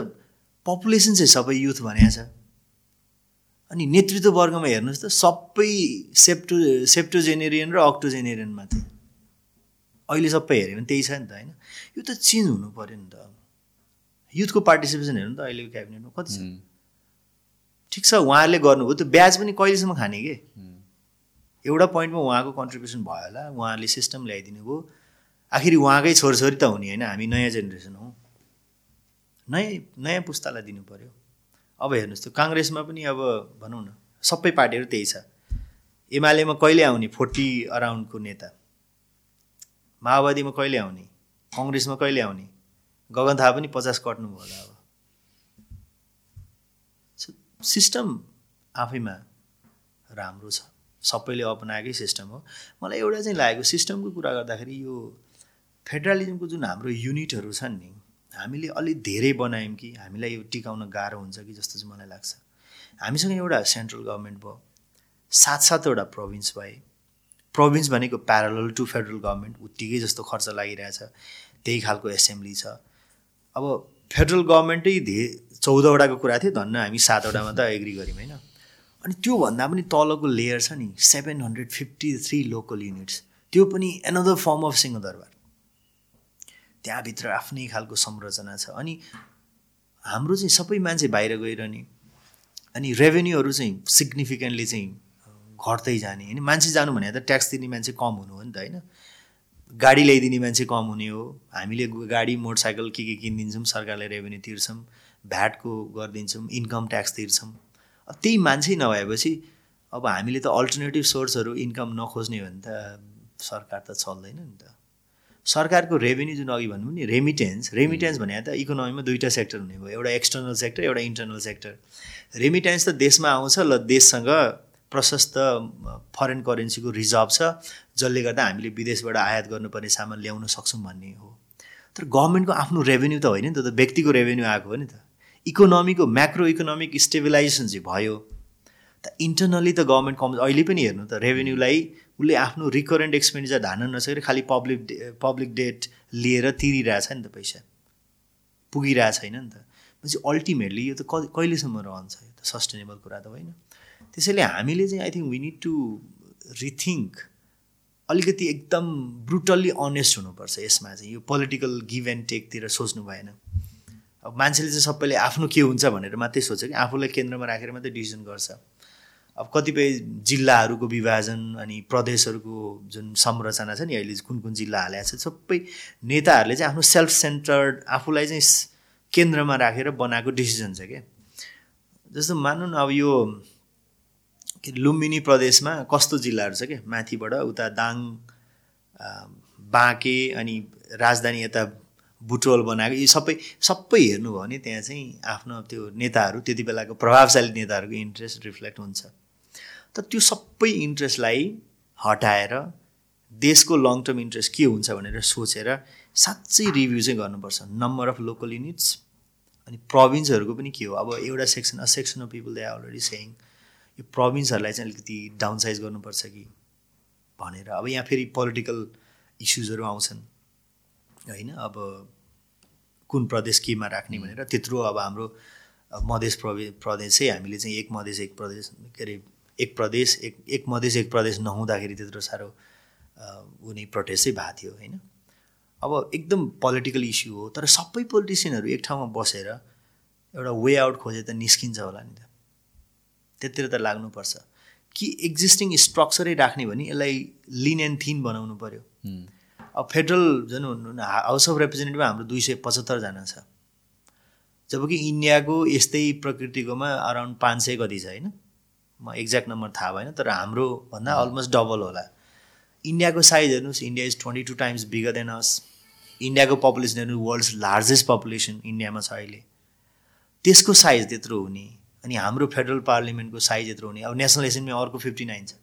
पपुलेसन चाहिँ सबै युथ भनेको छ। अनि नेतृत्व वर्गमा हेर्नुहोस् त सबै सेप्टो सेप्टोजेनेरियन र अक्टोजेनेरियन मात्रै अहिले सबै हेऱ्यो भने त्यही छ नि त होइन। यो त चेन्ज हुनु पऱ्यो नि त। युथको पार्टिसिपेसन हेर्नु त अहिलेको क्याबिनेटमा कति छ? ठिक छ उहाँहरूले गर्नुभयो। त्यो ब्याज पनि कहिलेसम्म खाने के? एउटा पोइन्टमा उहाँको कन्ट्रिब्युसन भयो होला। उहाँले सिस्टम ल्याइदिनु भयो। आखिर उहाँकै छोरछोरी त हुने होइन हामी नयाँ जेनेरेसन हौ। नयाँ नयाँ पुस्तालाई दिनु पऱ्यो अब हेर्नुहोस् त्यो काङ्ग्रेसमा पनि अब भनौँ न सबै पार्टीहरू त्यही छ। एमालेमा कहिले आउने? फोर्टी अराउन्डको नेता। माओवादीमा कहिले आउने? कङ्ग्रेसमा कहिले आउने? गगन थाहा पनि पचास कट्नुभयो होला अब। सिस्टम आफैमा राम्रो छ। सबैले अपनाएकै सिस्टम हो। मलाई एउटा चाहिँ लागेको सिस्टमको कुरा गर्दाखेरि यो फेडरलिजमको जुन हाम्रो युनिटहरू छन् नि हामीले अलिक धेरै बनायौँ कि हामीलाई यो टिकाउन गाह्रो हुन्छ कि जस्तो चाहिँ मलाई लाग्छ। हामीसँग एउटा सेन्ट्रल गभर्मेन्ट भयो सात सातवटा प्रोभिन्स भए। प्रोभिन्स भनेको प्यारल टु फेडरल गभर्मेन्ट उत्तिकै जस्तो खर्च लागिरहेछ त्यही खालको एसेम्ब्ली छ। अब फेडरल गभर्मेन्टै धे चौधवटाको कुरा थियो धन्न हामी सातवटामा त एग्री गऱ्यौँ होइन? अनि त्योभन्दा पनि तलको लेयर छ नि seven hundred fifty three local units त्यो पनि एनदर फर्म अफ सिंहदरबार त्यहाँभित्र आफ्नै खालको संरचना छ। अनि हाम्रो चाहिँ सबै मान्छे बाहिर गइरहने। अनि रेभेन्यूहरू चाहिँ सिग्निफिकेन्टली चाहिँ घट्दै जाने। होइन मान्छे जानु भने त ट्याक्स दिने मान्छे कम हुनु हो नि त होइन? गाडी ल्याइदिने मान्छे कम हुने हो। हामीले गाडी मोटरसाइकल के के किनिदिन्छौँ सरकारले रेभेन्यू तिर्छौँ भ्याटको गरिदिन्छौँ इन्कम ट्याक्स तिर्छौँ। त्यही मान्छे नभएपछि अब हामीले त अल्टरनेटिभ सोर्सहरू इन्कम नखोज्ने हो भने त सरकार त चल्दैन नि त। सरकारको रेभेन्यू जुन अघि भन्नु नि रेमिटेन्स रेमिटेन्स भने त इकोनोमीमा दुईवटा सेक्टर हुने भयो। एउटा एक्सटर्नल सेक्टर एउटा इन्टर्नल सेक्टर रेमिटेन्स त देशमा आउँछ ल देशसँग प्रशस्त फरेन करेन्सीको रिजर्भ छ जसले गर्दा हामीले विदेशबाट आयात गर्नुपर्ने सामान ल्याउन सक्छौँ भन्ने हो। तर गभर्मेन्टको आफ्नो रेभेन्यू त होइन नि त व्यक्तिको रेभेन्यू आएको हो नि त। इकोनोमीको म्याक्रो इकोनोमिक स्टेबिलाइजेसन चाहिँ भयो। त इन्टरनली त गभर्मेन्ट कम अहिले पनि हेर्नु त रेभेन्यूलाई उसले आफ्नो रिकरेन्ट एक्सपेन्डिचर धान्न नसकेर खालि पब्लिक पब्लिक डेट लिएर तिरिरहेछ नि त पैसा। पुगिरहेको छैन नि त। भनेपछि अल्टिमेटली यो त कहिलेसम्म रहन्छ? यो त सस्टेनेबल कुरा त होइन। त्यसैले हामीले चाहिँ I think we need to rethink अलिकति एकदम ब्रुटल्ली अनेस्ट हुनुपर्छ यसमा चाहिँ। यो पोलिटिकल गिभ एन्ड टेकतिर सोच्नु भएन। अब मान्छेले चाहिँ सबैले आफ्नो के हुन्छ भनेर मात्रै सोच्छ कि आफूलाई केन्द्रमा राखेर मात्रै डिसिजन गर्छ। अब कतिपय जिल्लाहरूको विभाजन अनि प्रदेशहरूको जुन संरचना छ नि अहिले कुन कुन जिल्ला हालेको छ सबै नेताहरूले चाहिँ आफ्नो सेल्फ सेन्टर्ड आफूलाई चाहिँ केन्द्रमा राखेर बनाएको डिसिजन छ क्या। जस्तो मानौँ न अब यो लुम्बिनी प्रदेशमा कस्तो जिल्लाहरू छ क्या? माथिबाट उता दाङ बाँके अनि राजधानी यता बुटोल बनाएको यी सबै सबै हेर्नुभयो भने त्यहाँ चाहिँ आफ्नो त्यो नेताहरू त्यति बेलाको प्रभावशाली नेताहरूको इन्ट्रेस्ट रिफ्लेक्ट हुन्छ। तर त्यो सबै इन्ट्रेस्टलाई हटाएर देशको लङ टर्म इन्ट्रेस्ट के हुन्छ भनेर सोचेर साँच्चै रिभ्यू चाहिँ गर्नुपर्छ। नम्बर अफ लोकल युनिट्स अनि प्रोभिन्सहरूको पनि के हो? अब एउटा section a section of people they are already saying यो प्रोभिन्सहरूलाई चाहिँ अलिकति डाउनसाइज गर्नुपर्छ कि भनेर। अब यहाँ फेरि पोलिटिकल इस्युजहरू आउँछन् होइन? अब कुन प्रदेश केमा राख्ने भनेर। त्यत्रो अब हाम्रो मधेस प्रवे प्रदेशै हामीले चाहिँ एक मधेस एक प्रदेश के अरे एक प्रदेश एक एक मधेस एक प्रदेश नहुँदाखेरि त्यत्रो साह्रो उनी प्रोटेस्टै भएको थियो होइन? अब एकदम पोलिटिकल इस्यु हो तर सबै पोलिटिसियनहरू एक ठाउँमा बसेर एउटा वे आउट खोजे त निस्किन्छ होला नि त। त्यतिर त लाग्नुपर्छ। कि एक्जिस्टिङ स्ट्रक्चरै राख्ने भने यसलाई लिन एन्ड थिन बनाउनु पऱ्यो अब फेडरल जुन हाउस अफ रिप्रेजेन्टेटिभ हाम्रो दुई सय पचहत्तरजना छ। जबकि इन्डियाको यस्तै प्रकृतिकोमा अराउन्ड पाँच सय कति छ होइन? म एक्ज्याक्ट नम्बर थाहा भएन तर हाम्रो भन्दा अलमोस्ट डबल होला। इन्डियाको साइज हेर्नुहोस् India is twenty two times bigger than us इन्डियाको पपुलेसन हेर्नु वर्ल्ड लार्जेस्ट पपुलेसन इन्डियामा छ अहिले। त्यसको साइज त्यत्रो हुने अनि हाम्रो फेडरल पार्लिमेन्टको साइज यत्रो हुने अब नेसनल एसेम्ब्लीमा अर्को फिफ्टी नाइन छ।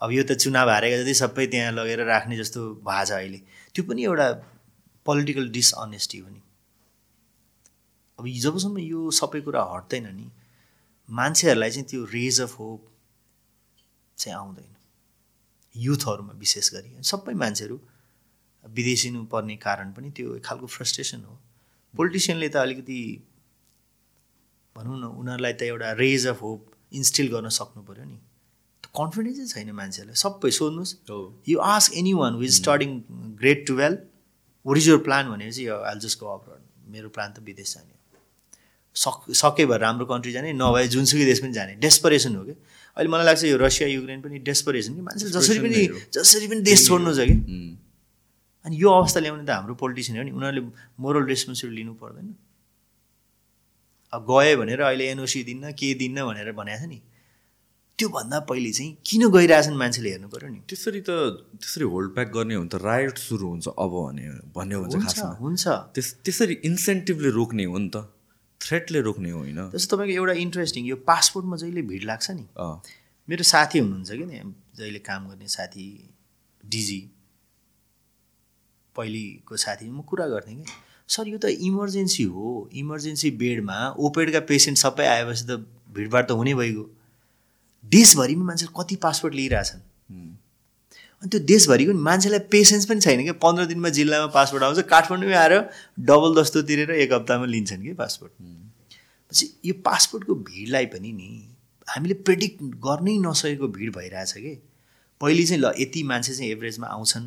अब यो त चुनाव हारेको जति सबै त्यहाँ लगेर राख्ने जस्तो भएको छ अहिले। त्यो पनि एउटा पोलिटिकल डिसअनेस्टी हो नि। अब जबसम्म यो सबै कुरा हट्दैन नि। मान्छेहरूलाई चाहिँ त्यो रेज अफ होप चाहिँ आउँदैन। युथहरूमा विशेष गरी सबै मान्छेहरू विदेशिनु पर्ने कारण पनि त्यो एक खालको फ्रस्ट्रेसन हो। पोलिटिसियनले त अलिकति भनौँ न उनीहरूलाई त एउटा रेज अफ होप इन्स्टिल गर्न सक्नु पऱ्यो नि। कन्फिडेन्सै छैन मान्छेहरूलाई। सबै सोध्नुहोस् you ask anyone with starting grade twelve what is your plan भनेपछि आइल जस्ट गो अब्रड मेरो प्लान त विदेश जाने सक सके भएर राम्रो कन्ट्री जाने नभए जुनसुकै देश पनि जाने। डेस्परेसन हो कि अहिले मलाई लाग्छ यो रसिया युक्रेन पनि डेस्परेसन कि मान्छेले जसरी पनि जसरी पनि देश छोड्नु छ कि। अनि यो अवस्था ल्याउने त हाम्रो पोलिटिसियन हो नि। उनीहरूले मोरल रेस्पोन्सिबिलिटी लिनु पर्दैन। अब गयो भनेर अहिले एनओसी दिन्न के दिन्न भनेर भनेको छ नि। त्योभन्दा पहिले चाहिँ किन गइरहेछन् मान्छेले हेर्नु पऱ्यो नि। त्यसरी त त्यसरी होल्ड ब्याक गर्ने हो भने त राइट सुरु हुन्छ अब भने भन्ने हुन्छ त्यस त्यसरी इन्सेन्टिभले रोक्ने हो नि त। थ्रेटले रोक्ने होइन? जस्तो तपाईँको एउटा इन्ट्रेस्टिङ यो पासपोर्टमा जहिले भिड लाग्छ नि मेरो साथी हुनुहुन्छ कि नि जहिले काम गर्ने साथी डिजी पहिलेको साथी म कुरा गर्थेँ कि सर यो त इमर्जेन्सी हो इमर्जेन्सी बेडमा ओपेडका पेसेन्ट सबै आएपछि त भिडभाड त हुने भइगयो। देशभरिमा मान्छेले कति पासपोर्ट लिइरहेछन्? अनि त्यो देशभरिको मान्छेलाई पेसेन्स पनि छैन क्या। पन्ध्र दिनमा जिल्लामा पासपोर्ट आउँछ काठमाडौँमै आएर डबल दस्तो तिरेर एक हप्तामा लिन्छन् कि पासपोर्ट पछि यो पासपोर्टको भिडलाई पनि नि हामीले प्रेडिक्ट गर्नै नसकेको भिड भइरहेछ कि। पहिले चाहिँ ल यति मान्छे चाहिँ एभरेजमा आउँछन्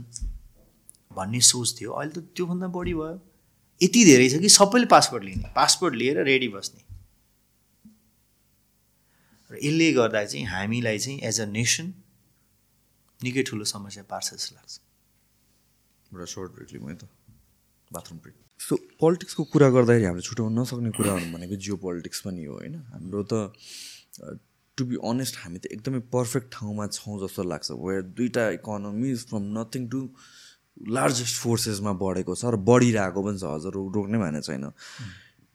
भन्ने सोच थियो। अहिले त त्योभन्दा बढी भयो। यति धेरै छ कि सबैले पासपोर्ट लिने। पासपोर्ट लिएर रेडी बस्ने। र यसले गर्दा चाहिँ हामीलाई चाहिँ एज अ नेसन निकै ठुलो समस्या पार्छ जस्तो लाग्छ। एउटा सर्ट ब्रेक लिउँ है त। बाथरुम ब्रेक सो पोलिटिक्सको कुरा गर्दाखेरि हामीले छुट्याउन नसक्ने कुराहरू भनेको जियो पोलिटिक्स पनि हो होइन? हाम्रो त टु बी अनेस्ट हामी त एकदमै पर्फेक्ट ठाउँमा छौँ जस्तो लाग्छ। वेयर दुइटा economies from nothing to largest फोर्सेसमा बढेको छ र बढिरहेको पनि छ। अझ रोक्नै भने छैन।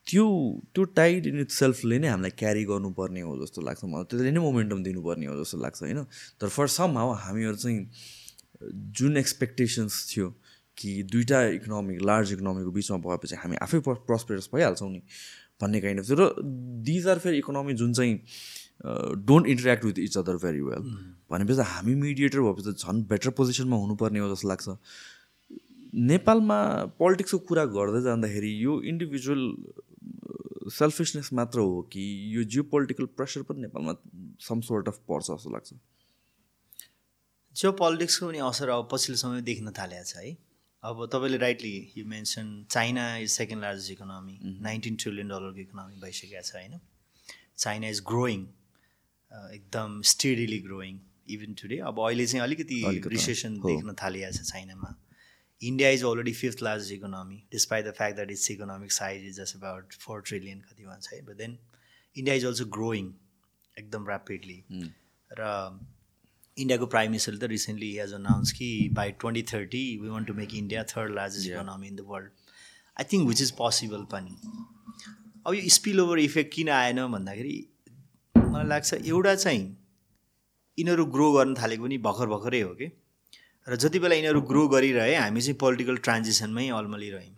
त्यो त्यो टाइड इन इट सेल्फले नै हामीलाई क्यारी गर्नुपर्ने हो जस्तो लाग्छ मलाई। त्यसले नै मोमेन्टम दिनुपर्ने हो जस्तो लाग्छ होइन? तर फर सम हाउ हामीहरू चाहिँ जुन एक्सपेक्टेसन्स थियो कि दुइटा इकोनोमिक लार्ज इकोनोमीको बिचमा भएपछि हामी आफै प्रस्पेरस भइहाल्छौँ नि भन्ने काइन्ड अफ र दिज आर फेरि इकोनोमी जुन चाहिँ don't interact with each other very well भनेपछि हामी मिडिएटर भएपछि त झन् बेटर पोजिसनमा हुनुपर्ने हो जस्तो लाग्छ। नेपालमा पोलिटिक्सको कुरा गर्दै जाँदाखेरि यो इन्डिभिजुअल सेल्फिसनेस मात्र हो कि यो जियो पोलिटिकल प्रेसर पनि नेपालमा सम सोर्ट अफ पर्छ जस्तो लाग्छ। जियो पोलिटिक्सको पनि असर अब पछिल्लो समय देख्न थालेको छ है। अब तपाईँले rightly you mention China is second largest economy nineteen trillion डलरको इकोनोमी भइसकेको छ होइन। चाइना इज ग्रोइङ एकदम स्टेडिली ग्रोइङ इभन टुडे अब अहिले चाहिँ अलिकति रिसेसन देख्न थालिएको छ चाइनामा India is already fifth largest economy despite the fact that its economic size is just about four trillion कति भन्छ है but then India is also growing एकदम ऱ्यापिडली र इन्डियाको प्राइम मिनिस्टरले त रिसेन्टली हेज अनाउन्स कि by twenty thirty we want to make India third largest economy in the world I think which is possible पनि अब यो स्पिल ओभर इफेक्ट किन आएन भन्दाखेरि मलाई लाग्छ एउटा चाहिँ यिनीहरू ग्रो गर्न थालेको पनि भर्खर भर्खरै हो कि? र जति बेला यिनीहरू ग्रो गरिरहे हामी चाहिँ पोलिटिकल ट्रान्जिसनमै अल्मलिरह्यौँ।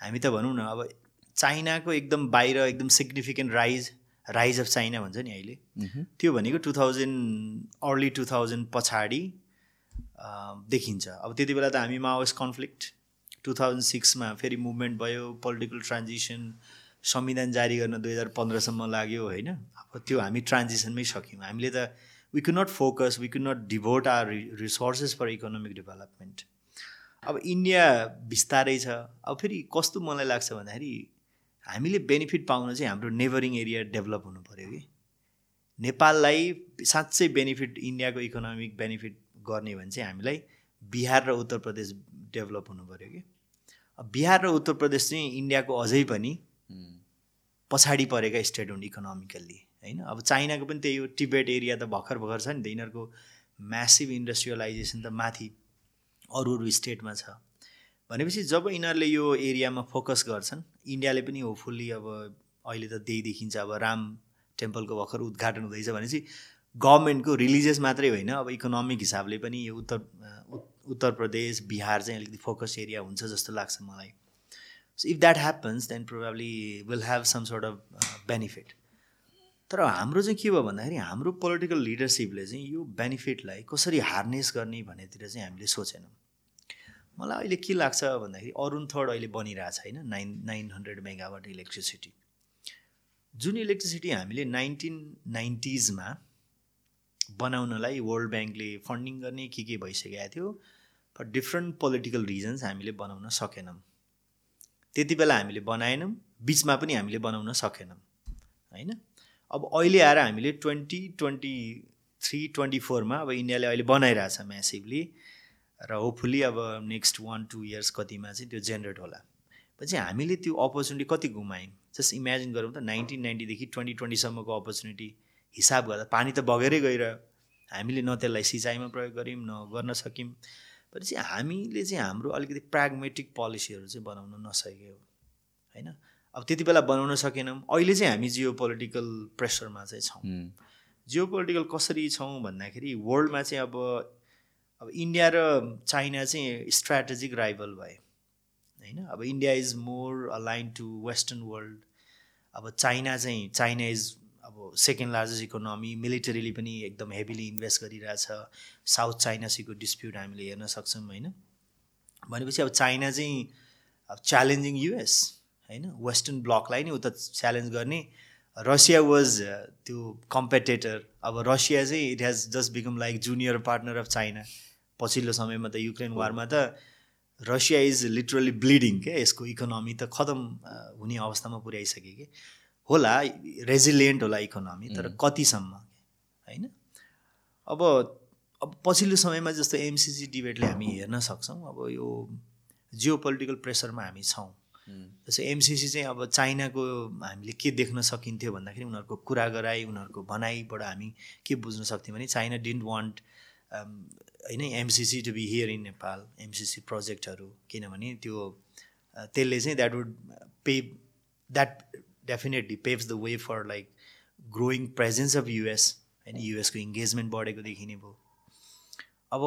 हामी त भनौँ न अब चाइनाको एकदम बाहिर एकदम significant rise rise of China भन्छ नि अहिले। त्यो भनेको two thousand early two thousand पछाडि देखिन्छ। अब त्यति बेला त हामी माओइस्ट कन्फ्लिक्ट टु थाउजन्ड सिक्समा फेरि मुभमेन्ट भयो पोलिटिकल ट्रान्जिसन संविधान जारी गर्न दुई हजार पन्ध्रसम्म लाग्यो होइन? अब त्यो हामी ट्रान्जिसनमै सक्यौँ। हामीले त we could not focus we could not devote our resources for economic development अब इन्डिया बिस्तारै छ। अब फेरि कस्तो मलाई लाग्छ भन्दाखेरि हामीले बेनिफिट पाउन चाहिँ हाम्रो नेबरिङ एरिया डेभलप हुनु पऱ्यो कि। नेपाललाई साँच्चै बेनिफिट इन्डियाको इकोनोमिक बेनिफिट गर्ने भने चाहिँ हामीलाई बिहार र उत्तर प्रदेश डेभलप हुनु पऱ्यो कि। बिहार र उत्तर प्रदेश चाहिँ इन्डियाको अझै पनि पछाडि परेका स्टेट हुन् इकोनोमिकल्ली होइन? अब चाइनाको पनि त्यही हो टिबेट एरिया त भर्खर भर्खर छ नि त। यिनीहरूको म्यासिभ इन्डस्ट्रियलाइजेसन त माथि अरू अरू स्टेटमा छ। भनेपछि जब यिनीहरूले यो एरियामा फोकस गर्छन् इन्डियाले पनि होपफुल्ली अब अहिले त त्यही देखिन्छ। अब राम टेम्पलको भर्खर उद्घाटन हुँदैछ भनेपछि गभर्मेन्टको रिलिजियस मात्रै होइन। अब इकोनोमिक हिसाबले पनि यो उत्तर उत्तर प्रदेश बिहार चाहिँ अलिकति फोकस एरिया हुन्छ जस्तो लाग्छ मलाई। So if that happens then probably will have some sort of benefit तर हाम्रो चाहिँ के भयो भन्दाखेरि हाम्रो पोलिटिकल लिडरसिपले चाहिँ यो बेनिफिटलाई कसरी हार्नेस गर्ने भन्नेतिर चाहिँ हामीले सोचेनौँ। मलाई अहिले के लाग्छ भन्दाखेरि अरुण थर्ड अहिले बनिरहेछ होइन nine nine hundred megawatt electricity. जुन इलेक्ट्रिसिटी हामीले नाइन्टिन नाइन्टिजमा बनाउनलाई वर्ल्ड ब्याङ्कले फन्डिङ गर्ने के के भइसकेको थियो फर डिफ्रेन्ट पोलिटिकल रिजन्स हामीले बनाउन सकेनौँ। त्यति बेला हामीले बनाएनौँ बिचमा पनि हामीले बनाउन सकेनौँ होइन? अब अहिले आएर हामीले ट्वेन्टी ट्वेन्टी थ्री ट्वेन्टी फोरमा अब इन्डियाले अहिले बनाइरहेछ म्यासिभली र होपफुल्ली अब नेक्स्ट वान टू इयर्स कतिमा चाहिँ त्यो जेनेरेट होला। पछि हामीले त्यो अपर्च्युनिटी कति गुमायौँ? जस्ट इमेजिन गरौँ त नाइन्टिन नाइन्टीदेखि ट्वेन्टी ट्वेन्टीसम्मको अपर्च्युनिटी हिसाब गर्दा पानी त बगेरै गइरह्यो। हामीले न त्यसलाई सिँचाइमा प्रयोग गऱ्यौँ न गर्न सक्यौँ भनेपछि हामीले चाहिँ हाम्रो अलिकति प्राग्मेटिक पोलिसीहरू चाहिँ बनाउन नसक्यो होइन? अब त्यति बेला बनाउन सकेनौँ। अहिले चाहिँ हामी जियो पोलिटिकल प्रेसरमा चाहिँ छौँ। जियो पोलिटिकल कसरी छौँ भन्दाखेरि वर्ल्डमा चाहिँ अब अब इन्डिया र चाइना चाहिँ स्ट्राटेजिक राइभल भए। होइन? अब India is more align to western world अब चाइना चाहिँ चाइना इज अब सेकेन्ड लार्जेस्ट इकोनोमी मिलिटरीली पनि एकदम हेभिली इन्भेस्ट गरिरहेछ। साउथ चाइनासीको डिस्प्युट हामीले हेर्न सक्छौँ होइन? भनेपछि अब चाइना चाहिँ अब च्यालेन्जिङ युएस होइन? वेस्टर्न ब्लकलाई नै उता च्यालेन्ज गर्ने। रसिया वाज त्यो कम्पिटेटर अब रसिया चाहिँ it has just become like junior partner of China पछिल्लो समयमा त युक्रेन वारमा त रसिया इज लिटरली ब्लिडिङ क्या यसको इकोनोमी त खतम हुने अवस्थामा पुर्याइसक्यो कि? होला रेजिलियन्ट होला इकोनोमी तर कतिसम्म होइन? अब अब पछिल्लो समयमा जस्तो एमसिसी डिबेटले हामी हेर्न सक्छौँ। अब यो जियो पोलिटिकल प्रेसरमा हामी छौँ। जस्तो एमसिसी चाहिँ अब चाइनाको हामीले के देख्न सकिन्थ्यो भन्दाखेरि उनीहरूको कुरा गराइ उनीहरूको भनाइबाट हामी के बुझ्न सक्थ्यौँ भने चाइना डिन्ट वान्ट होइन MCC to be here in Nepal MCC प्रोजेक्टहरू किनभने त्यो त्यसले चाहिँ that would pay that definitely paves the way for like growing presence of US होइन युएसको इङ्गेजमेन्ट बढेको देखिने भयो। अब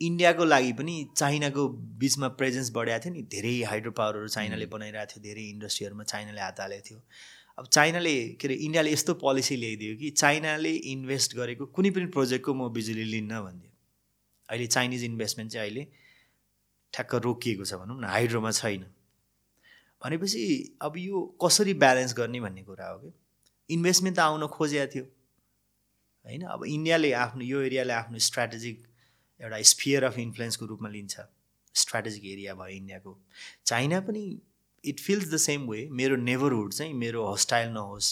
इन्डियाको लागि पनि चाइनाको बिचमा प्रेजेन्स बढाएको थियो नि। धेरै हाइड्रो पावरहरू चाइनाले बनाइरहेको थियो धेरै इन्डस्ट्रीहरूमा चाइनाले हात हालेको थियो। अब चाइनाले के अरे इन्डियाले यस्तो पोलिसी ल्याइदियो कि चाइनाले इन्भेस्ट गरेको कुनै पनि प्रोजेक्टको म बिजुली लिन्न भनिदियो। अहिले चाइनिज इन्भेस्टमेन्ट चाहिँ अहिले ठ्याक्क रोकिएको छ भनौँ न हाइड्रोमा छैन। भनेपछि अब यो कसरी ब्यालेन्स गर्ने भन्ने कुरा हो कि? इन्भेस्टमेन्ट त आउन खोजेको थियो। होइन अब इन्डियाले आफ्नो यो एरियाले आफ्नो स्ट्राटेजिक एउटा स्पियर अफ इन्फ्लुएन्सको रूपमा लिन्छ। स्ट्राटेजिक एरिया भयो इन्डियाको चाइना पनि it feels the same way मेरो नेबरहुड चाहिँ मेरो हस्टाइल नहोस्।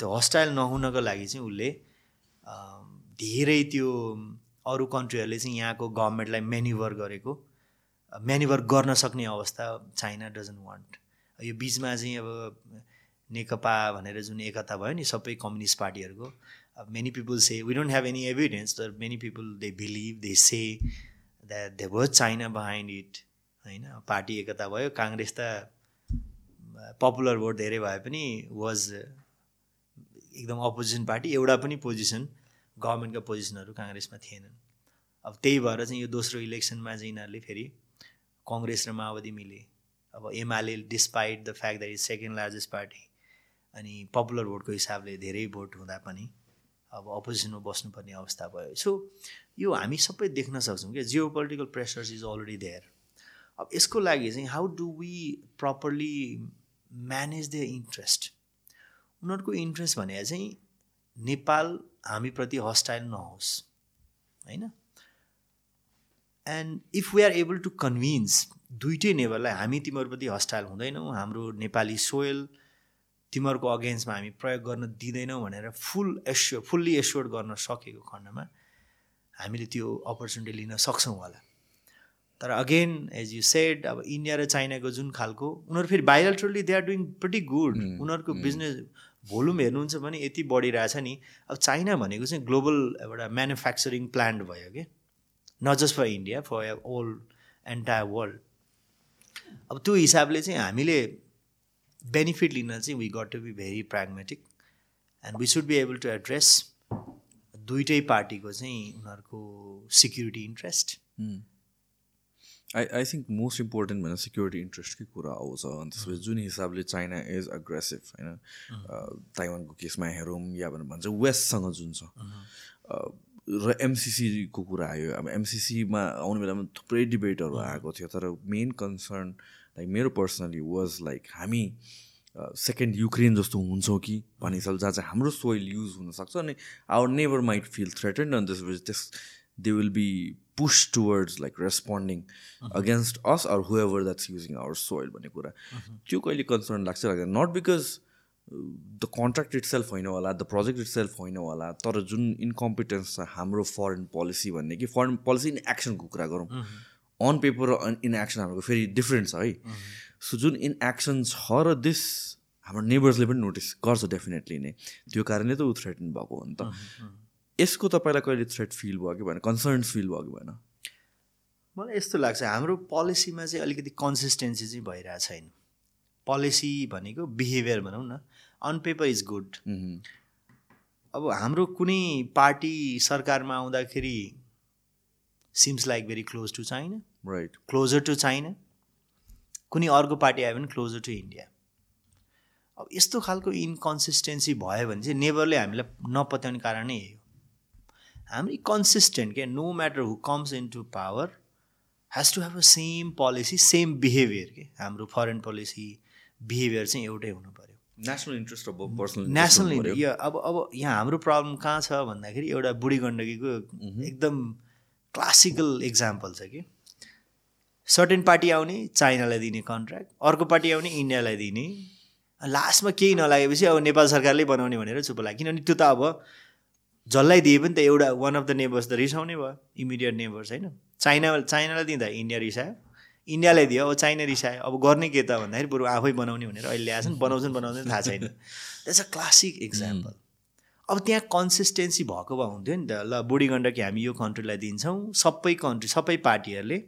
त्यो हस्टाइल नहुनको लागि चाहिँ उसले धेरै त्यो अरू कन्ट्रीहरूले चाहिँ यहाँको गभर्मेन्टलाई मेन्युभर गरेको। मेन्युभर गर्न सक्ने अवस्था चाइना डजन्ट वान्ट यो बिचमा चाहिँ अब नेकपा भनेर जुन एकता भयो नि सबै कम्युनिस्ट पार्टीहरूको many people say we don't have any evidence तर many people they believe they say that they was China behind it होइन? पार्टी एकता भयो काङ्ग्रेस त पपुलर भोट धेरै भए पनि वाज एकदम अपोजिसन पार्टी एउटा पनि पोजिसन गभर्मेन्टको पोजिसनहरू काङ्ग्रेसमा थिएनन्। अब त्यही भएर चाहिँ यो दोस्रो इलेक्सनमा चाहिँ यिनीहरूले फेरि कङ्ग्रेस र माओवादी मिले। अब UML despite the fact that is second largest party अनि पपुलर भोटको हिसाबले धेरै भोट हुँदा पनि अब अपोजिसनमा बस्नुपर्ने अवस्था भयो। सो यो हामी सबै देख्न सक्छौँ क्या। Geo political pressures is already there अब यसको लागि चाहिँ how do we properly manage the interest उनीहरूको इन्ट्रेस्ट भने चाहिँ नेपाल हामीप्रति हस्टाइल नहोस् होइन? And if we are able to convince दुइटै नेबरलाई हामी तिमीहरूप्रति हस्टाइल हुँदैनौँ। हाम्रो नेपाली सोयल तिमीहरूको अगेन्स्टमा हामी प्रयोग गर्न दिँदैनौँ भनेर फुल एस्योर फुल्ली एस्योर गर्न सकेको खण्डमा हामीले त्यो अपर्च्युनिटी लिन सक्छौँ होला। तर अगेन एज यु सेड अब इन्डिया र चाइनाको जुन खालको उनीहरू फेरि bilaterally they are doing pretty good उनीहरूको बिजनेस भोल्युम हेर्नुहुन्छ भने यति बढिरहेछ नि। अब चाइना भनेको चाहिँ ग्लोबल एउटा म्यानुफ्याक्चरिङ प्लान्ट भयो कि। Not just for India for all entire world अब त्यो हिसाबले चाहिँ हामीले बेनिफिट लिन चाहिँ we got to be very pragmatic and we should be able to address दुइटै पार्टीको चाहिँ उनीहरूको security interest I I think most important भनेर सिक्युरिटी इन्ट्रेस्टकै कुरा आउँछ अनि त्यसपछि जुन हिसाबले चाइना इज अग्रेसिभ होइन ताइवानको केसमा हेरौँ या भनेर भन्छ वेस्टसँग जुन छ र एमसिसीको कुरा आयो अब एमसिसीमा आउने बेलामा थुप्रै डिबेटहरू आएको थियो तर मेन कन्सर्न लाइक मेरो पर्सनली वाज लाइक हामी सेकेन्ड युक्रेन जस्तो हुन्छौँ कि? भन्ने हिसाबले जहाँ चाहिँ हाम्रो सोइल युज हुनसक्छ अनि our never might feel threatened अनि त्यसपछि त्यस they will be push towards like responding against us or whoever that's using our soil भन्ने कुरा। त्यो कहिले कन्सर्न लाग्छ लाग्दैन। Not because the contract itself होइन होला द प्रोजेक्ट इट सेल्फ होइन होला तर जुन इन्कम्पिटेन्स छ हाम्रो फरेन पोलिसी भन्ने कि फरेन पोलिसी इन एक्सनको कुरा गरौँ। अन पेपर र इन एक्सन हाम्रो फेरि डिफ्रेन्ट छ है। सो जुन इन एक्सन छ र दिस हाम्रो नेबर्सले पनि नोटिस गर्छ डेफिनेटली नै। त्यो कारणले त ऊ थ्रेटन भएको हो नि त। यसको तपाईँलाई कहिले थ्रेट फिल भयो कि भएन? कन्सर्न्स फिल भयो कि भएन? मलाई यस्तो लाग्छ हाम्रो पोलिसीमा चाहिँ अलिकति कन्सिस्टेन्सी चाहिँ भइरहेको छैन। पोलिसी भनेको बिहेभियर भनौँ न। अन पेपर इज गुड अब हाम्रो कुनै पार्टी सरकारमा आउँदाखेरि seems like very close to China right closer to China कुनै अर्को पार्टी आयो भने क्लोजर टु इन्डिया अब यस्तो खालको इन्कन्सिस्टेन्सी भयो भने चाहिँ नेबरले हामीलाई नपत्याउने कारण नै यही हो। हामी कन्सिस्टेन्ट क्या no matter who comes in to power has to have a same policy same behaviour के। हाम्रो फरेन पोलिसी बिहेभियर चाहिँ एउटै हुनु पऱ्यो नेसनल इन्ट्रेस्ट अब पर्सनल नेसनल अब अब यहाँ हाम्रो प्रब्लम कहाँ छ भन्दाखेरि एउटा बुढी गण्डकीको एकदम क्लासिकल इक्जाम्पल छ कि। सर्टेन पार्टी आउने चाइनालाई दिने कन्ट्र्याक्ट अर्को पार्टी आउने इन्डियालाई दिने। लास्टमा केही नलागेपछि अब नेपाल सरकारले बनाउने भनेर चुप लाग्यो। किनभने त्यो त अब जसलाई दिए पनि त एउटा वान अफ द नेबर्स त रिसाउने भयो इमिडिएट नेबर्स होइन। चाइना चाइनालाई दिँदा इन्डिया रिसायो इन्डियालाई दियो अब चाइना रिसायो। अब गर्ने के त भन्दाखेरि बरु आफै बनाउने भनेर अहिले ल्याएछन् बनाउँछन् बनाउँदैन थाहा छैन। द्याट्स अ क्लासिक इक्जाम्पल अब त्यहाँ कन्सिस्टेन्सी भएको भए हुन्थ्यो नि त। ल बुढी गण्डकी हामी यो कन्ट्रीलाई दिन्छौँ। सबै कन्ट्री सबै पार्टीहरूले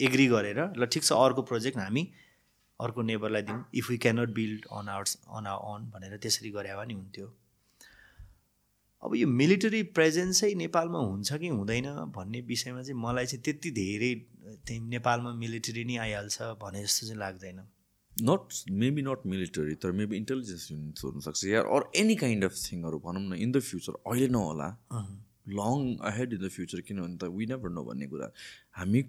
एग्री गरेर ल ठिक छ अर्को प्रोजेक्ट हामी अर्को नेबरलाई दिउँ। If we cannot build on ours on our on भनेर त्यसरी गरे पनि हुन्थ्यो। अब यो मिलिटरी प्रेजेन्सै नेपालमा हुन्छ कि हुँदैन भन्ने विषयमा चाहिँ मलाई चाहिँ त्यति धेरै नेपालमा मिलिटरी नै आइहाल्छ भने जस्तो चाहिँ लाग्दैन। नट मेबी नट मिलिटरी तर मेबी इन्टेलिजेन्स युनिट्स हुनसक्छ या अर एनी काइन्ड अफ थिङहरू भनौँ न इन द फ्युचर अहिले नहोला. Long ahead in the future किनभने त वी नेभर नो भन्ने कुरा हामी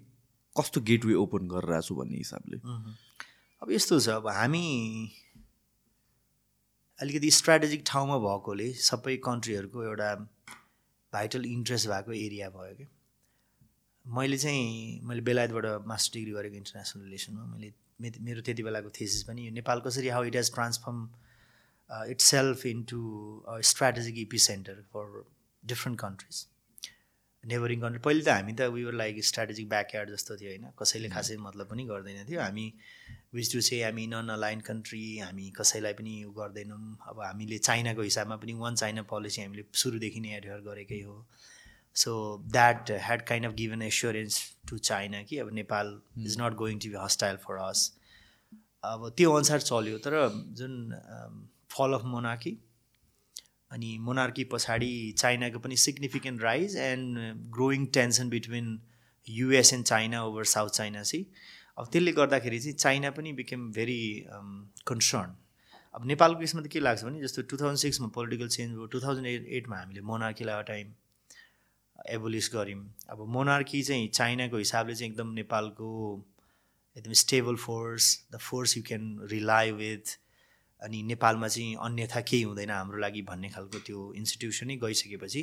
कस्तो गेटवे ओपन गरिरहेको छु भन्ने हिसाबले. अब यस्तो छ अब हामी अलिकति स्ट्राटेजिक ठाउँमा भएकोले सबै कन्ट्रीहरूको एउटा भाइटल इन्ट्रेस्ट भएको एरिया भयो क्या मैले चाहिँ मैले बेलायतबाट मास्टर डिग्री गरेको इन्टरनेसनल रिलेसनमा मैले मेरो त्यति बेलाको थेसिस पनि यो नेपाल कसरी how it has transform itself into strategic epicentre for different countries neighbouring country पहिले त हामी त उयो लाइक स्ट्राटेजिक ब्याकयार्ड जस्तो थियो होइन। कसैले खासै मतलब पनि गर्दैन थियो। हामी विच टु से हामी नन अलाइन कन्ट्री हामी कसैलाई पनि उयो गर्दैनौँ। अब हामीले चाइनाको हिसाबमा पनि वान चाइना पोलिसी हामीले सुरुदेखि नै एडयर गरेकै हो। So that had kind of given assurance to China कि अब Nepal is not going to be hostile for us अब त्यो अनुसार चल्यो तर जुन फल अफ मोनार्की अनि मोनार्की पछाडि चाइनाको पनि significant rise and growing tension between US and China over South China Sea अब त्यसले गर्दाखेरि चाहिँ चाइना पनि बिकेम भेरी कन्सर्न अब नेपालको यसमा त के लाग्छ भने जस्तो टु थाउजन्ड सिक्समा पोलिटिकल चेन्ज भयो टु थाउजन्ड एट एटमा हामीले मोनार्कीलाई हटायौँ एबोलिस गऱ्यौँ। अब मोनार्की चाहिँ चाइनाको हिसाबले चाहिँ एकदम नेपालको एकदम stable force the force you can rely with अनि नेपालमा चाहिँ अन्यथा केही हुँदैन हाम्रो लागि भन्ने खालको त्यो इन्स्टिट्युसनै गइसकेपछि।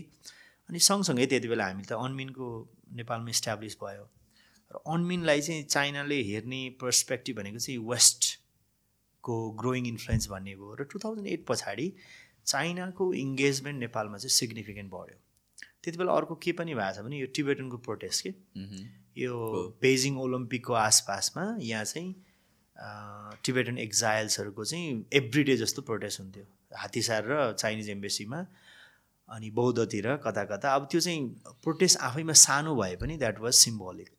अनि सँगसँगै त्यति बेला हामी त अनमिनको नेपालमा इस्टाब्लिस भयो। र अनमिनलाई चाहिँ चाइनाले हेर्ने पर्सपेक्टिभ भनेको चाहिँ वेस्टको ग्रोइङ इन्फ्लुएन्स भन्ने भयो र टु थाउजन्ड एट पछाडि चाइनाको इङ्गेजमेन्ट नेपालमा चाहिँ सिग्निफिकेन्ट बढ्यो। त्यति बेला अर्को के पनि भएको छ भने यो टिबेटनको प्रोटेस्ट के? यो बेजिङ ओलम्पिकको आसपासमा यहाँ चाहिँ टिबेटन एक्जाइल्सहरूको चाहिँ एभ्री डे जस्तो प्रोटेस्ट हुन्थ्यो। हात्तीसार र चाइनिज एम्बेसीमा अनि बौद्धतिर कता कता। अब त्यो चाहिँ प्रोटेस्ट आफैमा सानो भए पनि द्याट वाज सिम्बोलिक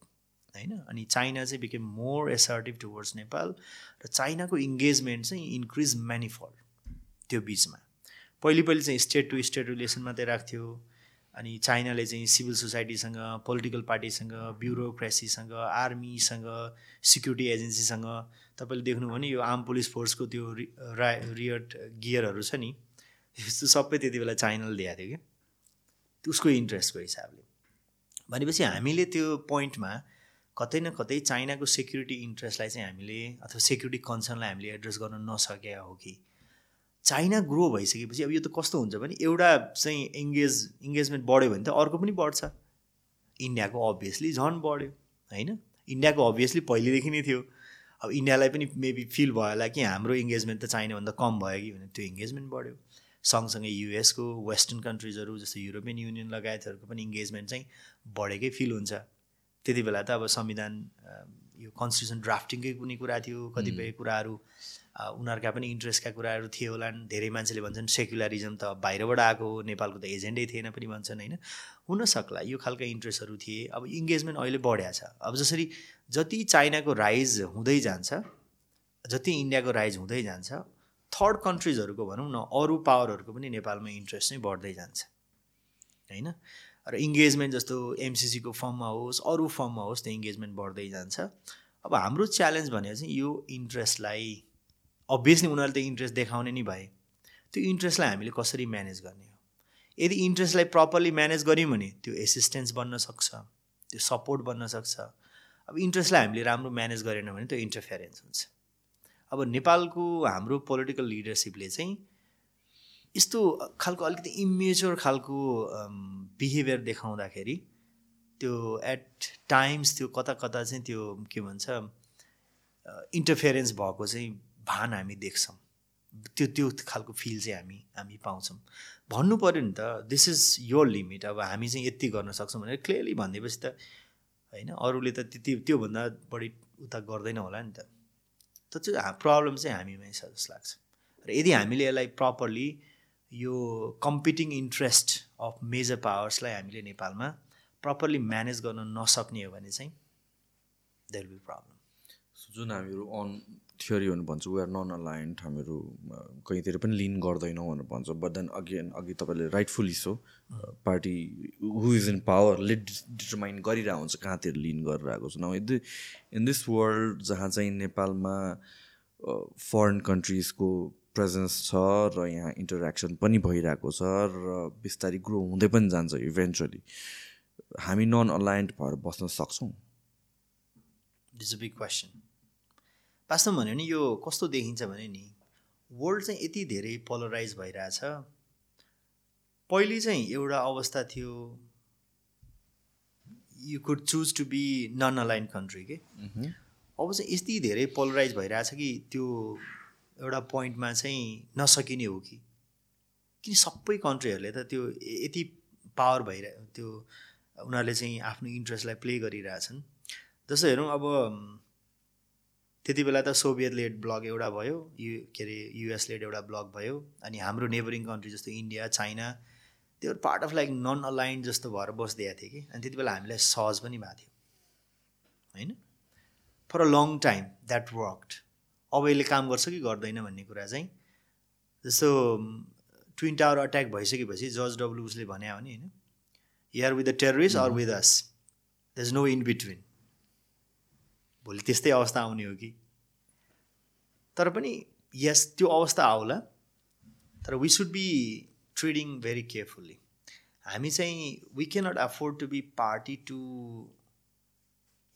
होइन? अनि चाइना चाहिँ became more assertive towards Nepal र चाइनाको इङ्गेजमेन्ट चाहिँ इन्क्रिज म्यानिफल त्यो बिचमा। पहिले पहिले चाहिँ स्टेट टु स्टेट रिलेसन मात्रै राख्थ्यो। अनि चाइनाले चाहिँ सिभिल सोसाइटीसँग पोलिटिकल पार्टीसँग ब्युरोक्रेसीसँग आर्मीसँग सिक्युरिटी एजेन्सीसँग तपाईँले देख्नुभयो भने यो आर्म पुलिस फोर्सको त्यो रा रियट गियरहरू छ नि यस्तो सबै त्यति बेला चाइनाले दिएको थियो कि। उसको इन्ट्रेस्टको हिसाबले। भनेपछि हामीले त्यो पोइन्टमा कतै न कतै चाइनाको सेक्युरिटी इन्ट्रेस्टलाई चाहिँ हामीले अथवा सेक्युरिटी कन्सर्नलाई हामीले एड्रेस गर्न नसकेका हो कि। चाइना ग्रो भइसकेपछि अब यो त कस्तो हुन्छ भने एउटा चाहिँ इङ्गेज इङ्गेजमेन्ट बढ्यो भने त अर्को पनि बढ्छ। इन्डियाको अभियसली झन् बढ्यो होइन? इन्डियाको अभियसली पहिलेदेखि नै थियो। अब इन्डियालाई पनि मेबी फिल भयो होला कि हाम्रो इङ्गेजमेन्ट त चाइनाभन्दा कम भयो कि भने त्यो इङ्गेजमेन्ट बढ्यो। सँगसँगै युएसको वेस्टर्न कन्ट्रिजहरू जस्तो युरोपियन युनियन लगायतहरूको पनि इङ्गेजमेन्ट चाहिँ बढेकै फिल हुन्छ। त्यति बेला त अब संविधान यो कन्स्टिट्युसन ड्राफ्टिङकै कुनै कुरा थियो कतिपय कुराहरू उनीहरूका पनि इन्ट्रेस्टका कुराहरू थियो होला धेरै मान्छेले भन्छन् सेक्युलरिजम त बाहिरबाट आएको हो नेपालको त एजेन्डै थिएन पनि भन्छन् होइन? हुनसक्ला यो खालका इन्ट्रेस्टहरू थिए। अब इङ्गेजमेन्ट अहिले बढ्या छ। अब जसरी जति चाइनाको राइज हुँदै जान्छ जति इन्डियाको राइज हुँदै जान्छ थर्ड कन्ट्रिजहरूको भनौँ न अरू पावरहरूको पनि नेपालमा इन्ट्रेस्ट चाहिँ बढ्दै जान्छ होइन? र इङ्गेजमेन्ट जस्तो एमसिसीको फर्ममा होस् अरू फर्ममा होस् त्यो इङ्गेजमेन्ट बढ्दै जान्छ। अब हाम्रो च्यालेन्ज भनेको चाहिँ यो इन्ट्रेस्टलाई अभियसली उनीहरूले त इन्ट्रेस्ट देखाउने नै भए त्यो इन्ट्रेस्टलाई हामीले कसरी म्यानेज गर्ने हो? यदि इन्ट्रेस्टलाई प्रपरली म्यानेज गऱ्यौँ भने त्यो एसिस्टेन्स बन्न सक्छ त्यो सपोर्ट बन्न सक्छ। अब इन्ट्रेस्टलाई हामीले राम्रो म्यानेज गरेन भने त्यो इन्टरफेरेन्स हुन्छ। अब नेपालको हाम्रो पोलिटिकल लिडरसिपले चाहिँ यस्तो खालको अलिकति इमेच्योर खालको बिहेभियर देखाउँदाखेरि त्यो एट टाइम्स त्यो कता कता चाहिँ त्यो के भन्छ इन्टरफेरेन्स भएको चाहिँ भान हामी देख्छौँ। त्यो त्यो खालको फिल चाहिँ हामी हामी पाउँछौँ। भन्नु पऱ्यो नि त दिस इज यो लिमिट अब हामी चाहिँ यति गर्न सक्छौँ भनेर क्लियरली भनिदिएपछि त होइन अरूले त त्यति त्योभन्दा बढी उता गर्दैन होला नि त। त्यो प्रब्लम चाहिँ हामीमै छ जस्तो लाग्छ। र यदि हामीले यसलाई प्रपरली यो कम्पिटिङ इन्ट्रेस्ट अफ मेजर पावर्सलाई हामीले नेपालमा प्रपरली म्यानेज गर्न नसक्ने हो भने चाहिँ देयर विल प्रब्लम जुन हामीहरू अन थियोरीहरू भन्छ। वी आर नन अलायन्ट हामीहरू कहीँतिर पनि लिन गर्दैनौँ भनेर भन्छ। बट देन अगेन अघि तपाईँले rightfully so party who is in पावरले determine गरिरहेको हुन्छ कहाँतिर लिन गरिरहेको छ। न इन दिस वर्ल्ड जहाँ चाहिँ नेपालमा फरेन कन्ट्रिजको प्रेजेन्स छ र यहाँ इन्टरेक्सन पनि भइरहेको छ र बिस्तारै ग्रो हुँदै पनि जान्छ इभेन्चुली हामी नन अलायन्ट भएर बस्न सक्छौँ। इज अ बिग क्वेसन वास्तवमा भन्यो भने यो कस्तो देखिन्छ भने नि वर्ल्ड चाहिँ यति धेरै पोलराइज भइरहेछ। पहिले चाहिँ एउटा अवस्था थियो you could choose to be non align country के अब चाहिँ यति धेरै पोलराइज भइरहेछ कि त्यो एउटा पोइन्टमा चाहिँ नसकिने हो कि। किन सबै कन्ट्रीहरूले त त्यो यति पावर भइरह त्यो उनीहरूले चाहिँ आफ्नो इन्ट्रेस्टलाई प्ले गरिरहेछन्। जस्तो हेरौँ अब त्यति बेला त सोभियत लेड ब्लक एउटा भयो यु के अरे युएस लेड एउटा ब्लक भयो अनि हाम्रो नेबरिङ कन्ट्री जस्तो इन्डिया चाइना त्यो part of like non aligned जस्तो भएर बसिदिएको थियो कि अनि त्यति बेला हामीलाई सहज पनि भएको थियो होइन? For a long time that worked अब यसले काम गर्छ कि गर्दैन भन्ने कुरा चाहिँ जस्तो ट्विन टावर अट्याक भइसकेपछि जर्ज डब्लुसले भने हो नि होइन? Are with the terrorist or with us the is no in between भोलि त्यस्तै अवस्था आउने हो कि? तर पनि यस त्यो अवस्था आउला। तर we should be treading very carefully हामी चाहिँ we cannot afford to be party to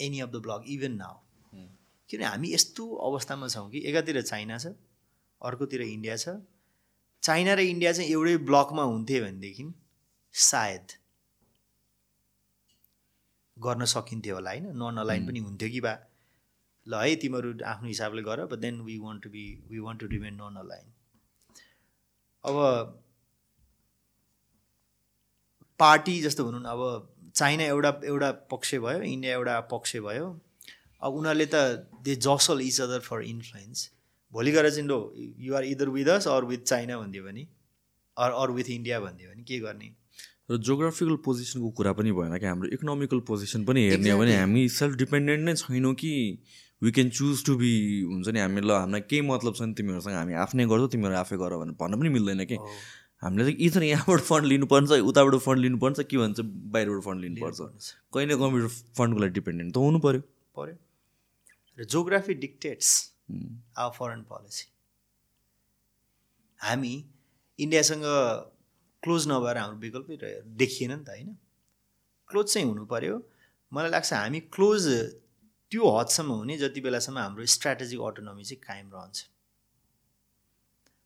any of the block even now किनभने हामी यस्तो अवस्थामा छौँ कि एकातिर चाइना छ अर्कोतिर इन्डिया छ। चाइना र इन्डिया चाहिँ एउटै ब्लकमा हुन्थे भनेदेखि सायद गर्न सकिन्थ्यो होला होइन? नन अलाइन पनि हुन्थ्यो कि बा। ल है तिमीहरू आफ्नो हिसाबले गर but then we want to be we want to remain non align अब पार्टी जस्तो भनौँ न अब चाइना एउटा एउटा पक्ष भयो इन्डिया एउटा पक्ष भयो अब उनीहरूले त they jostle each other for influence भोलि गएर चाहिँ लो you're either with us or with China भनिदियो भने अर अर विथ इन्डिया भनिदियो भने के गर्ने? र जोग्राफिकल पोजिसनको कुरा पनि भएन कि हाम्रो इकोनोमिकल पोजिसन पनि हेर्ने हो भने हामी सेल्फ डिपेन्डेन्ट नै छैनौँ कि we can choose to be हुन्छ नि हामी ल हामीलाई केही मतलब छ नि तिमीहरूसँग हामी आफ्नै गर्छौ तिमीहरू आफै गर भनेर भन्न पनि मिल्दैन कि। हामीले चाहिँ इथर यहाँबाट फन्ड लिनुपर्छ उताबाट फन्ड लिनुपर्छ के भन्छ बाहिरबाट फन्ड लिनुपर्छ। कहीँ न कहीँबाट फन्डको लागि डिपेन्डेन्ट त हुनु पऱ्यो पऱ्यो र geography dictates our foreign policy हामी इन्डियासँग क्लोज नभएर हाम्रो विकल्पै देखिएन नि त होइन? क्लोज चाहिँ हुनु पऱ्यो मलाई लाग्छ हामी क्लोज त्यो हदसम्म हुने जति बेलासम्म हाम्रो स्ट्राटेजिक अटोनोमी चाहिँ कायम रहन्छ।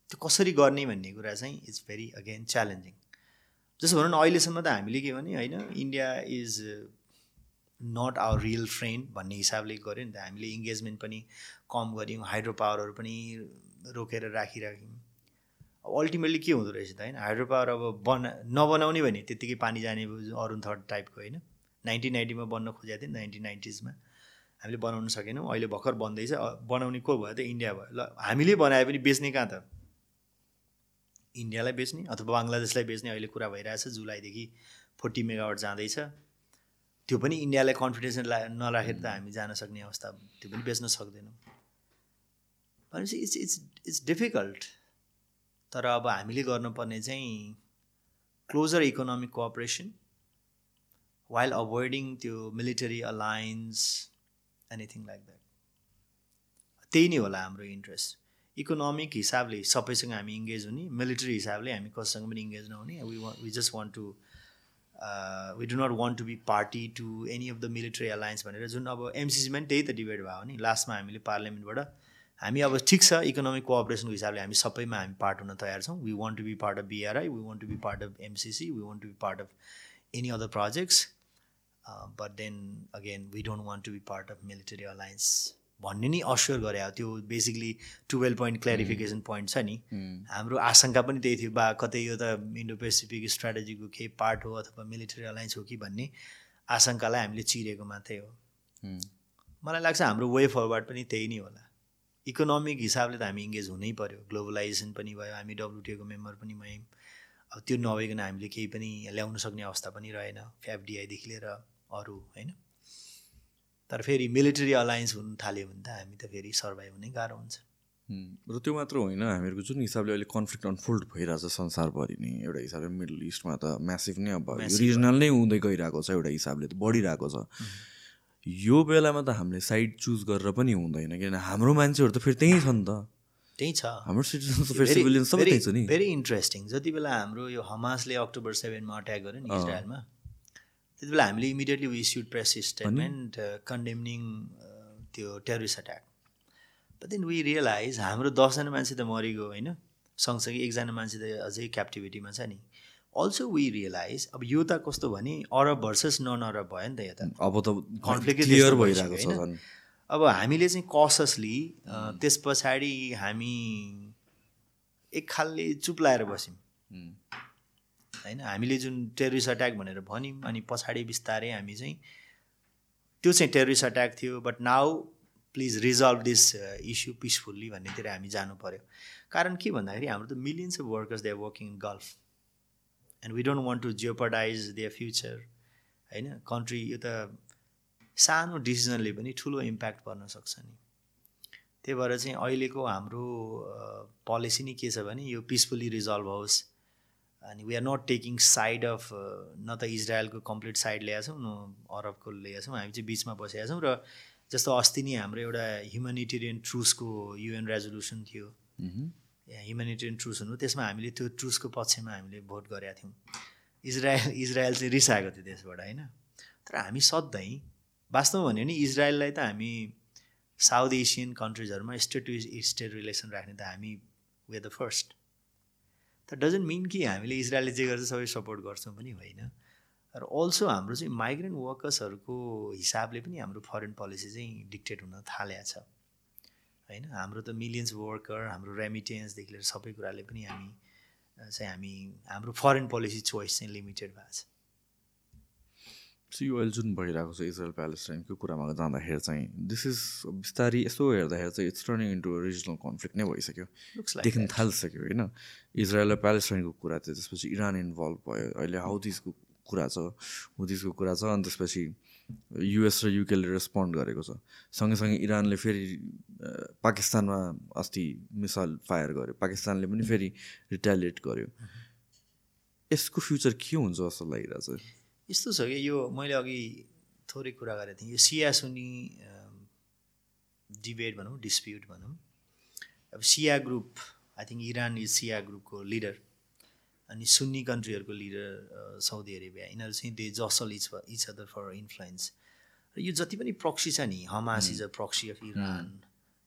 त्यो कसरी गर्ने भन्ने कुरा चाहिँ इट्स भेरी अगेन च्यालेन्जिङ जस्तो भनौँ न अहिलेसम्म त हामीले के भने होइन India is not our real friend भन्ने हिसाबले गऱ्यो नि त। हामीले इङ्गेजमेन्ट पनि कम गऱ्यौँ हाइड्रो पावरहरू पनि रोकेर राखिराख्यौँ। अब अल्टिमेटली के हुँदो रहेछ त होइन हाइड्रो पावर अब बना नबनाउने भने त्यत्तिकै पानी जाने अरुण थर्ड टाइपको होइन। नाइन्टिन नाइन्टीमा बन्न खोजेको थियो नाइन्टिन नाइन्टिजमा। हामीले बनाउन सकेनौँ। अहिले भर्खर बन्दैछ बनाउने को भयो त? इन्डिया भयो। ल हामीले बनाए पनि बेच्ने कहाँ त? इन्डियालाई बेच्ने अथवा बङ्गलादेशलाई बेच्ने अहिले कुरा भइरहेछ। जुलाईदेखि फोर्टी मेगावट जाँदैछ। त्यो पनि इन्डियालाई कन्फिडेन्स ला नराखेर त हामी जान सक्ने अवस्था त्यो पनि बेच्न सक्दैनौँ। भनेपछि इट्स इट्स इट्स डिफिकल्ट तर अब हामीले गर्नुपर्ने चाहिँ closer economic cooperation while avoiding त्यो military alliance anything like that त्यही नै होला हाम्रो इन्ट्रेस्ट इकोनोमिक हिसाबले सबैसँग हामी इङ्गेज हुने मिलिट्री हिसाबले हामी कसैसँग पनि इङ्गेज नहुने. We we just want to we do not want to be party to any of the military alliance भनेर जुन अब एमसिसीमा पनि त्यही त डिबेट भयो नि। लास्टमा हामीले पार्लियामेन्टबाट हामी अब ठिक छ इकोनोमिक कोअपरेसनको हिसाबले हामी सबैमा हामी पार्ट हुन तयार छौँ। We want to be part of BRI we want to be part of MCC we want to be part of any other projects but then again we don't want to be part of military alliance भन्ने नि assure गरे त्यो basically twelve point clarification point छ नि। हाम्रो आशंका पनि त्यही थियो। बा कतै यो त इन्डो पेसिफिक स्ट्राटेजीको केही पार्ट हो अथवा मिलिटरी अलायन्स हो कि भन्ने आशंकालाई हामीले चिरेको मात्रै हो। मलाई लाग्छ हाम्रो वे फरवर्ड पनि त्यही नै होला। इकोनोमिक हिसाबले त हामी इङ्गेज हुनै पऱ्यो ग्लोबलाइजेसन पनि भयो। हामी डब्लुटिओको मेम्बर पनि भयौँ। अब त्यो नभइकन हामीले केही पनि ल्याउन सक्ने अवस्था पनि रहेन। एफडिआईदेखि लिएर अरू होइन? तर फेरि मिलिटरी अलायन्स हुनु थाल्यो भने त हामी त फेरि सर्भाइभ हुनै गाह्रो हुन्छ। र त्यो मात्र होइन हामीहरूको जुन हिसाबले अहिले कन्फ्लिक्ट अनफोल्ड भइरहेछ संसारभरि नै एउटा हिसाबले मिडल इस्टमा त म्यासिभ नै अब रिजनल नै हुँदै गइरहेको छ एउटा हिसाबले त बढिरहेको छ। यो बेलामा त हामीले साइड चुज गरेर पनि हुँदैन किनभने हाम्रो मान्छेहरू त फेरि त्यहीँ छ नि त। त्यही छ। हाम्रो सिटिजन सबै त्यही छ नि। भेरी इन्ट्रेस्टिङ जति बेला हाम्रो यो हमासले अक्टोबर सेभेनमा अट्याक गर्यो नि इजरायलमा त्यति बेला हामीले immediately issued press statement condemning त्यो terrorist attack but then we realise हाम्रो दसजना मान्छे त मरिगयो होइन? सँगसँगै एकजना मान्छे त अझै क्याप्टिभिटीमा छ नि। अल्सो वी रियलाइज अब यो त कस्तो भने अरब भर्सेस नन अरब भयो नि त यता अब त कन्फ्लिक्ट क्लियर भइरहेको छ अब हामीले चाहिँ कससली त्यस पछाडि हामी एक खालले चुप लाएर बस्यौँ। होइन हामीले जुन टेरिस्ट अट्याक भनेर भन्यौँ अनि पछाडि बिस्तारै हामी चाहिँ त्यो चाहिँ टेरिस्ट अट्याक थियो but now please resolve this issue peacefully भन्नेतिर हामी जानु पऱ्यो कारण के भन्दाखेरि हाम्रो त millions of workers they are working in Gulf and we don't want to jeopardise their future होइन? कन्ट्री यो त सानो डिसिजनले पनि ठुलो इम्प्याक्ट पर्न सक्छ नि। त्यही भएर चाहिँ अहिलेको हाम्रो पोलिसी नै के छ भने यो पिसफुल्ली रिजल्भ होस्। अनि we are not taking side of न त इजरायलको कम्प्लिट साइड ल्याएको छौँ न अरबको ल्याएको छौँ हामी चाहिँ बिचमा बसेका छौँ र जस्तो अस्ति नै हाम्रो एउटा ह्युमेनिटेरियन ट्रुसको युएन रेजोल्युसन थियो। ह्युमेनिटेरियन ट्रुस हुनु त्यसमा हामीले त्यो ट्रुसको पक्षमा हामीले भोट गरेका थियौँ। इजरायल इजरायल चाहिँ रिसाएको थियो त्यसबाट होइन? तर हामी सधैँ वास्तवमा भन्यो भने इजरायललाई त हामी साउथ एसियन कन्ट्रिजहरूमा स्टेट टु स्टेट रिलेसन राख्ने त हामी we the first that doesn't mean कि हामीले इजरायलले जे गर्छ सबै सपोर्ट गर्छौँ पनि होइन। र अल्सो हाम्रो चाहिँ माइग्रेन्ट वर्कर्सहरूको हिसाबले पनि हाम्रो फरेन पोलिसी चाहिँ डिक्टेट हुन थालेको छ। होइन हाम्रो त मिलियन्स वर्कर हाम्रो रेमिटेन्सदेखि लिएर सबै कुराले पनि हामी चाहिँ हामी हाम्रो फरेन पोलिसी चोइस चाहिँ लिमिटेड भएको छ। सो यो अहिले जुन भइरहेको छ इजरायल प्यालेस्टाइनको कुरामा जाँदाखेरि चाहिँ दिस इज बिस्तारै यसो हेर्दाखेरि चाहिँ it's turning into regional conflict नै भइसक्यो। देख्न थालिसक्यो होइन? इजरायल र प्यालेस्टाइनको कुरा चाहिँ त्यसपछि इरान इन्भल्भ भयो अहिले हाउदिसको कुरा छ हुदिसको कुरा छ अनि त्यसपछि युएस र युकेले रेस्पोन्ड गरेको छ। सँगैसँगै इरानले फेरि पाकिस्तानमा अस्ति मिसाइल फायर गर्यो। पाकिस्तानले पनि फेरि रिटालिएट गर्यो। यसको फ्युचर के हुन्छ जस्तो लागिरहेको छ यस्तो छ कि यो मैले अघि थोरै कुरा गरेको थिएँ। यो सिया सुनी डिबेट भनौँ डिस्प्युट भनौँ। अब Shia group I think Iran is Shia ग्रुपको लिडर अनि सुन्नी कन्ट्रीहरूको लिडर साउदी अरेबिया यिनीहरू चाहिँ they jostle each each other for influence र यो जति पनि प्रक्सी छ नि Hamas is a proxy of Iran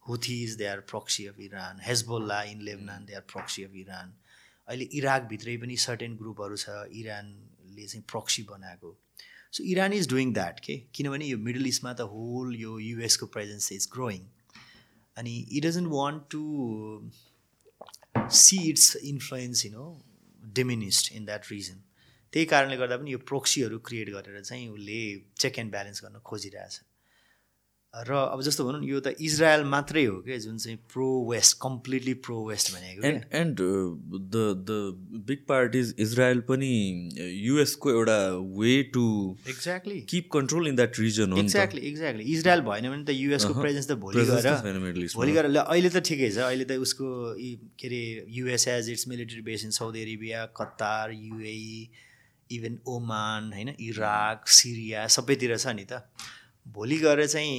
Houthi is they are proxy of Iran Hezbollah in Lebanon they are proxy of Iran अहिले इराकभित्रै पनि सर्टेन ग्रुपहरू छ इरान ले चाहिँ प्रक्सी बनाएको so Iran is doing that के किनभने यो मिडल इस्टमा त होल यो युएसको प्रेजेन्स इज ग्रोइङ अनि it doesn't want to see its influence you know diminished in that region त्यही कारणले गर्दा पनि यो प्रोक्सीहरू क्रिएट गरेर चाहिँ उसले चेक एन्ड ब्यालेन्स गर्न खोजिरहेछ। र अब जस्तो भनौँ यो त इजरायल मात्रै हो क्या जुन चाहिँ pro west completely pro west भनेको and and the the big part is Israel पनि युएसको एउटा way to exactly keep control in that region हो एक्ज्याक्टली एक्ज्याक्टली इजरायल भएन भने त युएसको प्रेजेन्स त भोलि गएर भोलि गएर अहिले त ठिकै छ। अहिले त उसको के अरे US as its military base in Saudi Arabia Qatar UAE even Oman होइन इराक सिरिया सबैतिर छ नि त। भोलि गएर चाहिँ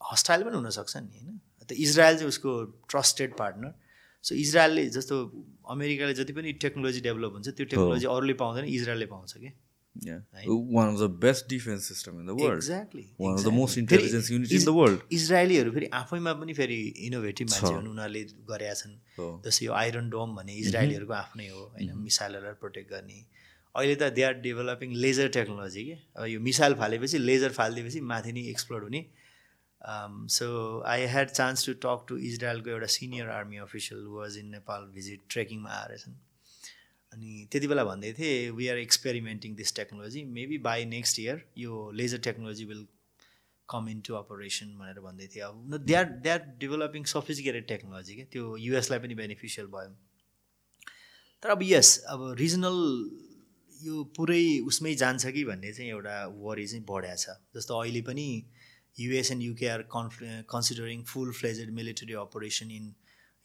हस्टाइल पनि हुनसक्छ नि होइन? त इजरायल चाहिँ उसको ट्रस्टेड पार्टनर सो इजरायलले जस्तो अमेरिकाले जति पनि टेक्नोलोजी डेभलप हुन्छ त्यो टेक्नोलोजी अरूले पाउँदैन इजरायलले पाउँछ कि. इजरायलीहरू फेरि आफैमा पनि फेरि इनोभेटिभ मान्छे हुन् उनीहरूले गरेका छन्। जस्तै यो आइरन डोम भने इजरायलीहरूको आफ्नै हो होइन? मिसाइलहरूलाई प्रोटेक्ट गर्ने। अहिले त they are developing laser technology के? अब यो मिसाइल फालेपछि लेजर फालिदिएपछि माथि नै एक्सप्लोड हुने। So I had chance to talk to इजरायलको एउटा senior army official was in Nepal visit ट्रेकिङमा आएर रहेछन् अनि त्यति बेला भन्दै थिएँ we are experimenting this technology maybe by next year यो laser technology will come into operation भनेर भन्दै थिएँ। अब they are they are developing sophisticated technology क्या त्यो युएसलाई पनि बेनिफिसियल भयो। तर अब यस अब रिजनल यो पुरै उसमै जान्छ कि भन्ने चाहिँ एउटा वरी चाहिँ बढ्या छ। जस्तो अहिले पनि US and UK are कन्फ्ले considering full fledged military operation in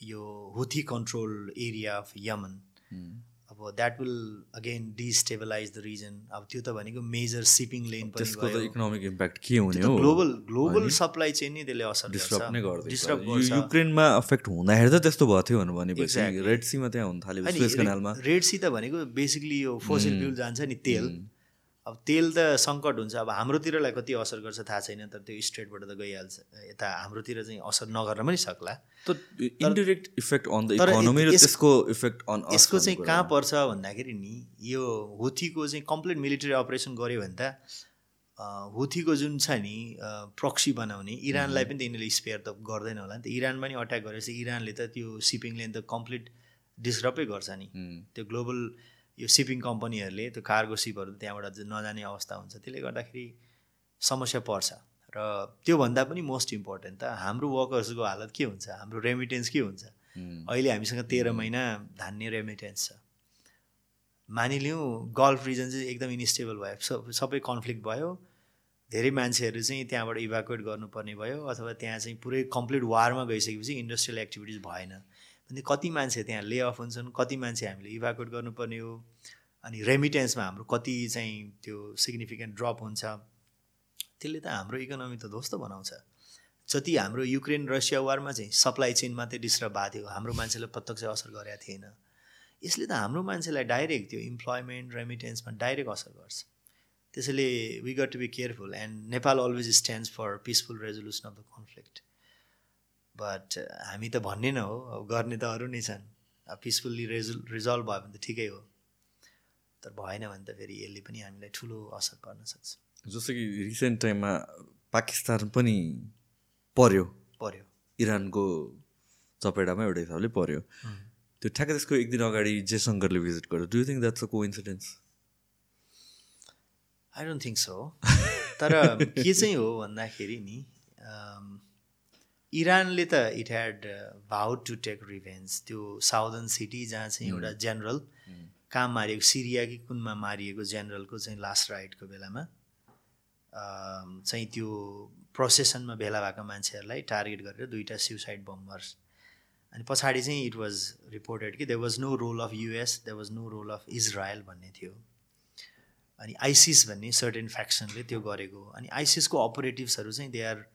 यो Houthi control area of Yemen अब that will again destabilise the region अब त्यो त भनेको मेजर सिपिङ लेन त्यसको त इकोनोमिक इम्प्याक्ट के हुने हो? ग्लोबल ग्लोबल सप्लाई चेन नै त्यसले असर डिस्टर्ब नै गर्छ डिस्टर्ब गर्छ। युक्रेनमा अफेक्ट हुँदाखेरि त त्यस्तो भयो थियो भनेपछि. रेड सीमा त्यहाँ हुन थाल्यो रेड सी त भनेको बेसिकली यो फोसिल फ्युल जान्छ नि तेल। अब तेल त सङ्कट हुन्छ अब हाम्रोतिरलाई कति असर गर्छ थाहा छैन तर त्यो स्टेटबाट त गइहाल्छ। यता हाम्रोतिर चाहिँ असर नगर्न पनि सक्ला। त indirect effect on the economy र यस- त्यसको इफेक्ट अन यसको चाहिँ कहाँ पर्छ भन्दाखेरि नि यो हुथीको चाहिँ कम्प्लिट मिलिटरी अपरेसन गऱ्यो भने त हुथीको जुन छ नि प्रक्सी बनाउने इरानलाई पनि त यिनीहरूले स्पेयर त गर्दैन होला नि त। इरानमा पनि अट्याक गरेपछि इरानले त त्यो सिपिङ लेन त कम्प्लिट डिस्टर्बै गर्छ नि। त्यो ग्लोबल यो सिपिङ कम्पनीहरूले त्यो कार्गो सिपहरू त्यहाँबाट नजाने अवस्था हुन्छ। त्यसले गर्दाखेरि समस्या पर्छ। र त्योभन्दा पनि मोस्ट इम्पोर्टेन्ट त हाम्रो वर्कर्सको हालत के हुन्छ? हाम्रो रेमिटेन्स के हुन्छ? अहिले हामीसँग तेह्र महिना धान्ने रेमिटेन्स छ। मानिलिउँ गल्फ रिजन चाहिँ एकदम इन्स्टेबल भयो। सब सबै कन्फ्लिक्ट भयो। धेरै मान्छेहरू चाहिँ त्यहाँबाट इभ्याकुएट गर्नुपर्ने भयो। अथवा त्यहाँ चाहिँ पुरै कम्प्लिट वारमा गइसकेपछि इन्डस्ट्रियल एक्टिभिटिज भएन। भने कति मान्छे त्यहाँ ले अफ हुन्छन् कति मान्छे हामीले इभ्याकुएट गर्नुपर्ने हो अनि रेमिटेन्समा हाम्रो कति चाहिँ त्यो सिग्निफिकेन्ट ड्रप हुन्छ त्यसले त हाम्रो इकोनोमी त ध्वस्त बनाउँछ। जति हाम्रो युक्रेन रसिया वारमा चाहिँ सप्लाई चेन मात्रै डिस्टर्ब भएको थियो हाम्रो मान्छेलाई प्रत्यक्ष असर गरेको थिएन। यसले त हाम्रो मान्छेलाई डाइरेक्ट त्यो इम्प्लोइमेन्ट रेमिटेन्समा डाइरेक्ट असर गर्छ। त्यसैले we got to be careful and Nepal always stands for peaceful resolution of the conflict but हामी त भन्ने न हो अब गर्ने त अरू नै छन्। अब पिसफुल्ली रेजल रिजल्भ भयो भने त ठिकै हो। तर भएन भने त फेरि यसले पनि हामीलाई ठुलो असर पर्न सक्छ। जस्तो कि रिसेन्ट टाइममा पाकिस्तान पनि पर्यो। पर्यो। इरानको चपेटामा एउटा हिसाबले पर्यो। त्यो ठ्याक्कै त्यसको एक दिन अगाडि जयशङ्करले भिजिट गर्यो। Do think that's a coincidence I don't think so तर के चाहिँ हो भन्दाखेरि नि इरानले त it had vowed to take revenge त्यो साउदर्न सिटी जहाँ चाहिँ एउटा जेनरल कहाँ मारिएको सिरिया कि कुनमा मारिएको जेनरलको चाहिँ लास्ट राइडको बेलामा अम, चाहिँ त्यो प्रोसेसनमा भेला भएको मान्छेहरूलाई टार्गेट गरेर दुईवटा सुसाइड बम्बर्स अनि पछाडि चाहिँ इट वाज रिपोर्टेड कि there was no role of US there was no role of Israel भन्ने थियो। अनि आइसिस भन्ने सर्टेन फ्याक्सनले त्यो गरेको। अनि आइसिसको अपरेटिभ्सहरू चाहिँ they are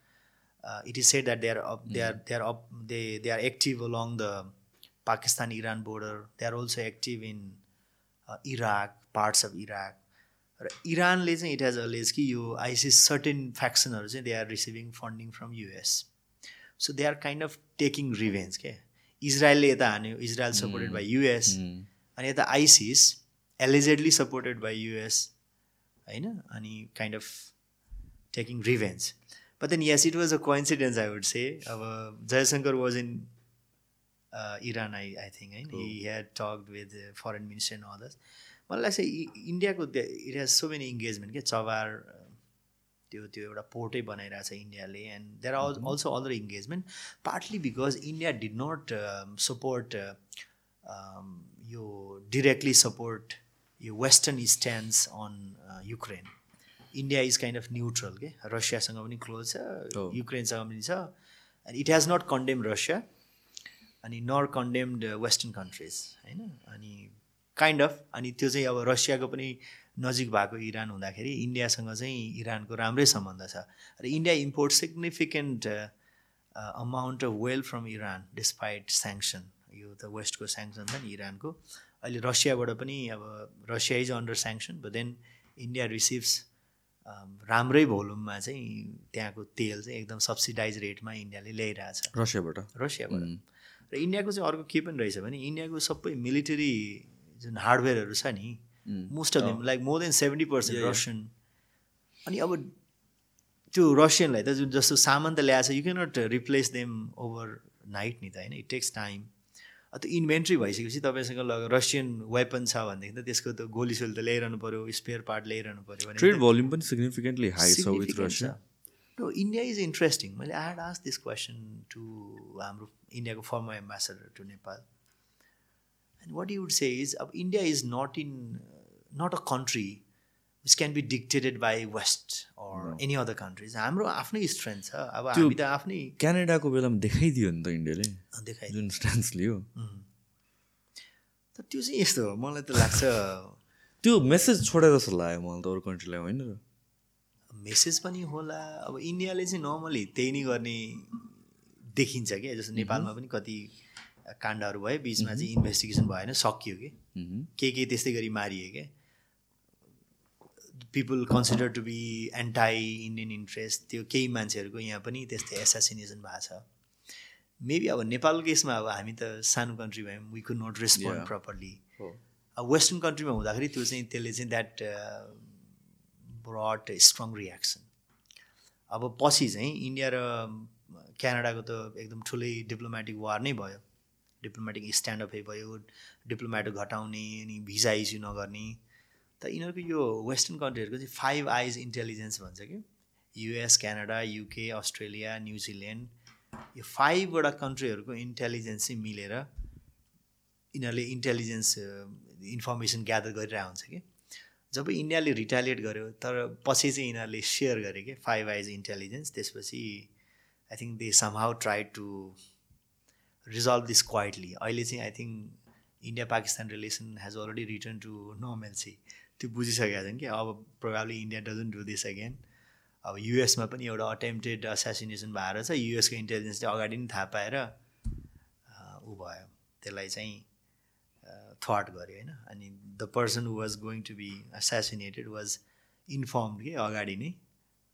it is said that they are up they are they are up they they are active along the Pakistan Iran border they are also active in Iraq parts of Iraq र इरानले चाहिँ it has allege कि यो ISIS certain फ्याक्सनहरू चाहिँ they are receiving funding from US so they are kind of taking revenge के इजरायलले यता हान्यो इजरायल सपोर्टेड बाई युएस अनि यता ISIS allegedly supported by US होइन अनि kind of taking revenge but then yes it was a coincidence I would say अब Jaishankar was in Iran I I think होइन he had talk with foreign minister and others मलाई लाग्छ इ- इन्डियाको it has so many engagement के Chabahar त्यो त्यो एउटा पोर्टै बनाइरहेको छ इन्डियाले and there are also other engagement partly because India did not support यो डिरेक्टली सपोर्ट यो western stands on Ukraine India is kind of neutral के रसियासँग पनि क्लोज छ। युक्रेनसँग पनि छ and it has not condemn Russia अनि नर कन्डेम्ड वेस्टर्न कन्ट्रिज होइन? अनि काइन्ड अफ अनि त्यो चाहिँ अब रसियाको पनि नजिक भएको इरान हुँदाखेरि इन्डियासँग चाहिँ इरानको राम्रै सम्बन्ध छ। र India import significant amount of well from Iran despite sanction यो त वेस्टको स्याङ्सन छ नि इरानको अहिले रसियाबाट पनि अब Russia is under sanction but then India receives राम्रै भोल्युममा चाहिँ त्यहाँको तेल चाहिँ एकदम सब्सिडाइज रेटमा इन्डियाले ल्याइरहेछ। रसियाबाट? रसियाबाट। र इन्डियाको चाहिँ अर्को के पनि रहेछ भने इन्डियाको सबै मिलिटरी जुन हार्डवेयरहरू छ नि most of like more than seventy percent Russian अनि अब त्यो रसियनलाई त जुन जस्तो सामान त ल्याएछ you can't replace them overnight नि त होइन? इट टेक्स टाइम त्यो इन्भेन्ट्री भइसकेपछि तपाईँसँग लग रसियन वेपन छ भनेदेखि त त्यसको त गोली सोली त ल्याइरहनु पऱ्यो स्पेयर पार्ट ल्याइरहनु पऱ्यो भने ट्रेड भोल्युम पनि सिग्निफिकेन्टली हाई छ with Russia no India is interesting मैले I had ask this question to हाम्रो इन्डियाको former ambassador to Nepal and what you would say is अब India is not in not a country which can be dictated by west or any other countries हाम्रो आफ्नै strength छ। अब हामी त आफ्नै क्यानाडाको बेलामा देखाइदियो नि त इन्डियाले। देखाइ जुन स्ट्यान्स लियो। तर त्यो चाहिँ यस्तो हो। मलाई त लाग्छ त्यो मेसेज छोडेर जस्तो लाग्यो मलाई त अरू कन्ट्रीलाई होइन र। मेसेज पनि होला। अब इन्डियाले चाहिँ नर्मली त्यही नै गर्ने देखिन्छ क्या। जस्तो नेपालमा पनि कति काण्डहरू भयो बिचमा चाहिँ इन्भेस्टिगेसन भएन सकियो कि। के के त्यस्तै गरी मारियो क्या। People consider to be anti Indian interest त्यो केही मान्छेहरूको यहाँ पनि त्यस्तै एसासिनेसन भएको छ। मेबी अब नेपालको केसमा अब हामी त सानो कन्ट्री भयौँ we could not respond properly अब वेस्टर्न कन्ट्रीमा हुँदाखेरि त्यो चाहिँ त्यसले चाहिँ द्याट ब्रड स्ट्रङ रियाक्सन अब पछि चाहिँ इन्डिया र क्यानाडाको त एकदम ठुलै डिप्लोमेटिक वार नै भयो। डिप्लोमेटिक स्ट्यान्डअपै भयो डिप्लोमेट घटाउने अनि भिजा इस्यु नगर्ने। त यिनीहरूको यो वेस्टर्न कन्ट्रीहरूको चाहिँ फाइभ आइज इन्टेलिजेन्स भन्छ कि? US Canada UK Australia New Zealand यो फाइभवटा कन्ट्रीहरूको इन्टेलिजेन्स चाहिँ मिलेर यिनीहरूले इन्टेलिजेन्स इन्फर्मेसन ग्यादर गरिरहेको हुन्छ कि? जब इन्डियाले रिटालिएट गर्यो तर पछि चाहिँ यिनीहरूले सेयर गरे कि फाइभ आइज इन्टेलिजेन्स त्यसपछि I think they somehow try to resolve this quietly. अहिले चाहिँ I think India Pakistan relation has already return to normalcy त्यो बुझिसकेका छन् कि अब probably India doesn't do this again अब युएसमा पनि एउटा अटेम्प्टेड एसासिनेसन भएर छ युएसको इन्टेलिजेन्सले अगाडि नै थाहा पाएर ऊ भयो। त्यसलाई चाहिँ थट गर्यो होइन? अनि the person who was going to be assassinated was inform कि अगाडि नै।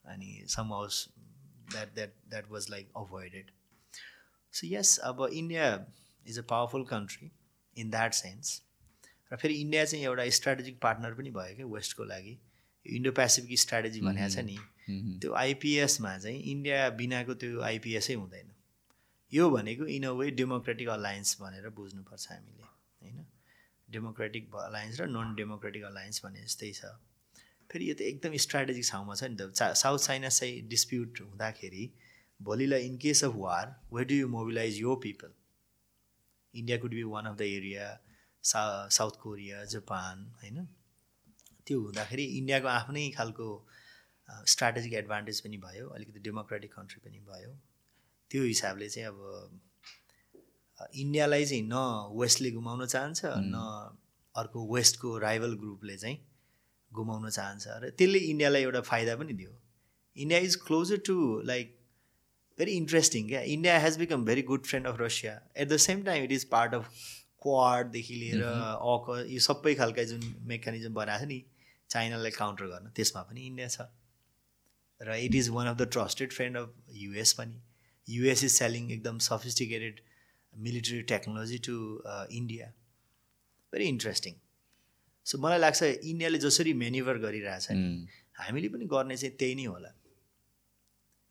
अनि some house that that that was like avoided so yes अब India is a powerful country in that sense र फेरि इन्डिया चाहिँ एउटा स्ट्राटेजिक पार्टनर पनि भयो क्या वेस्टको लागि। इन्डो पेसिफिक स्ट्राटेजी भनेको छ नि। त्यो आइपिएसमा चाहिँ इन्डिया बिनाको त्यो आइपिएसै हुँदैन। यो भनेको in a way democratic alliance भनेर बुझ्नुपर्छ हामीले होइन? डेमोक्रेटिक अलायन्स र नन डेमोक्रेटिक अलायन्स भने जस्तै छ। फेरि यो त एकदम स्ट्राटेजिक ठाउँमा छ नि त। साउथ चाइना चाहिँ डिस्प्युट हुँदाखेरि भोलिलाई in case of war way do you mobilize यो people India could be one of the area सा साउथ कोरिया जापान होइन? त्यो हुँदाखेरि इन्डियाको आफ्नै खालको स्ट्राटेजिक एडभान्टेज पनि भयो अलिकति डेमोक्रेटिक कन्ट्री पनि भयो। त्यो हिसाबले चाहिँ अब इन्डियालाई चाहिँ न वेस्टले गुमाउन चाहन्छ न अर्को वेस्टको राइभल ग्रुपले चाहिँ गुमाउन चाहन्छ। र त्यसले इन्डियालाई एउटा फाइदा पनि दियो। India is closer to like very interesting क्या? India has become very good friend of Russia at the same time it is part of क्वाडदेखि लिएर अक यो सबै खालका जुन मेकानिजम बनाएको छ नि चाइनालाई काउन्टर गर्न त्यसमा पनि इन्डिया छ। र it is one of the trusted friend of US पनि। युएस इज सेलिङ एकदम sophisticated military technology to India very interesting so मलाई लाग्छ इन्डियाले जसरी मेन्युभर गरिरहेछ नि हामीले पनि गर्ने चाहिँ त्यही नै होला।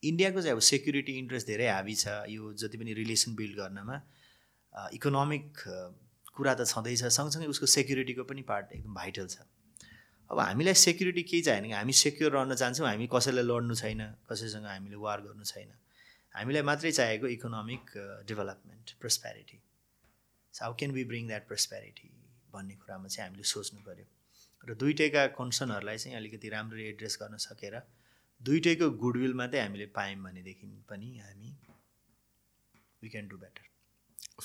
इन्डियाको चाहिँ अब सेक्युरिटी इन्ट्रेस्ट धेरै हाबी छ यो जति पनि रिलेसन बिल्ड गर्नमा। इकोनोमिक कुरा त छँदैछ। सँगसँगै उसको सेक्युरिटीको पनि पार्ट एकदम भाइटल छ। अब हामीलाई सेक्युरिटी केही चाहिएन हामी सेक्योर रहन चाहन्छौँ हामी कसैलाई लड्नु छैन कसैसँग हामीले वार गर्नु छैन। हामीलाई मात्रै चाहिएको economic development prosperity how can be bring that prosperity भन्ने कुरामा चाहिँ हामीले सोच्नु पऱ्यो र दुइटैका कन्सर्नहरूलाई चाहिँ अलिकति राम्ररी एड्रेस गर्न सकेर दुइटैको गुडविल मात्रै हामीले पायौँ भनेदेखि पनि हामी we can do better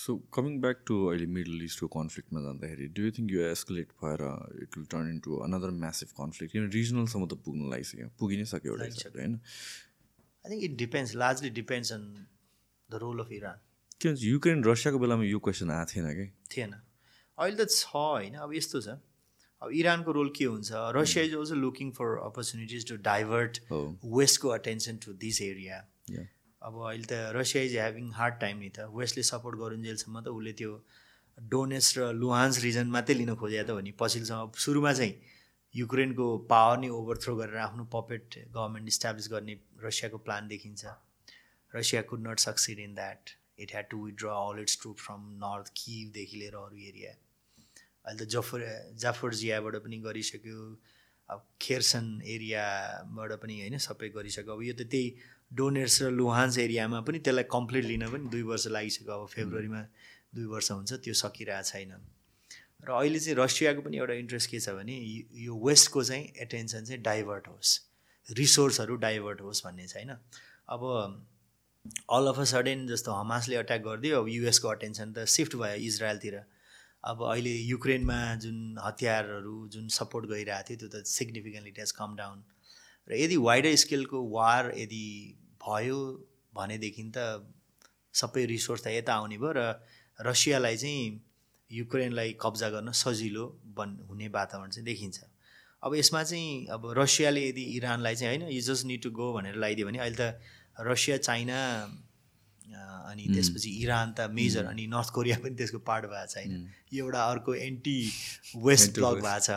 so coming back to अहिले मिडल इस्टको कन्फ्लिक्टमा जाँदाखेरि डु यु थिङ्क यो एस्कुलेट भएर it will turn into another massive conflict किन रिजनलसम्म त पुग्नु लागिसक्यो? पुगि नै सक्यो एउटा होइन? I think it depends largely depends on the role of Iran के भन्छ युक्रेन रसियाको बेलामा यो क्वेसन आएको थिएन कि? थिएन। अहिले त छ होइन? अब यस्तो छ। अब इरानको रोल के हुन्छ? Russia is also looking for opportunities to divert वेस्टको attention to this area. अब अहिले त Russia is having hard time नि त। वेस्टले सपोर्ट गरुन्जेलसम्म त उसले त्यो डोनेस र लुहान्स रिजन मात्रै लिन खोजे त हो नि। पछिल्लोसम्म सुरुमा चाहिँ युक्रेनको पावर नै ओभरथ्रो गरेर आफ्नो पपेट गभर्मेन्ट इस्टाब्लिस गर्ने रसियाको प्लान देखिन्छ। Russia could not succeed in that it had to withdraw all its troop from north किवदेखि लिएर अरू एरिया अहिले त जफर जाफरजियाबाट पनि गरिसक्यो। अब खेर्सन एरियाबाट पनि होइन सबै गरिसक्यो। अब यो त त्यही डोनेट्स र लुहान्स एरियामा पनि त्यसलाई कम्प्लिट लिन पनि दुई वर्ष लागिसक्यो। अब फेब्रुअरीमा दुई वर्ष हुन्छ त्यो सकिरहेको छैन। र अहिले चाहिँ रसियाको पनि एउटा इन्ट्रेस्ट के छ भने यो- वेस्टको चाहिँ एटेन्सन चाहिँ डाइभर्ट होस् रिसोर्सहरू डाइभर्ट होस् भन्ने छ होइन। अब अल अफ अ सडेन जस्तो हमासले अट्याक गरिदियो अब युएसको अटेन्सन त सिफ्ट भयो इजरायलतिर। अब अहिले युक्रेनमा जुन हतियारहरू जुन सपोर्ट गइरहेको थियो त्यो त significantly it has come down र यदि वाइडर स्केलको वार यदि भयो भनेदेखि त सबै रिसोर्स त यता आउने भयो र रसियालाई चाहिँ युक्रेनलाई कब्जा गर्न सजिलो बन हुने वातावरण चाहिँ देखिन्छ। अब यसमा चाहिँ अब रसियाले यदि इरानलाई चाहिँ होइन you just need to go भनेर लगाइदियो भने अहिले त रसिया चाइना अनि त्यसपछि इरान त मेजर अनि नर्थ कोरिया पनि त्यसको पार्ट भएको छ होइन। यो एउटा अर्को एन्टी वेस्ट. ब्लक भएको छ।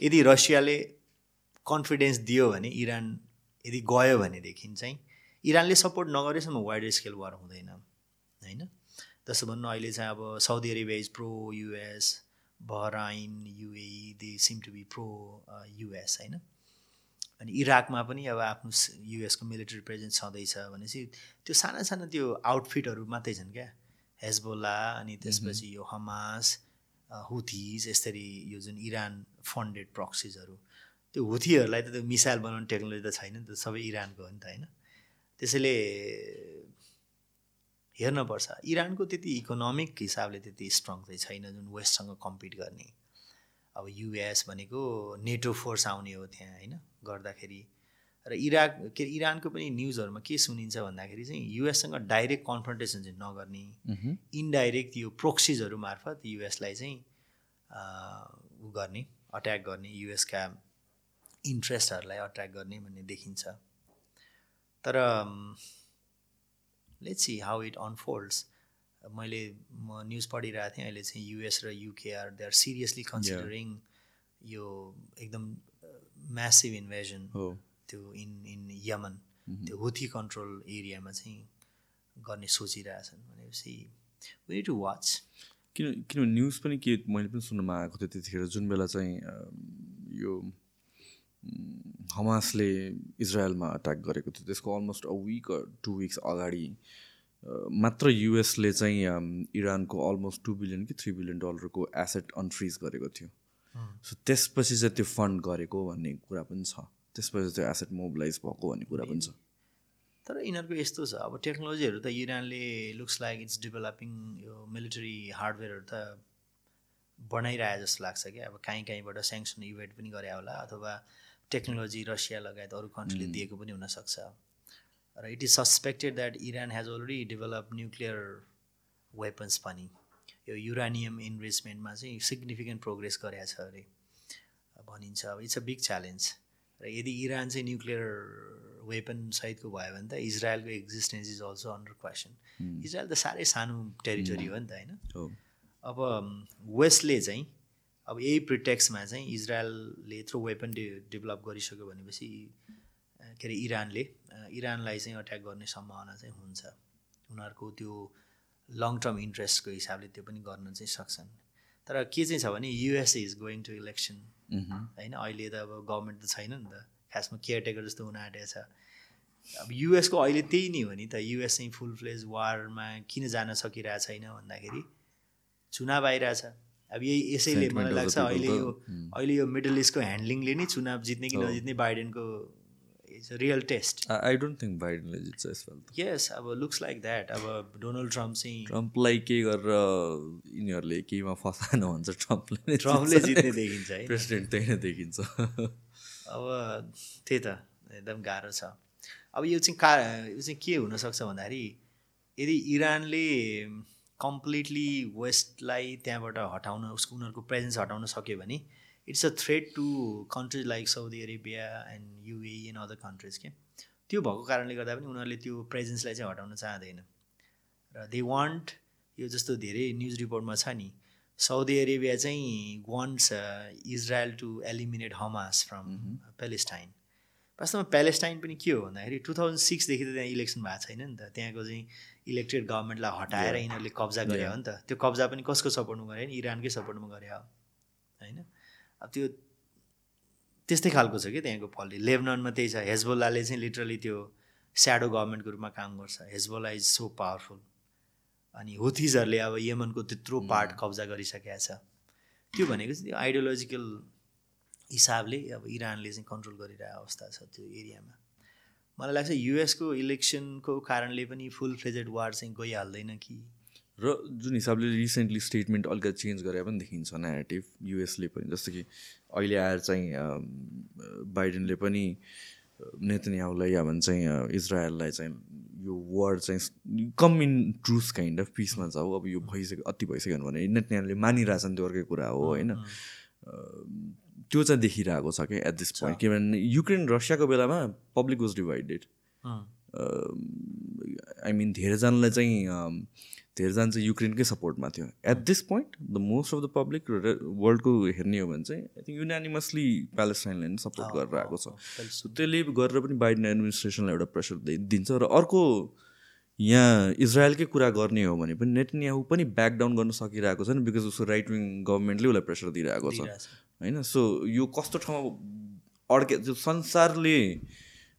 यदि रसियाले कन्फिडेन्स दियो भने इरान यदि गयो भनेदेखि चाहिँ इरानले सपोर्ट नगरेसम्म वाइड स्केल वार हुँदैन होइन? जस्तो भन्नु अहिले चाहिँ अब Saudi Arabia is pro US Bahrain UAE they seem to be pro US होइन? अनि इराकमा पनि अब आफ्नो युएसको मिलिट्री प्रेजेन्स छँदैछ भनेपछि त्यो साना साना त्यो आउटफिटहरू मात्रै छन् क्या? हेजबोला अनि त्यसपछि यो हमास हुथिज यसरी यो जुन इरान फन्डेड प्रक्सिजहरू त्यो हुथीहरूलाई त त्यो मिसाइल बनाउने टेक्नोलोजी त छैन नि त सबै इरानको हो नि त होइन? त्यसैले हेर्नुपर्छ। इरानको त्यति इकोनोमिक हिसाबले त्यति स्ट्रङ चाहिँ छैन जुन वेस्टसँग कम्पिट गर्ने। अब युएस भनेको नेटो फोर्स आउने हो त्यहाँ होइन? गर्दाखेरि। र इराक के अरे इरानको पनि न्युजहरूमा के सुनिन्छ भन्दाखेरि चाहिँ युएससँग डाइरेक्ट कन्फ्रन्टेसन चाहिँ नगर्ने. इन्डाइरेक्ट यो प्रोक्सिजहरू मार्फत युएसलाई चाहिँ उ गर्ने अट्याक गर्ने। युएसका इन्ट्रेस्टहरूलाई अट्याक गर्ने भन्ने देखिन्छ। तर let's see how it unfolds मैले म न्युज पढिरहेको थिएँ अहिले चाहिँ युएस र UK are they are seriously considering यो एकदम म्यासिभ इन्भेजन हो। त्यो इन इन यमन त्यो हुथी कन्ट्रोल एरियामा चाहिँ गर्ने सोचिरहेछन् भनेपछि वी टु वाच किन किनभने न्युज पनि के मैले पनि सुन्नुमा आएको थियो त्यतिखेर जुन बेला चाहिँ यो हमासले इजरायलमा अट्याक गरेको थियो। त्यसको almost a week two weeks अगाडि मात्र युएसले चाहिँ इरानको अलमोस्ट टु बिलियन कि थ्री बिलियन डलरको एसेट अनफ्रिज गरेको थियो। सो त्यसपछि चाहिँ त्यो फन्ड गरेको भन्ने कुरा पनि छ। त्यसपछि त्यो एसेट मोबिलाइज भएको भन्ने कुरा पनि छ। तर यिनीहरूको यस्तो छ। अब टेक्नोलोजीहरू त इरानले लुक्स लाइक इट्स डेभलपिङ यो मिलिटरी हार्डवेयरहरू त बनाइरहे जस्तो लाग्छ क्या। अब काहीँ काहीँबाट स्याङ्सन इभेन्ट पनि गरे होला अथवा टेक्नोलोजी रसिया लगायत अरू कन्ट्रीले दिएको पनि हुनसक्छ। र it is suspected that Iran has already develop nuclear weapons पनि। यो युरानियम इन्भेस्टमेन्टमा चाहिँ सिग्निफिकेन्ट प्रोग्रेस गरेको छ अरे। भनिन्छ अब इट्स अ बिग च्यालेन्ज र यदि इरान चाहिँ न्युक्लियर वेपन सहितको भयो भने त इजरायलको existence is also under question Israel त साह्रै सानो टेरिटोरी हो नि त होइन? अब वेस्टले चाहिँ अब यही प्रिटेक्समा चाहिँ इजरायलले यत्रो वेपन डे डेभलप गरिसक्यो भनेपछि के अरे इरानले इरानलाई चाहिँ अट्याक गर्ने सम्भावना चाहिँ हुन्छ। उनीहरूको त्यो लङ टर्म इन्ट्रेस्टको हिसाबले त्यो पनि गर्न चाहिँ सक्छन्। तर के चाहिँ छ भने US is going to election. होइन? अहिले त अब गभर्मेन्ट त छैन नि त। खासमा केयरटेकर जस्तो हुन आँटेको छ। अब युएसको अहिले त्यही नै हो नि त। युएस चाहिँ फुल फ्लेज वारमा किन जान सकिरहेको छैन भन्दाखेरि चुनाव आइरहेछ। अब यही यसैले मलाई लाग्छ अहिले यो mm. अहिले यो मिडल इस्टको ह्यान्डलिङले नै चुनाव जित्ने कि हो। नजित्ने बाइडेनको it's real test I don't think बाइडनले जित्छ यसपालि यस अब लुक्स लाइक द्याट अब डोनाल्ड ट्रम्प चाहिँ ट्रम्पलाई के गरेर यिनीहरूले केहीमा फसाएन भन्छ ट्रम्पले नै ट्रम्पले जित्ने। देखिन्छ है प्रेसिडेन्ट त्यही नै देखिन्छ अब त्यही त एकदम गाह्रो छ अब यो चाहिँ का यो चाहिँ के हुनसक्छ भन्दाखेरि यदि इरानले कम्प्लिटली वेस्टलाई त्यहाँबाट हटाउन उसको उनीहरूको प्रेजेन्स हटाउन सक्यो भने it's a threat to countries like Saudi Arabia and UAE and other countries के। त्यो भएको कारणले गर्दा पनि उनीहरूले त्यो प्रेजेन्सलाई चाहिँ हटाउन चाहँदैन। र दे वान्ट यो जस्तो धेरै न्युज रिपोर्टमा छ नि साउदी अरेबिया चाहिँ wants Israel to eliminate Hamas from Palestine वास्तवमा प्यालेस्टाइन पनि के हो भन्दाखेरि टु थाउजन्ड सिक्सदेखि त त्यहाँ इलेक्सन भएको छैन नि त। त्यहाँको चाहिँ इलेक्टेड गभर्मेन्टलाई हटाएर यिनीहरूले कब्जा गरे हो नि त। त्यो कब्जा पनि कसको सपोर्टमा गरे? नि इरानकै सपोर्टमा गरे हो। होइन? अब त्यो त्यस्तै खालको छ कि त्यहाँको पलि लेबननमा त्यही छ। हेजबोल्लाले चाहिँ लिटरली त्यो स्याडो गभर्मेन्टको रूपमा काम गर्छ। हेजबोल्ला इज सो पावरफुल अनि हुथिजहरूले अब यमनको त्यत्रो पार्ट कब्जा गरिसकेका छ। त्यो भनेको चाहिँ त्यो आइडियोलोजिकल हिसाबले अब इरानले चाहिँ कन्ट्रोल गरिरहेको अवस्था छ त्यो एरियामा। मलाई लाग्छ युएसको इलेक्सनको कारणले पनि फुल फ्लेजेड वार चाहिँ गइहाल्दैन कि। र जुन हिसाबले रिसेन्टली स्टेटमेन्ट अलिकति चेन्ज गरे पनि देखिन्छ नेगेटिभ युएसले पनि। जस्तो कि अहिले आएर चाहिँ बाइडेनले पनि नेतन्याहुलाई या भन्छ चाहिँ इजरायललाई चाहिँ यो वर्ड चाहिँ come in truce kind of पिसमा जाऊ अब यो भइसक्यो अति भइसक्यो भने नेतन्याहुले मानिरहेछन् त्यो अर्कै कुरा हो होइन। त्यो चाहिँ देखिरहेको छ क्या एट दिस पोइन्ट किनभने युक्रेन रसियाको बेलामा public was divided I mean धेरैजनालाई चाहिँ धेरैजना चाहिँ युक्रेनकै सपोर्टमा थियो। At this point the most of the public वर्ल्डको हेर्ने हो भने चाहिँ आई थिङ्क युनानिमसली प्यालेस्टाइनलाई नै सपोर्ट गरेर आएको छ। सो त्यसले गरेर पनि बाइडन एडमिनिस्ट्रेसनलाई एउटा प्रेसर दिन्छ र अर्को यहाँ इजरायलकै कुरा गर्ने हो भने पनि नेट याहु पनि ब्याक डाउन गर्न सकिरहेको छैन बिकज उसको राइट विङ गभर्मेन्टले उसलाई प्रेसर दिइरहेको छ। होइन? सो यो कस्तो ठाउँमा अड्के संसारले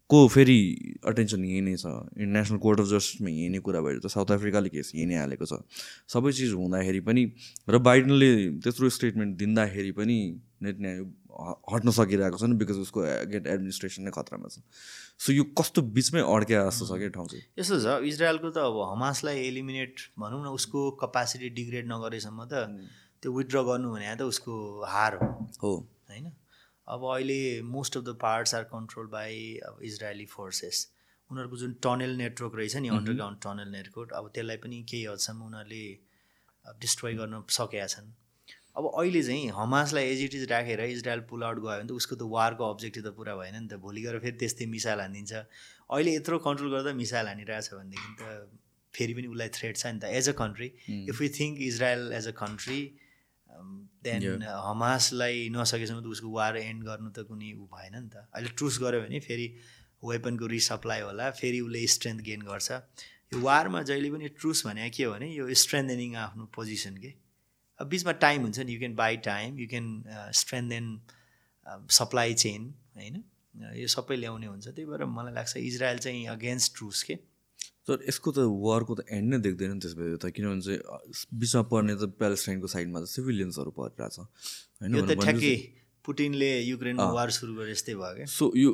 को फेरि अटेन्सन यही नै छ इन्टरनेसनल कोर्ट अफ जस्टिसमा यही नै कुरा भएर त साउथ अफ्रिकाले केस यही नै हालेको छ। सबै चिज हुँदाखेरि पनि र बाइडनले त्यत्रो स्टेटमेन्ट दिँदाखेरि पनि नेट न्याय हट्न सकिरहेको छैन बिकज उसको गेट एडमिनिस्ट्रेसन नै खतरामा छ। सो यो कस्तो बिचमै अड्के जस्तो छ क्या ठाउँ चाहिँ? यस्तो छ इजरायलको त अब हमासलाई एलिमिनेट भनौँ न उसको कपासिटी डिग्रेड नगरेसम्म त त्यो विथड्र गर्नु भने त उसको हार हो होइन? अब अहिले most of the parts are control by अब इजरायली फोर्सेस उनीहरूको जुन टनल नेटवर्क रहेछ नि अन्डरग्राउन्ड टनल नेटवर्क अब त्यसलाई पनि केही हदसम्म उनीहरूले डिस्ट्रोय गर्न सकेका छन्। अब अहिले चाहिँ हमासलाई एज इट इज राखेर इजरायल पुल आउट गयो भने त उसको त वारको अब्जेक्टिभ त पुरा भएन नि त। भोलि गएर फेरि त्यस्तै मिसाइल हानिदिन्छ अहिले यत्रो कन्ट्रोल गर्दा मिसाइल हानिरहेछ भनेदेखि त फेरि पनि उसलाई थ्रेट छ नि त। As a country if you think Israel as a country then हमासलाई नसकेसम्म त उसको वार एन्ड गर्नु त कुनै ऊ भएन नि त। अहिले ट्रुस गऱ्यो भने फेरि वेपनको रिसप्लाई होला फेरि उसले स्ट्रेन्थ गेन गर्छ। यो वारमा जहिले पनि ट्रुस भने के हो भने यो स्ट्रेन्थेनिङ आफ्नो पोजिसन के। अब बिचमा टाइम हुन्छ नि you can by time you can strengthen supply chain होइन? यो सबै ल्याउने हुन्छ। त्यही भएर मलाई लाग्छ इजरायल चाहिँ अगेन्स्ट ट्रुस के। तर यसको त वारको त एन्ड नै देख्दैन त्यस भए त किनभने चाहिँ बिचमा पर्ने त प्यालेस्टाइनको साइडमा त सिभिलियन्सहरू परिरहेछ। होइन पुटिनले युक्रेनमा वार सुरु गरे यस्तै भयो क्या। सो यो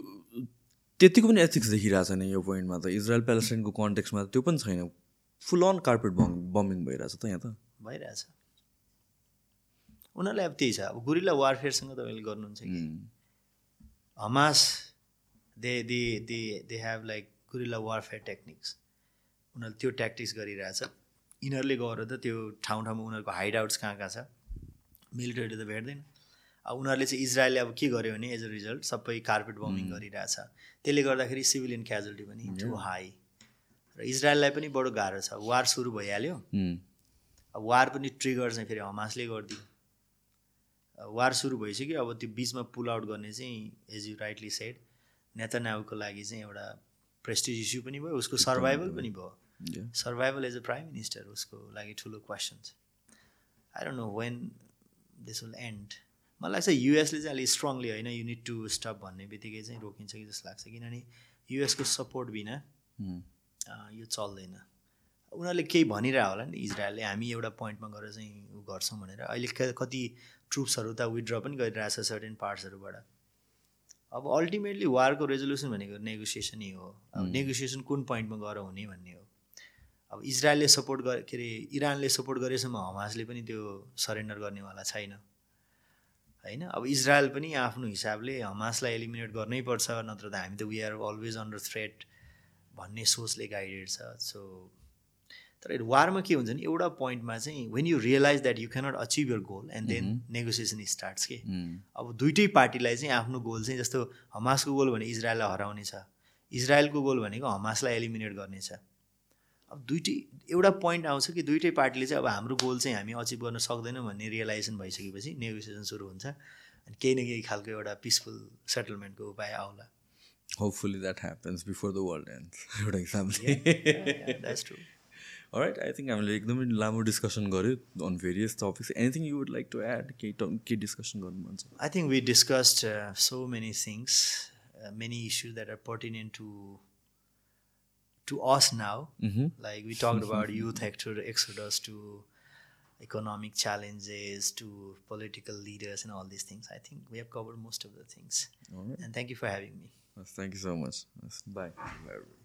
त्यतिको पनि एथिक्स देखिरहेको छैन यो पोइन्टमा त। इजरायल प्यालेस्टाइनको कन्टेक्समा त्यो पनि छैन। Full on carpet bomb bombing भइरहेछ त यहाँ त। भइरहेछ। उनीहरूलाई अब त्यही छ। अब गुरिला वारफेयरसँग तपाईँले गर्नुहुन्छ कि? Hamas they they they they have like guerrilla warfare techniques उनीहरूले त्यो ट्याक्टिक्स गरिरहेछ। यिनीहरूले गएर त त्यो ठाउँ ठाउँमा उनीहरूको हाइड आउट्स कहाँ कहाँ छ? मिलिटरीले त भेट्दैन। अब उनीहरूले चाहिँ इजरायलले अब के गर्यो भने एज अ रिजल्ट सबै कार्पेट बमिङ गरिरहेछ। त्यसले गर्दाखेरि सिभिलियन क्याजुअलिटी पनि टु हाई र इजरायललाई पनि बडो गाह्रो छ। वार सुरु भइहाल्यो। अब वार पनि ट्रिगर चाहिँ फेरि हमासले गरिदियो। वार सुरु भइसक्यो। अब त्यो बिचमा पुल आउट गर्ने चाहिँ एज यु राइटली सेड नेता लागि चाहिँ एउटा प्रेस्टिज इस्यु पनि भयो। उसको सर्भाइभल पनि भयो। Survival as a prime minister उसको लागि ठुलो क्वेसन छ I don't know when this will end मलाई लाग्छ युएसले चाहिँ अलिक स्ट्रङली होइन युनिट टु स्टप भन्ने बित्तिकै चाहिँ रोकिन्छ कि जस्तो लाग्छ किनभने युएसको सपोर्ट बिना hmm. यो चल्दैन. उनीहरूले केही भनिरह होला नि इजरायलले हामी एउटा पोइन्टमा गएर चाहिँ उ गर्छौँ भनेर. अहिले कति ट्रुप्सहरू त विथड्र पनि गरिरहेछ सर्टेन पार्ट्सहरूबाट अब अल्टिमेटली वारको रेजोल्युसन भनेको नेगोसिएसनै हो. अब नेगोसिएसन hmm. कुन पोइन्टमा गएर हुने भन्ने हो। अब इजरायलले सपोर्ट गर के अरे इरानले सपोर्ट गरेसम्म हमासले पनि त्यो सरेन्डर गर्नेवाला छैन। होइन? अब इजरायल पनि आफ्नो हिसाबले हमासलाई एलिमिनेट गर्नै पर्छ नत्र त हामी त we are always under threat भन्ने सोचले गाइडेड छ। सो तर वारमा के हुन्छ नि एउटा पोइन्टमा चाहिँ when you realize that you cannot achieve your goal and then negotiation starts के अब दुइटै पार्टीलाई चाहिँ आफ्नो गोल चाहिँ जस्तो हमासको गोल भने इजरायललाई हराउने छ। इजरायलको गोल भनेको हमासलाई एलिमिनेट गर्ने छ। अब दुइटै एउटा पोइन्ट आउँछ कि दुइटै पार्टीले चाहिँ अब हाम्रो गोल चाहिँ हामी अचिभ गर्न सक्दैनौँ भन्ने रियलाइजेसन भइसकेपछि नेगोसिएसन सुरु हुन्छ। अनि केही न केही खालको एउटा पिसफुल सेटलमेन्टको उपाय आउला। Hopefully that happens before the world ends. एउटा हिसाबले राइट आई थिङ्क हामीले एकदमै लामो डिस्कसन गऱ्यो on various topics anything you would like to add केही ट केही डिस्कसन गर्नु मन छ? Think we discussed uh, so many things, uh, many issues that are pertinent to to us now. Mm-hmm. Like we talked about youth actor exodus to economic challenges to political leaders and all these things. I think we have covered most of the things. All right. And thank you for having me. Yes, thank you so much. Bye. Bye. everybody.